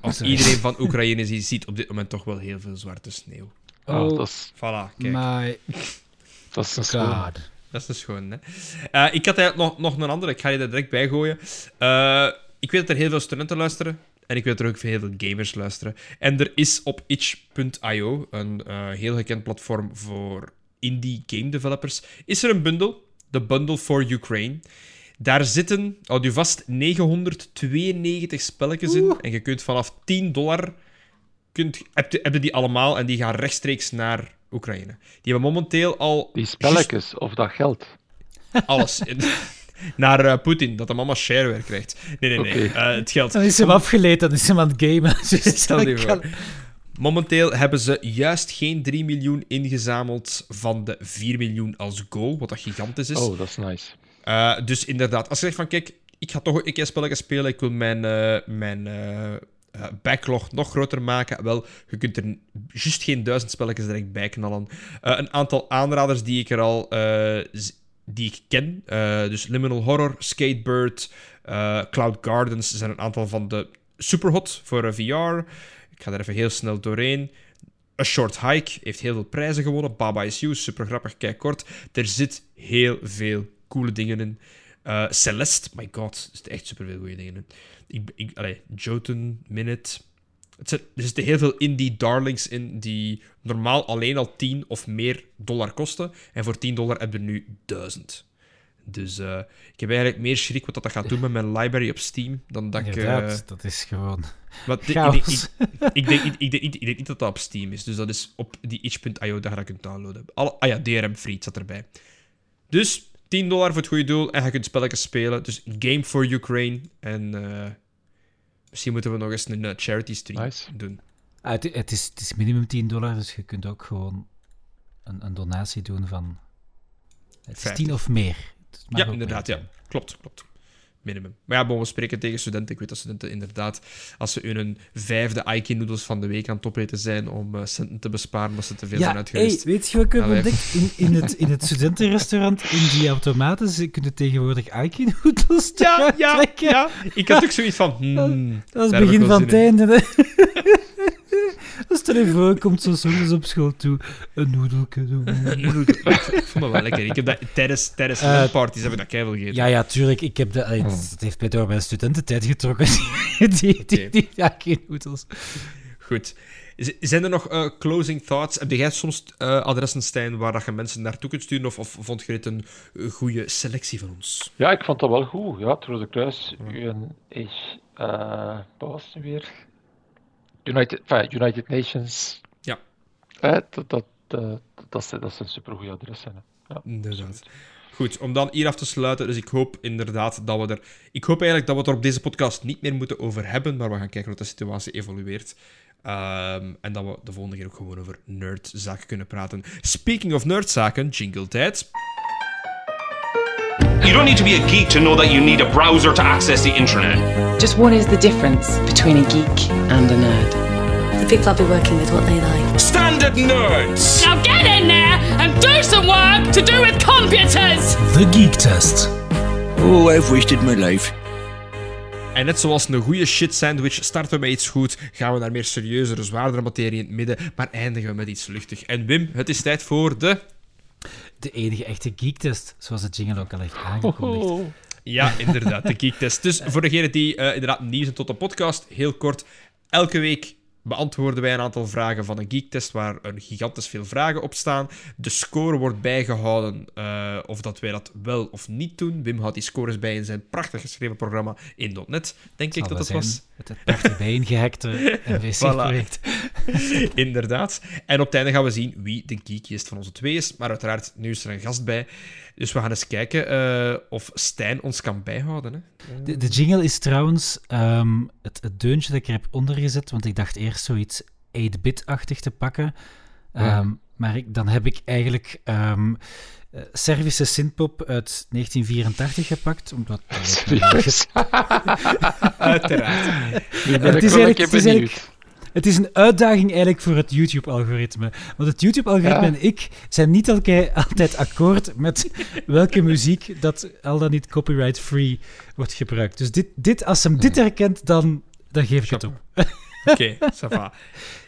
Als iedereen van Oekraïne ziet, ziet op dit moment toch wel heel veel zwarte sneeuw. Oh, oh dat is... Voilà, kijk. My... Dat is een schoon. Dat is een schoon, hè. Uh, ik had eigenlijk nog, nog een andere, ik ga je er direct bij gooien. Uh, ik weet dat er heel veel studenten luisteren. En ik weet dat er ook heel veel gamers luisteren. En er is op itch.io, een uh, heel gekend platform voor indie game developers, is er een bundel de Bundle for Ukraine. Daar zitten, houd je vast, 992 spelletjes in. En je kunt vanaf 10 dollar... Kunt, heb, je, heb je die allemaal en die gaan rechtstreeks naar Oekraïne. Die hebben momenteel al... Die spelletjes of dat geld? Alles. naar uh, Poetin, dat de mama shareware krijgt. Nee, nee, nee. Uh, het geld. Dan is hem afgeleid, dan is hem aan het gamen. Stel je voor. Momenteel hebben ze juist geen 3 miljoen ingezameld van de 4 miljoen als goal, wat dat gigantisch is. Oh, dat is nice. Uh, dus inderdaad, als je zegt van kijk, ik ga toch een keer spelletjes spelen, ik wil mijn, uh, mijn uh, backlog nog groter maken. Wel, je kunt er juist geen duizend spelletjes direct bij knallen. een aantal aanraders die ik er al die ik ken, dus Liminal Horror, Skatebird, Cloud Gardens zijn een aantal van de superhot voor VR. Ik ga er even heel snel doorheen. A Short Hike heeft heel veel prijzen gewonnen. Baba is You, super grappig, kijk kort. Er zit heel veel coole dingen in. Uh, Celeste, my god, er zitten echt super veel goede dingen in. Ik, ik, allee, Jotun, Minute. Het zit, er zitten heel veel indie darlings in die normaal alleen al 10 of meer dollar kosten. En voor 10 dollar hebben we nu 1000. Dus uh, ik heb eigenlijk meer schrik wat dat gaat doen met mijn library op Steam dan dat Inderdaad, ik... Uh, dat is gewoon wat, ik, denk, ik, ik, denk, ik, denk, ik, denk, niet dat dat op Steam is. Dus dat is op die itch.io dat je dat kunt downloaden. Alle, ah ja, DRM Free zat erbij. Dus 10 dollar voor het goede doel en je kunt spelletjes spelen. Dus Game for Ukraine. En uh, misschien moeten we nog eens een charity stream nice. doen. Ah, het, het, is, het is minimum 10 dollar, dus je kunt ook gewoon een, een donatie doen van... Het is 10 of meer. Ja, inderdaad, ja. Klopt, klopt. Minimum. Maar ja, bon, we spreken tegen studenten. Ik weet dat studenten inderdaad, als ze hun vijfde Aiki-noodles van de week aan het opeten zijn om uh, centen te besparen, omdat ze te veel ja, zijn uitgeweest. Hey, weet je wat ik heb ontdekt? In, in, het, in het studentenrestaurant, in die automaten, ze kunnen tegenwoordig Aiki-noodles ja, ja, ja, ik had ook zoiets van... Hmm, dat is het begin van het einde. Stel je voor, komt zo soms op school toe, een noedelke doen. ik vond dat wel lekker. Ik heb dat tijdens, tijdens uh, parties heb ik dat keihard gegeten. Ja, ja, tuurlijk. Ik heb dat, het heeft mij door mijn studententijd getrokken, die, die, die, die ja, geen noedels. Goed. Zijn er nog uh, closing thoughts? Heb jij soms uh, adressen, Stijn, waar dat je mensen naartoe kunt sturen? Of, of vond je dit een goede selectie van ons? Ja, ik vond dat wel goed. Ja, het Rode Kruis, UN is... Uh, wat was het weer? United, enfin, United Nations. Ja. Eh, dat, dat, dat, dat, dat zijn supergoeie adressen. Ja, Inderdaad. Goed, om dan hier af te sluiten. Dus ik hoop inderdaad dat we er. Ik hoop eigenlijk dat we het er op deze podcast niet meer moeten over hebben. Maar we gaan kijken hoe de situatie evolueert. Um, en dat we de volgende keer ook gewoon over nerdzaken kunnen praten. Speaking of nerdzaken, jingle tijd. You don't need to be a geek to know that you need a browser to access the internet. Just what is the difference between a geek and a nerd? The people I'll be working with, what they like. Standard nerds! Now get in there and do some work to do with computers! The Geek Test. Oh, I've wasted my life. En net zoals een goede shit sandwich starten we met iets goed, gaan we naar meer serieuzere, zwaardere materie in het midden, maar eindigen we met iets luchtig. En Wim, het is tijd voor de de enige echte geektest, zoals het jingle ook al heeft aangekondigd. Oh. Ja, inderdaad, de geektest. Dus voor degenen die uh, inderdaad nieuw zijn tot de podcast, heel kort. Elke week beantwoorden wij een aantal vragen van een geektest waar een gigantisch veel vragen op staan. De score wordt bijgehouden uh, of dat wij dat wel of niet doen. Wim houdt die scores bij in zijn prachtig geschreven programma in .NET, denk ik dat het was. Het prachtig bijeengehackte MVC-project. Inderdaad. En op het einde gaan we zien wie de geekiest van onze twee is. Maar uiteraard, nu is er een gast bij. Dus we gaan eens kijken uh, of Stijn ons kan bijhouden. Hè? De, de, jingle is trouwens um, het, het, deuntje dat ik er heb ondergezet, want ik dacht eerst zoiets 8-bit-achtig te pakken. Um, ja. Maar ik, dan heb ik eigenlijk um, uh, Servische synthpop uit 1984 gepakt. Omdat, Uiteraard. Wel een keer benieuwd. Het is een uitdaging eigenlijk voor het YouTube-algoritme. Want het YouTube-algoritme ja. en ik zijn niet altijd akkoord met welke muziek dat al dan niet copyright-free wordt gebruikt. Dus dit, dit, als hem dit herkent, dan, dan geef ik het op. Oké, okay, ça va.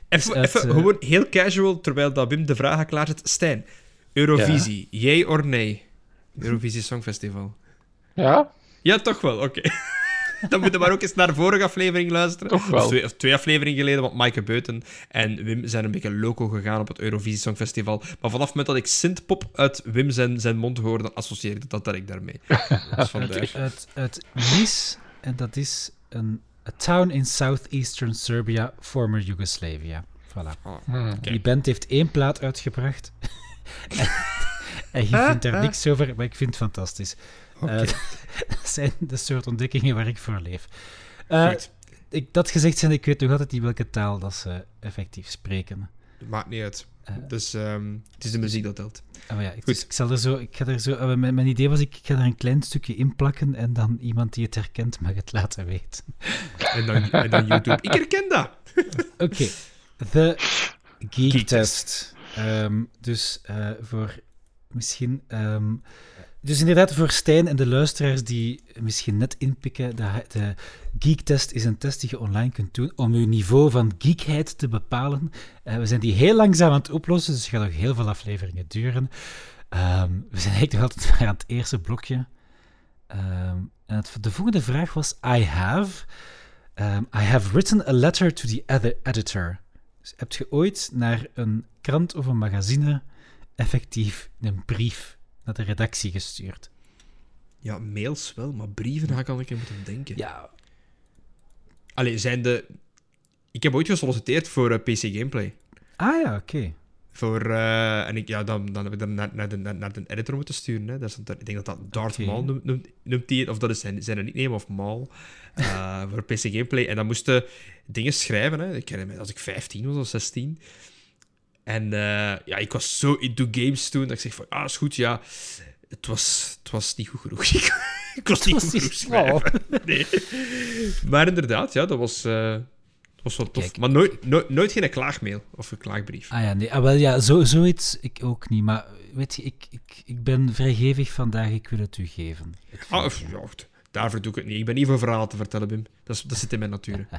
Even, uit, even uh, gewoon heel casual, terwijl dat Wim de vraag klaarzet. Stijn, Eurovisie, ja. yay or nee? Eurovisie Songfestival. Ja? Ja, toch wel, oké. Okay. Dan moeten we maar ook eens naar de vorige aflevering luisteren. Toch wel. Of twee, twee afleveringen geleden, want Maaike Beuten en Wim zijn een beetje loco gegaan op het Eurovisie Songfestival. Maar vanaf het moment dat ik synthpop uit Wim zijn, zijn mond hoorde, dan associeer ik dat direct daarmee. Dus vandaar. Uit, uit Nis, en dat is een a town in southeastern Serbia, former Yugoslavia. Voilà. Oh, okay. Die band heeft één plaat uitgebracht. en, en je vindt er niks over, maar ik vind het fantastisch. Uh, dat zijn de soort ontdekkingen waar ik voor leef. Uh, ik, dat gezegd zijn, ik weet nog altijd niet welke taal dat ze effectief spreken. Maakt niet uit. Uh, dus um, het is de muziek dat telt. Oh ja, ik, dus ik, zal er zo, ik ga er zo... Uh, mijn, mijn, idee was, ik ga er een klein stukje in plakken en dan iemand die het herkent mag het laten weten. en, dan, en dan YouTube. Ik herken dat! Oké. Okay. De Geek, Geek Test. Um, dus uh, voor misschien... Um, dus inderdaad, voor Stijn en de luisteraars die misschien net inpikken, de, de Geek-test is een test die je online kunt doen om je niveau van geekheid te bepalen. Uh, we zijn die heel langzaam aan het oplossen, dus het gaat nog heel veel afleveringen duren. Um, we zijn eigenlijk nog altijd maar aan het eerste blokje. Um, en het, de volgende vraag was: I have. Um, I have written a letter to the other editor. Dus heb je ooit naar een krant of een magazine effectief een brief naar de redactie gestuurd. Ja, mails wel, maar brieven, daar kan ik in moeten denken. Ja. Allee, zijn de... Ik heb ooit gesolliciteerd voor uh, PC Gameplay. Ah ja, oké. Voor, uh, en ik, ja, dan, dan heb ik dan naar, naar, de, naar de editor moeten sturen. Hè. Dat is, ik denk dat dat Darth okay. Maul noemt, noemt, noemt die, of dat is zijn, zijn nickname, of Maul, uh, voor PC Gameplay. En dan moesten dingen schrijven. Hè. Ik herinner me, als ik 15 was of 16. En uh, ja, ik was zo into games toen dat ik zeg van, ah, is goed, ja. Het was, het was niet goed genoeg. ik was niet goed genoeg schrijven. Nee. Maar inderdaad, ja, dat was, uh, dat was wel tof. Kijk, maar nooit, nooit, nooit geen klaagmail of een klaagbrief. Ah ja, nee, ah, wel ja, zo, zoiets ik ook niet. Maar weet je, ik, ik, ik ben vrijgevig vandaag, ik wil het u geven. Ah, of, ja, daarvoor doe ik het niet. Ik ben niet voor verhalen te vertellen, Bim. Dat, dat zit in mijn natuur.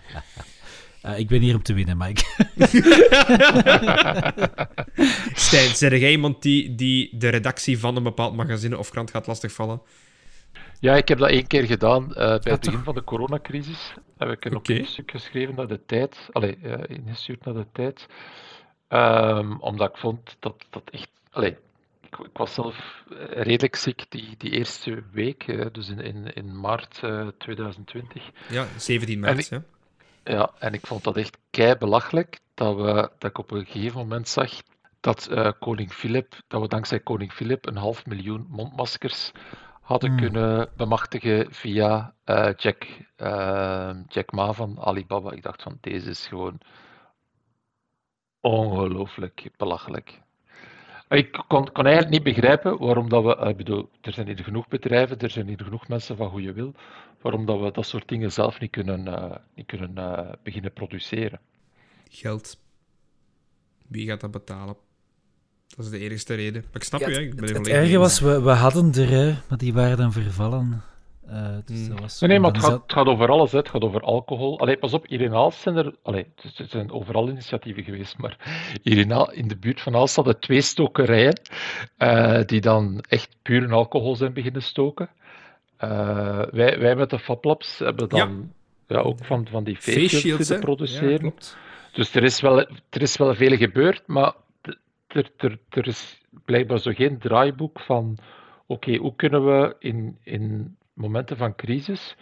Uh, ik ben hier om te winnen, Mike. Stijn, zeg jij iemand die, die de redactie van een bepaald magazine of krant gaat lastigvallen? Ja, ik heb dat één keer gedaan uh, bij het begin van de coronacrisis. Heb ik een okay. stuk geschreven naar de tijd. Allee, uh, ingestuurd naar de tijd. Um, omdat ik vond dat dat echt. Allee, ik, ik, was zelf redelijk ziek die, die eerste week, dus in, in, in maart 2020. Ja, 17 maart. ja. Ja, en ik vond dat echt kei belachelijk dat, we, dat ik op een gegeven moment zag dat uh, koning Filip, dat we dankzij koning Filip een half miljoen mondmaskers hadden hmm. kunnen bemachtigen via uh, Jack, uh, Jack Ma van Alibaba. Ik dacht van deze is gewoon ongelooflijk belachelijk. Ik kon, kon, eigenlijk niet begrijpen waarom dat we, ik bedoel, er zijn hier genoeg bedrijven, er zijn hier genoeg mensen van goede wil, waarom dat we dat soort dingen zelf niet kunnen, uh, niet kunnen uh, beginnen produceren. Geld. Wie gaat dat betalen? Dat is de eerste reden. Maar ik snap ja, je, ik ben Het, het erge was, we, we hadden er, hè, maar die waren dan vervallen. Uh, dus mm. was nee, nee, maar het gaat, het gaat, over alles. Hè. Het gaat over alcohol. Allee, pas op, hier in Aalst zijn er... Allee, er zijn overal initiatieven geweest, maar hier in, in de buurt van Aalst hadden twee stokerijen uh, die dan echt puur alcohol zijn beginnen stoken. Uh, wij, wij met de FabLabs hebben dan ja. ja ook van, van die face shields te produceren. Ja, dus er is, wel, er is wel veel gebeurd, maar er, er, er is blijkbaar zo geen draaiboek van oké, okay, hoe kunnen we in, in momenten van crisis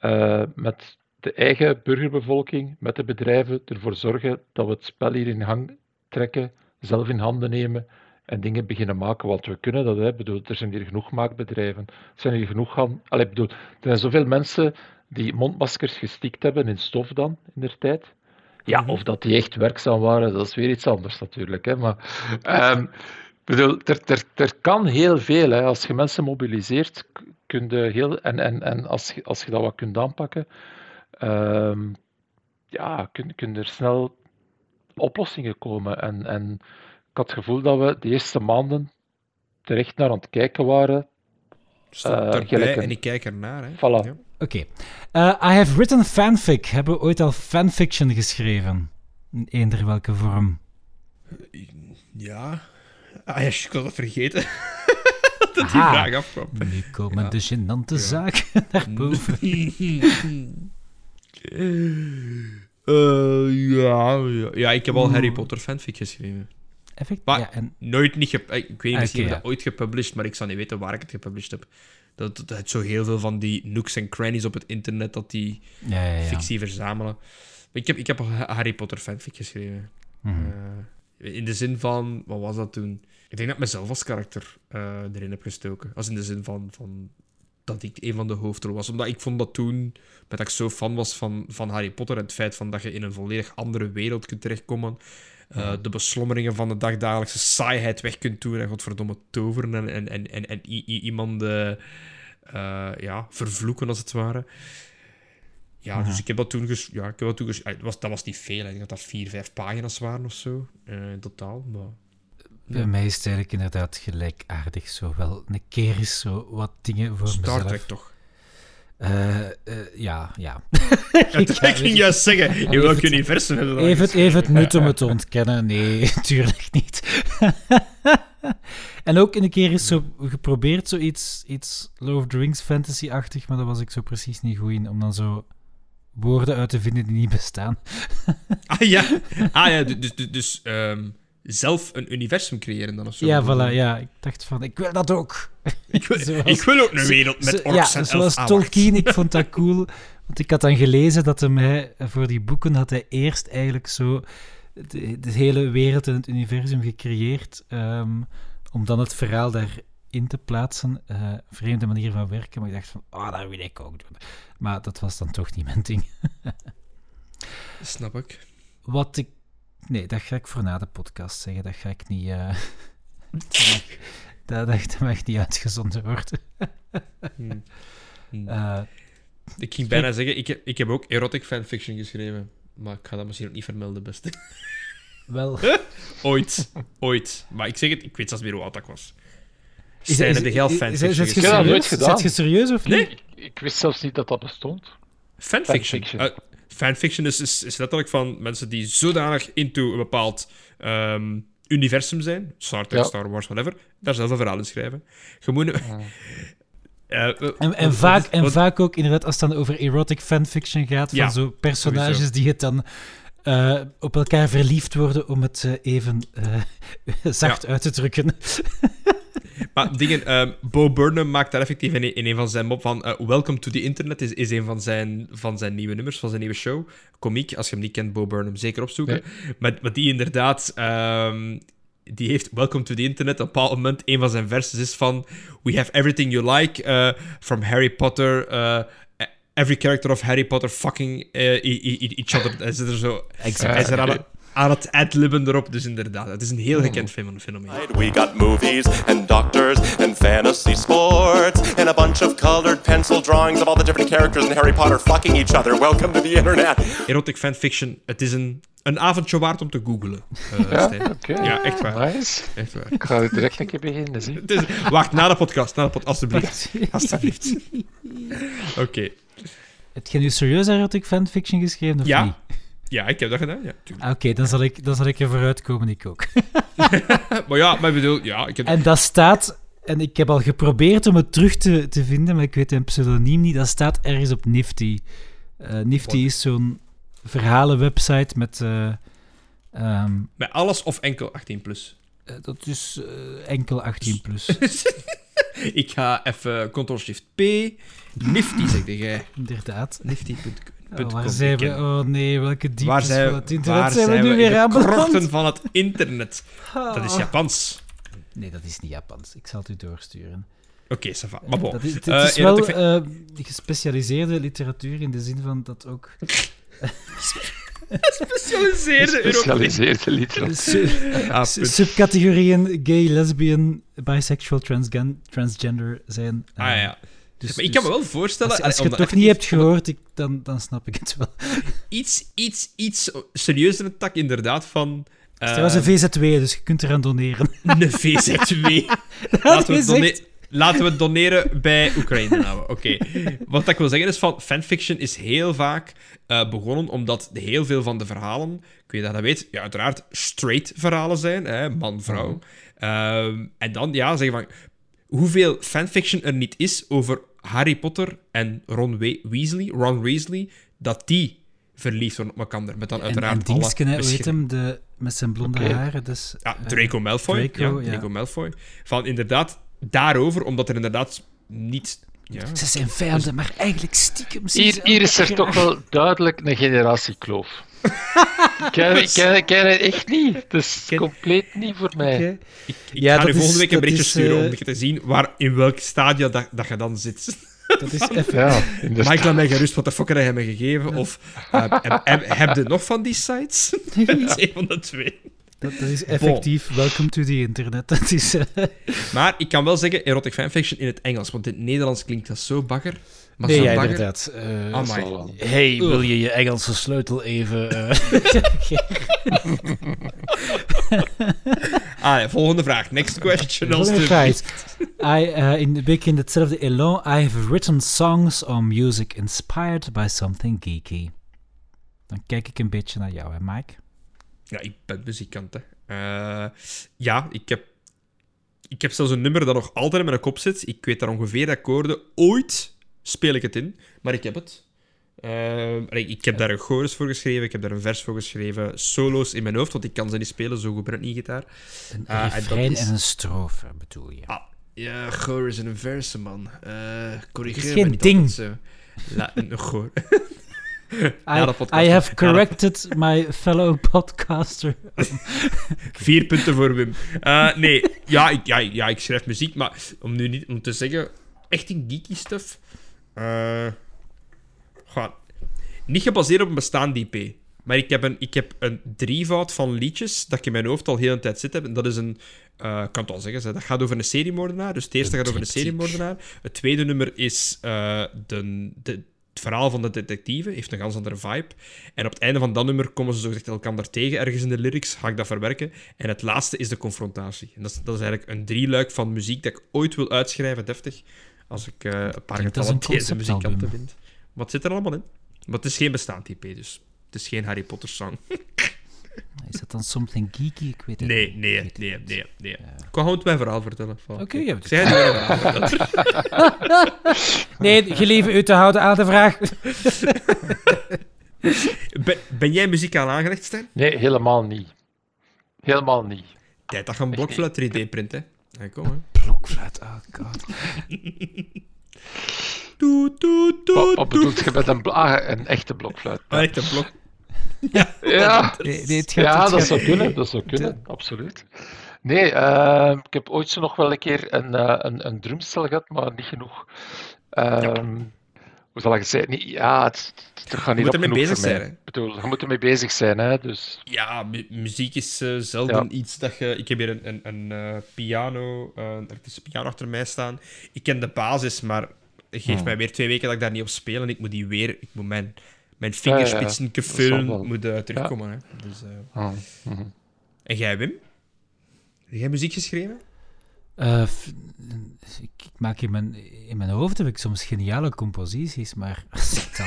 uh, met de eigen burgerbevolking, met de bedrijven ervoor zorgen dat we het spel hier in gang trekken, zelf in handen nemen en dingen beginnen maken. Want we kunnen dat, hè. Bedoel, er zijn hier genoeg maakbedrijven, er zijn hier genoeg gaan. Allee, bedoel, er zijn zoveel mensen die mondmaskers gestikt hebben in stof dan in der tijd. Ja, mhm. of dat die echt werkzaam waren, dat is weer iets anders natuurlijk. Hè. Maar um, bedoel, er, er, er kan heel veel. Hè. Als je mensen mobiliseert, kun je heel, en, en, en als, je, als je dat wat kunt aanpakken, um, ja, kun, kun er snel oplossingen komen. En, en ik had het gevoel dat we de eerste maanden terecht naar aan het kijken waren. Uh, een... en ik kijk ernaar. Hè? Voilà. Ja. Oké. Okay. Uh, I have written fanfic. Hebben we ooit al fanfiction geschreven? In eender welke vorm? Ja. Ah ja, ik was het vergeten. dat die vraag afkwam. Nu komen ja. de gênante zaken naar boven. uh, ja, ja, ja, ik heb al Harry Potter fanfic geschreven. Effect? Maar ja, en... nooit niet... Ik weet niet, misschien okay, heb dat ooit gepublished, maar ik zou niet weten waar ik het gepublished heb. Dat, dat, het zo heel veel van die nooks en crannies op het internet, dat die ja, fictie verzamelen. ik heb, ik heb al Harry Potter fanfic geschreven. Mm -hmm. uh, in de zin van... Wat was dat toen? Ik denk dat ik mezelf als karakter uh, erin heb gestoken. Als in de zin van, van dat ik een van de hoofdrollen was. Omdat ik vond dat toen, met dat ik zo fan was van, van Harry Potter en het feit van dat je in een volledig andere wereld kunt terechtkomen, uh, de beslommeringen van de dagdagelijkse saaiheid weg kunt doen en godverdomme toveren en, en, en, en, en iemand uh, ja, vervloeken, als het ware. Ja, dus ik heb dat toen... Ges ja, ik heb dat toen ges dat, was, dat was niet veel. Ik denk dat dat vier, vijf pagina's waren of zo, in totaal. Maar bij mij is het eigenlijk inderdaad gelijkaardig. Zo wel een keer is zo wat dingen voor Star mezelf. Star Trek toch? Uh, uh, ja, ja. ik, ik ging juist zeggen, in welk universum hebben we dat even, even het nut om het te ontkennen. Nee, tuurlijk niet. en ook een keer is zo geprobeerd zoiets iets Lord of the Rings fantasy-achtig, maar daar was ik zo precies niet goed in, om dan zo woorden uit te vinden die niet bestaan. ah ja, ah, ja dus, dus, dus um zelf een universum creëren dan of zo. Ja, voilà, ja. Ik dacht van, ik wil dat ook. Ik wil, zoals, ik wil ook een wereld met orks ja, en zoals Tolkien, ik vond dat cool. Want ik had dan gelezen dat hij, voor die boeken had hij eerst eigenlijk zo de, de hele wereld en het universum gecreëerd, um, om dan het verhaal daarin te plaatsen. Uh, vreemde manier van werken, maar ik dacht van, oh, dat wil ik ook doen. Maar dat was dan toch niet mijn ding. Snap ik. Wat ik Nee, dat ga ik voor na de podcast zeggen. Dat ga ik niet. Uh, dat, dat, mag niet uitgezonden worden. hmm. Hmm. Uh, ik ging bijna zeggen, ik heb, ik heb ook erotic fanfiction geschreven. Maar ik ga dat misschien ook niet vermelden, beste. Wel. ooit. Ooit. Maar ik zeg het, ik weet zelfs meer hoe oud ik was. Is, is, de geld fanfiction is, je nooit gedaan. je serieus of niet? Nee. Ik, ik, wist zelfs niet dat dat bestond. Fanfiction? fanfiction. Uh, fanfiction is, is, is letterlijk van mensen die zodanig into een bepaald um, universum zijn, Star Trek, ja. Star Wars, whatever, daar zelf een verhaal in schrijven. Moet... Ja. Uh, en, en, vaak, en vaak ook, inderdaad, als het dan over erotic fanfiction gaat, van ja, zo personages sowieso. die het dan uh, op elkaar verliefd worden, om het uh, even zacht ja. uit te drukken. Maar dingen, uh, Bo Burnham maakt daar effectief in een, in een van zijn mop van uh, Welcome to the Internet is, is een van zijn, van zijn nieuwe nummers, van zijn nieuwe show. Komiek, als je hem niet kent, Bo Burnham, zeker opzoeken. Nee. Maar, maar die inderdaad... Um, die heeft Welcome to the Internet. Op een bepaald moment, een van zijn verses is van... We have everything you like, uh, from Harry Potter... Uh, every character of Harry Potter fucking each other. Hij zit er zo... Exact. Hij is aan het, het adlibben erop. Dus inderdaad, het is een heel gekend fenomeen. We got movies and doctors and fantasy sports and a bunch of colored pencil drawings of all the different characters in Harry Potter fucking each other. Welcome to the internet. Erotic fanfiction, het is een, een avondje waard om te googlen. Uh, ja, okay. ja, echt waar. Nice. Echt waar. Ik ga direct een keer beginnen. Zie. Dus, wacht, na de podcast, na de pod alsjeblieft. Alsjeblieft. Oké. Okay. Heb je nu serieus erotic fanfiction geschreven of ja. niet? Ja, ik heb dat gedaan, ja. Ah, Oké, okay, dan, zal ik, dan zal ik er vooruit komen, ik ook. maar ja, maar ik bedoel, ja... Ik heb... En dat staat... En ik heb al geprobeerd om het terug te, te vinden, maar ik weet een pseudoniem niet. Dat staat ergens op Nifty. Uh, Nifty What? is zo'n verhalenwebsite met... Uh, um, met alles of enkel 18+. Plus? Uh, dat is enkel 18+. Plus. ik ga even Ctrl-Shift-P. Nifty, zeg jij. Inderdaad. Nifty.com. Oh, waar zijn we? Oh nee, welke zijn, van het internet waar zijn we nu we weer aan krochten van het internet. Dat is Japans. Nee, dat is niet Japans. Ik zal het u doorsturen. Oké, okay, Safa. Maar bon. Dat is, het uh, is wel uh, gespecialiseerde literatuur in de zin van dat ook... Gespecialiseerde Gespecialiseerde literatuur. subcategorieën gay, lesbian, bisexual, transgen transgender zijn. Uh, ah ja. Dus, maar ik kan me wel voorstellen... Als, als je het toch niet hebt gehoord, ik, dan, dan snap ik het wel. Iets, iets, iets serieuzer een tak, inderdaad, van... Uh, het was een VZW, dus je kunt eraan doneren. Een VZW. Laten we, done laten we het doneren bij Oekraïne nou. Oké. Okay. Wat ik wil zeggen is van fanfiction is heel vaak uh, begonnen omdat heel veel van de verhalen, ik weet dat dat weet, ja, uiteraard straight verhalen zijn, man-vrouw. -hmm. uh, en dan ja, zeggen van hoeveel fanfiction er niet is over Harry Potter en Ron We Weasley, Ron Weasley, dat die verliefd worden op elkaar. Met dan uiteraard en, en Dingsken, hoe heet hem, de, met zijn blonde okay. haren. Dus, ja, Draco Malfoy. Draco, ja, Draco ja. Malfoy. Van inderdaad, daarover, omdat er inderdaad niet... Ja. Ze zijn vijanden, maar eigenlijk stiekem... Hier, hier is er toch wel duidelijk een generatiekloof. ik ken, ik, ken, ik ken het echt niet. Het is ken... compleet niet voor mij. Okay. Ik, ik ja, ga nu volgende week een berichtje is, sturen uh... om te zien waar, in welk stadium dat, dat je dan zit. Dat is even... Ja, laat mij gerust, wat de fuck heb jij me gegeven? Of eh, heb, heb, heb je nog van die sites? Dat is een van de twee. Dat, dat is effectief. Welcome to the internet. Dat is... eh, Maar ik kan wel zeggen erotic fanfiction in het Engels, want in het Nederlands klinkt dat zo bagger. Maar nee, zo ja, inderdaad. Eh, wel. hey, wil je je Engelse sleutel even... eh, Ah, ja, volgende vraag. Next question. Volgende vraag. I, uh, in, beetje in hetzelfde elan. I have written songs on music inspired by something geeky. Dan kijk ik een beetje naar jou, hè, Mike? Ja, ik ben muzikant, hè. Eh, ja, ik heb, ik heb zelfs een nummer dat nog altijd in mijn kop zit. Ik weet daar ongeveer de akkoorden. Ooit speel ik het in, maar ik heb het. Eh, allee, ik heb daar een chorus voor geschreven, ik heb daar een vers voor geschreven. Solo's in mijn hoofd, want ik kan ze niet spelen, zo goed ben ik niet gitaar. Een Ah, en is- een strofe, bedoel je? Ah, ja, chorus en een verse, man. Eh corrigeer me geen ding. altijd zo. La, een chor. I, have corrected my fellow podcaster. Vier punten voor Wim. Eh, nee, ja ik, ja, ja, ik schrijf muziek, maar om nu niet om te zeggen, echt een geeky stuff. Eh, goh, niet gebaseerd op een bestaande IP. Maar ik heb, een, ik heb een drievoud van liedjes dat ik in mijn hoofd al heel een tijd zit heb. En dat is een, eh, ik kan het al zeggen, zeg, dat gaat over een seriemoordenaar. Dus het eerste gaat over een seriemoordenaar. Het tweede nummer is eh, de, de, het verhaal van de detectieve. Heeft een ganz andere vibe. En op het einde van dat nummer komen ze zogezegd elkaar tegen, ergens in de lyrics. Ga ik dat verwerken. En het laatste is de confrontatie. En dat is, dat is eigenlijk een drieluik van muziek dat ik ooit wil uitschrijven, deftig. Als ik eh, een paar getalenteerde muzikanten vind. Wat zit er allemaal in? Maar het is geen bestaand IP, dus het is geen Harry Potter song. Is dat dan something geeky? Ik weet het Nee, niet. nee, nee, het nee, niet. nee. Ik kan gewoon mijn verhaal vertellen. Oké, ja, een verhaal vertellen. Nee, gelieve u te houden aan de vraag. ben, ben jij muzikaal aangelegd, Stijn? Nee, helemaal niet. Helemaal niet. Tijd dat je een blokfluit 3D print, hè. Ja, kom, hè. Blokfluit, oh god. Doe, doe, doe, Wat, wat doe. bedoelt je met een, ah, echte blokfluit? Een blok. Ja, Nee, nee, het gaat, ja dat zou kunnen. Dat zou kunnen, absoluut. Nee, eh, ik heb ooit zo nog wel een keer een, eh, een, een drumstel gehad, maar niet genoeg. Ehm, Hoe zal ik het zeggen? Niet, ja, het, het gaat niet moet op ermee bezig zijn? Ik bedoel, je moet ermee bezig zijn, hè. Dus, Ja, mu- muziek is eh, zelden iets dat je... Ik heb hier een, een, een eh, piano, eh, een elektrische piano achter mij staan. Ik ken de basis, maar geef Hmm. mij weer twee weken dat ik daar niet op speel en ik moet die weer... Ik moet mijn, mijn Ja, ja, ja. vingerspitsen moet terugkomen. Hè. Dus, eh. ah, mhm. En jij, Wim? Heb jij muziek geschreven? F- ik, maak in mijn, in mijn hoofd heb ik soms geniale composities, maar als ik dan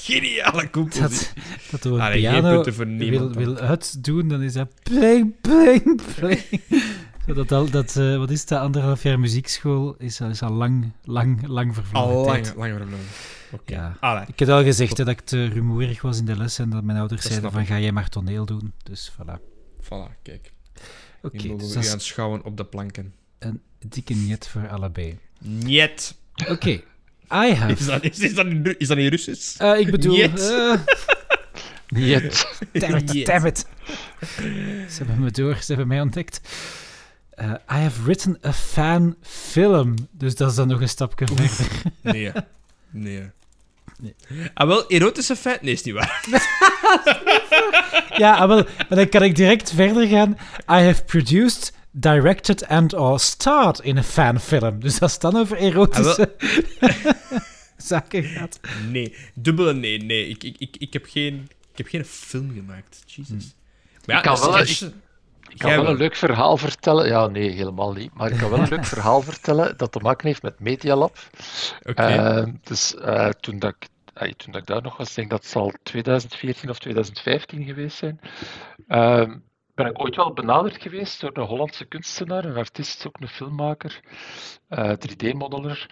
Geniale compositie. dat, dat een Ah, piano wil, wil uitdoen, dan is dat pling, pling, pling. Dat, al, dat, eh, wat is dat, anderhalf jaar muziekschool is, al- is al lang, lang, lang vervlogen Al lang. Ja. Allee. Ik heb al gezegd hè, dat ik te rumoerig was in de les en dat mijn ouders Dat zeiden van ga jij maar toneel doen. Dus voilà. Voilà, kijk. Oké, Okay, dus gaan schouwen op de planken. Een dikke niet voor allebei. Niet. Oké, I Is have... dat, is, is dat, in, Ru- is dat in Russisch? Eh, ik bedoel... Niet. eh, Niet. damn it, Niet. damn it. Ze hebben me door, ze hebben mij ontdekt. Eh, I have written a fan film. Dus dat is dan nog een stapje verder. Nee. Nee. Ah, wel, erotische feit? Nee, is niet waar. Ja, ah, wel, maar dan kan ik direct verder gaan. I have produced, directed and or starred in a fanfilm. Dus als het dan over erotische zaken gaat. Nee. Dubbele nee, nee. Ik, ik, ik, ik, heb, geen, ik heb geen film gemaakt. Jesus. Maar ja, Ik kan is wel- Ik kan een leuk verhaal vertellen. Ja, nee, helemaal niet. Maar ik kan wel een leuk verhaal vertellen dat te maken heeft met Media Lab. Oké. Ehm, dus eh, toen, dat ik, toen dat ik daar nog was, ik denk dat zal 2014 of 2015 geweest zijn, ehm, ben ik ooit wel benaderd geweest door een Hollandse kunstenaar, een artiest, ook een filmmaker, eh 3D-modeler.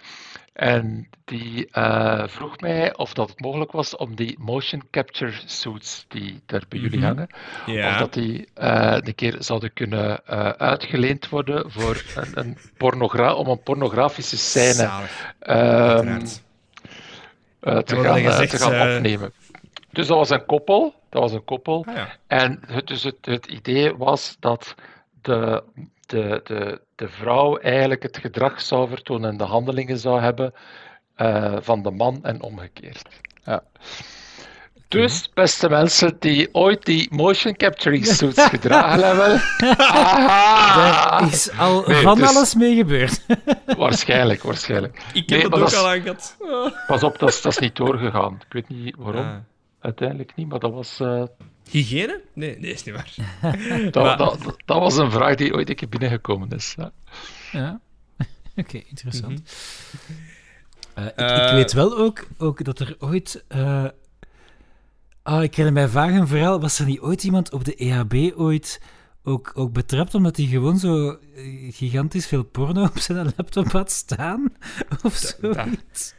En die eh, vroeg mij of dat het mogelijk was om die motion capture suits die daar bij jullie Mhm. hangen, Ja. of dat die eh, een keer zouden kunnen eh, uitgeleend worden voor een, een pornogra om een pornografische scène ehm, eh, te, gaan, eh, te gaan eh, opnemen. Dus dat was een koppel. Dat was een koppel. Ah, ja. En het, dus het, het idee was dat de, de, de, de vrouw eigenlijk het gedrag zou vertonen en de handelingen zou hebben eh, van de man en omgekeerd. Ja. Dus, beste mensen die ooit die motion capturing suits gedragen hebben. Aha! Daar is al Nee, van dus- alles mee gebeurd. Waarschijnlijk, waarschijnlijk. Ik heb dat ook al aangehad. Pas op, dat is, dat is niet doorgegaan. Ik weet niet waarom. Ah. Uiteindelijk niet, maar dat was, eh, Hygiëne? Nee, nee, is niet waar. dat, Maar- dat, dat was een vraag die ooit een keer binnengekomen is. Ja. Ja. Oké, interessant. Eh, ik, ik Eh, weet wel ook, ook dat er ooit. eh, Ah, ik herinner mij vaag een verhaal. Was er niet ooit iemand op de EHB ooit ook, ook betrapt omdat hij gewoon zo gigantisch veel porno op zijn laptop had staan? Of Da- da- zoiets?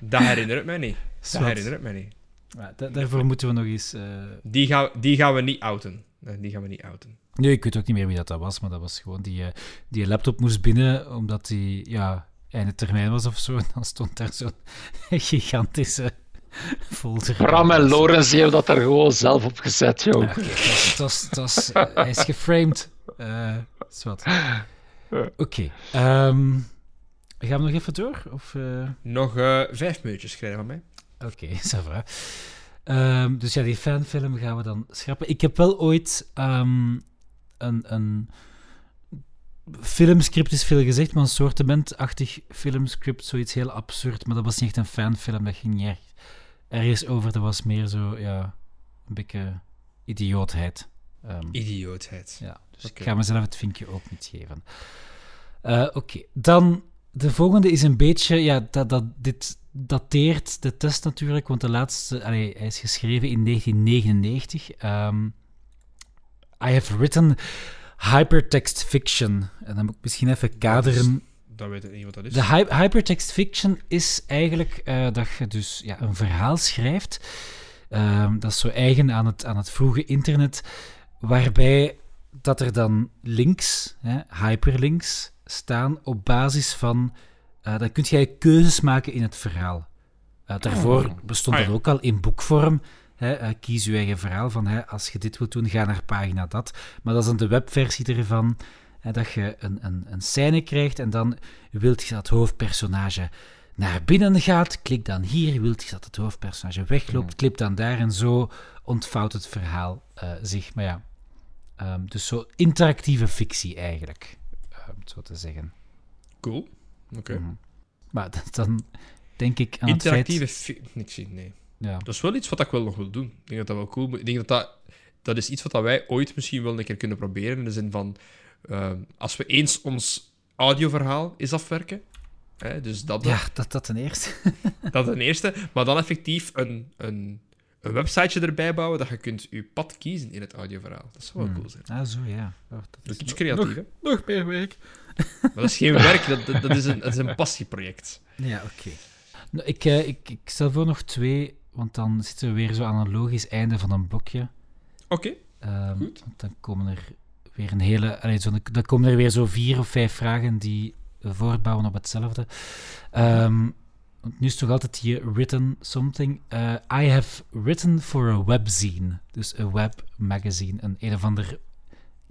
Dat herinner ik mij niet. Dat herinner ik mij niet. Ja, da- daarvoor moeten we nog eens. eh, Die gaan, die gaan we niet outen. Nee, die gaan we niet outen. Nee, ik weet ook niet meer wie dat, dat was, maar dat was gewoon die, eh, die laptop moest binnen omdat die ja, einde termijn was of zo. En dan stond daar zo'n gigantische folder. Bram en Lorenz hebben dat er gewoon zelf op gezet, joh. Ja, was- het was- hij is geframed. Eh zwart. Oké. ehm, gaan we nog even door? Of, eh, Nog eh, vijf minuutjes krijgen van mij. Oké, ça va. Ehm, dus ja, die fanfilm gaan we dan schrappen. Ik heb wel ooit ehm, een, een filmscript, is veel gezegd, maar een soortementachtig filmscript, zoiets heel absurd. Maar dat was niet echt een fanfilm, dat ging niet echt ergens over. Dat was meer zo, ja, een beetje idiootheid. Ehm, Idiootheid. ja, dus ik ga mezelf het vinkje ook niet geven. Eh, Oké, dan de volgende is een beetje, ja, dat, dat, dit dateert de test natuurlijk, want de laatste, allee, hij is geschreven in 1999. Ehm, I have written hypertext fiction. En dan moet ik misschien even kaderen. Dan weet ik niet wat dat is. De hy- hypertext fiction is eigenlijk eh, dat je dus ja, een verhaal schrijft. Ehm, dat is zo eigen aan het, aan het vroege internet, waarbij dat er dan links, hè, hyperlinks, staan op basis van... eh dan kun jij keuzes maken in het verhaal. Eh, daarvoor bestond Ah, dat ja. ook al in boekvorm. Hè, eh, kies je eigen verhaal van hè, als je dit wilt doen, ga naar pagina dat. Maar dat is dan de webversie ervan. Hè, dat je een, een, een scène krijgt en dan wilt je dat hoofdpersonage naar binnen gaat, klik dan hier. Wilt je dat het hoofdpersonage wegloopt, klik dan daar. En zo ontvouwt het verhaal zich. Maar ja, ehm, dus zo interactieve fictie eigenlijk, zo te zeggen. Cool. Oké. Mhm. Maar dan denk ik aan Interactieve... het feit... fi- Niks zien, nee. Ja. Dat is wel iets wat ik wel nog wil doen. Ik denk dat dat wel cool moet- Ik denk dat dat... Dat is iets wat dat wij ooit misschien wel een keer kunnen proberen. In de zin van... eh, als we eens ons audioverhaal eens afwerken... Hè, dus dat, Ja, dat, dat ten eerste. dat ten eerste. Maar dan effectief een, een, een websiteje erbij bouwen dat je kunt je pad kiezen in het audioverhaal. Dat zou wel Hmm. cool zijn. Ah, zo ja. Oh, dat Dat is iets nog- creatief, nog-? Nog meer werk. Maar dat is geen werk, dat, dat, dat is, een, dat is een passieproject. Ja, oké. Nou, ik, eh, ik, ik stel voor nog twee, want dan zitten we weer zo aan een logisch einde van een blokje. Oké. Ehm, Goed. want dan komen er weer een hele... Allee, zo, dan komen er weer zo vier of vijf vragen die voortbouwen op hetzelfde. Ehm, want nu is toch altijd hier written something. Eh, I have written for a webzine. Dus een webmagazine. Een een of ander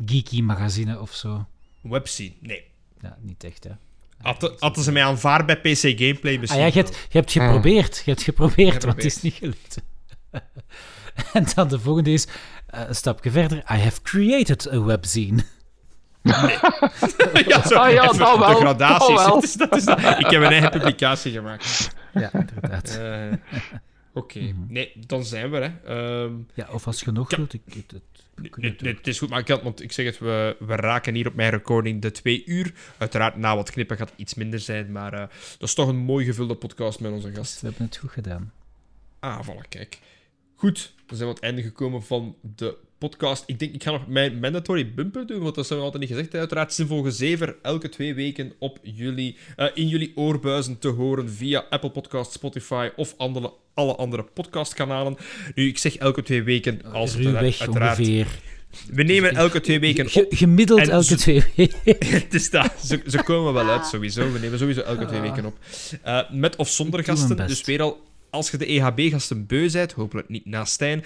geeky magazine of zo. Webscene, nee. Ja, niet echt, hè. Hadden hadden ze mij aanvaard bij PC Gameplay Ah misschien? ja, je hebt, je hebt geprobeerd. Je hebt geprobeerd, maar het is niet gelukt. en dan de volgende is, eh, een stapje verder. I have created a webzine. ja, zo, Ah ja, even dat wel, De gradaties. dat wel. Is- dat is dat. Ik heb een eigen publicatie gemaakt. Ja, inderdaad. Eh, Oké, nee, dan zijn we, hè. Ehm, Ja, of als Ja. wilt. Ik, het, nee, het nee, doen. het is goed, maar ik, had, want ik zeg het, we, we raken hier op mijn recording de twee uur. Uiteraard, na wat knippen gaat het iets minder zijn, maar eh, dat is toch een mooi gevulde podcast met onze gast. We hebben het goed gedaan. Ah, voilà, kijk. Goed, dan zijn we aan het einde gekomen van de podcast. Ik denk, ik ga nog mijn mandatory bumper doen, want dat hebben we altijd niet gezegd. Uiteraard zijn volgens elke twee weken op jullie, eh, in jullie oorbuizen te horen via Apple Podcasts, Spotify of andere, alle andere podcastkanalen. Nu, ik zeg elke twee weken als het uiteraard... ongeveer. We nemen elke twee weken op. gemiddeld elke zo- twee weken. Het is dat. Ze, ze komen wel uit, sowieso. We nemen sowieso elke twee weken op. Eh, met of zonder gasten. Dus weer al, als je de EHB-gasten beu bent, hopelijk niet naast Stijn,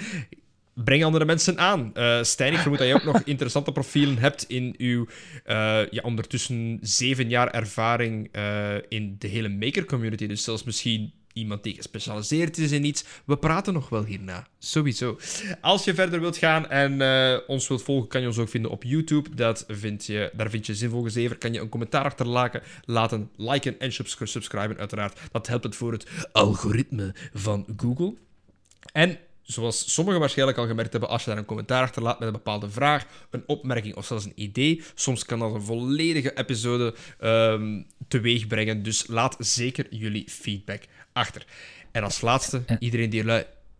breng andere mensen aan. Uh, Stijn, ik vermoed dat je ook nog interessante profielen hebt in uw uh, ja, ondertussen zeven jaar ervaring uh, in de hele maker-community. Dus zelfs misschien iemand die gespecialiseerd is in iets. We praten nog wel hierna. Sowieso. Als je verder wilt gaan en ons wilt volgen, kan je ons ook vinden op YouTube. Dat vind je, daar vind je zinvol gezever. Kan je een commentaar achterlaten, laten liken en subscriben uiteraard. Dat helpt het voor het algoritme van Google. En zoals sommigen waarschijnlijk al gemerkt hebben, als je daar een commentaar achterlaat met een bepaalde vraag, een opmerking of zelfs een idee, soms kan dat een volledige episode um, teweeg brengen. Dus laat zeker jullie feedback achter. En als laatste, iedereen die.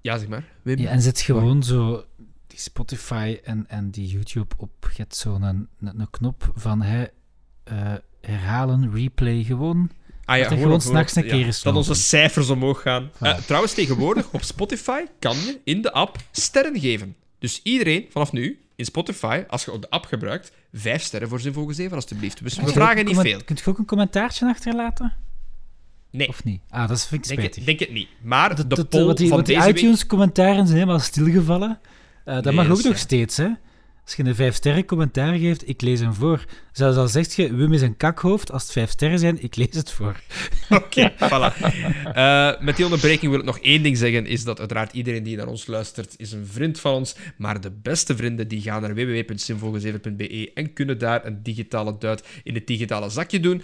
Ja, zeg maar. Wim. Ja, en zet gewoon zo die Spotify en, en die YouTube op. Je hebt zo'n een, een, knop van hè, uh, herhalen, replay, gewoon... Ah ja, gewoon s'nachts een keer eens Dat onze cijfers omhoog gaan. Uh, trouwens, tegenwoordig op Spotify kan je in de app sterren geven. Dus iedereen vanaf nu in Spotify, als je de app gebruikt, vijf sterren voor zijn volgens even, alstublieft. Dus we vragen niet veel. Kunt je ook een commentaartje achterlaten? Nee. Of niet? Ah, dat vind ik denk spijtig. Het, denk het niet. Maar de, de poll wat die, van wat die iTunes-commentaren zijn helemaal stilgevallen. Uh, dat nee, mag ook nog steeds, hè? Als je een vijf sterren commentaar geeft, ik lees hem voor. Zelfs al zegt je, Wim is een kakhoofd, als het vijf sterren zijn, ik lees het voor. Oké, voilà. Uh, met die onderbreking wil ik nog één ding zeggen, is dat uiteraard iedereen die naar ons luistert, is een vriend van ons, maar de beste vrienden die gaan naar www.simvogel7.be en kunnen daar een digitale duit in het digitale zakje doen.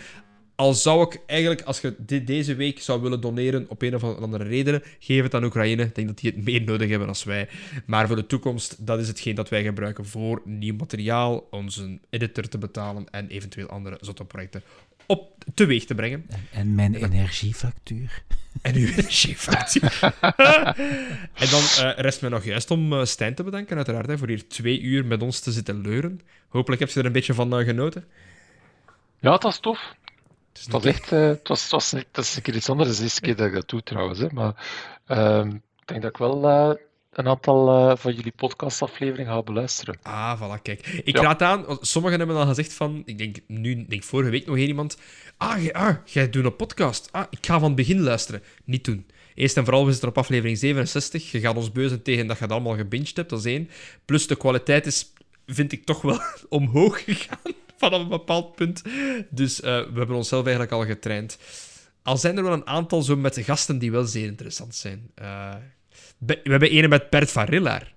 Al zou ik eigenlijk, als je dit deze week zou willen doneren op een of andere reden, geef het aan Oekraïne. Ik denk dat die het meer nodig hebben dan wij. Maar voor de toekomst, dat is hetgeen dat wij gebruiken voor nieuw materiaal, onze editor te betalen en eventueel andere zotte projecten op teweeg te brengen. En, en mijn energiefactuur. En uw energiefactuur. en dan uh, rest me nog juist om uh, Stijn te bedanken, uiteraard, hè, voor hier twee uur met ons te zitten leuren. Hopelijk heb je er een beetje van uh, genoten. Ja, het was tof. Het was echt, uh, het was, het was, dat is een keer iets anders de eerste keer dat ik dat doe trouwens. Hè. Maar uh, ik denk dat ik wel uh, een aantal uh, van jullie podcastafleveringen ga beluisteren. Ah, voilà, kijk. Ik ja. raad aan, sommigen hebben al gezegd van, ik denk nu, denk vorige week nog iemand, ah, jij, ah, jij doet een podcast. Ah, ik ga van het begin luisteren. Niet doen. Eerst en vooral, we zitten op aflevering 67. Je gaat ons beuzen tegen dat je het allemaal gebinged hebt, dat is één. Plus de kwaliteit is, vind ik, toch wel omhoog gegaan vanaf een bepaald punt. Dus uh, we hebben onszelf eigenlijk al getraind. Al zijn er wel een aantal zo met gasten die wel zeer interessant zijn. Uh, we hebben ene met Bert van Rillaar.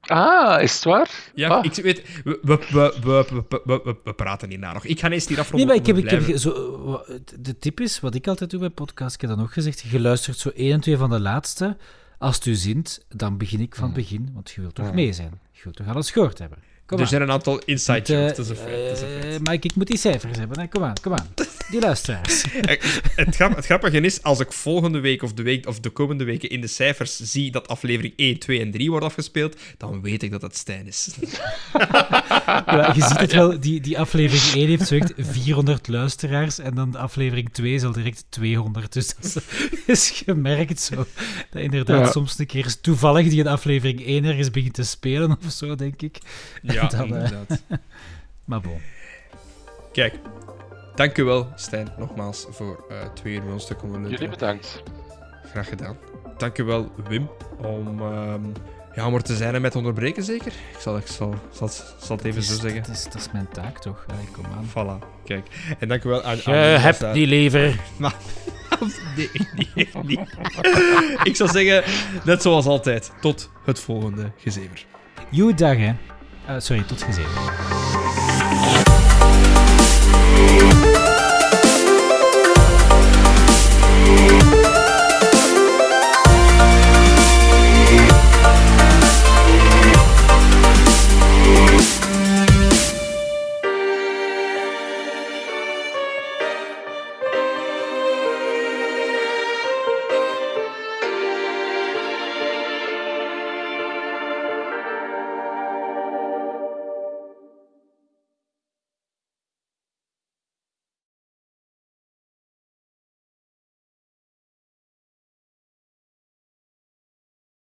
Ah, is het waar? Ja, ah. ik weet... We, we, we, we, we, praten hierna nog. Ik ga eerst hier afronden. Nee, maar ik heb, ik heb zo... De tip is, wat ik altijd doe bij podcasts, ik heb dan ook gezegd, je luistert zo één en twee van de laatste. Als het u zint, dan begin ik van het begin, want je wilt toch mee zijn. Je wilt toch alles gehoord hebben. Kom er zijn een aantal inside jokes, dat is een Mike, ik moet die cijfers hebben. Hè. Kom aan, kom aan. Die luisteraars. het, grap, het grappige is, als ik volgende week of de, week of de komende weken in de cijfers zie dat aflevering 1, 2 en 3 wordt afgespeeld, dan weet ik dat het Stijn is. ja, je ziet het wel, die, die aflevering 1 heeft zo echt 400 luisteraars en dan de aflevering 2 zal direct 200. Dus dat is gemerkt zo. Dat inderdaad ja. soms een keer toevallig die een aflevering 1 ergens begint te spelen of zo, denk ik. Ja, dan, inderdaad. maar bon. Kijk, dank u wel, Stijn, nogmaals, voor uh, twee uur met ons te komen. Jullie bedankt. Graag gedaan. Dank u wel, Wim, om, um, ja, om er te zijn en met onderbreken, zeker? Ik zal, ik zal, zal, zal het even is, zo zeggen. Dat is, dat is mijn taak, toch? Allee, kom aan. Voilà, kijk. En dank u wel aan... Je hebt daar... die lever. Maar, nee, nee, niet. ik zou zeggen, net zoals altijd, tot het volgende gezever. Joe dag, hè. Eh, sorry, tot gezien.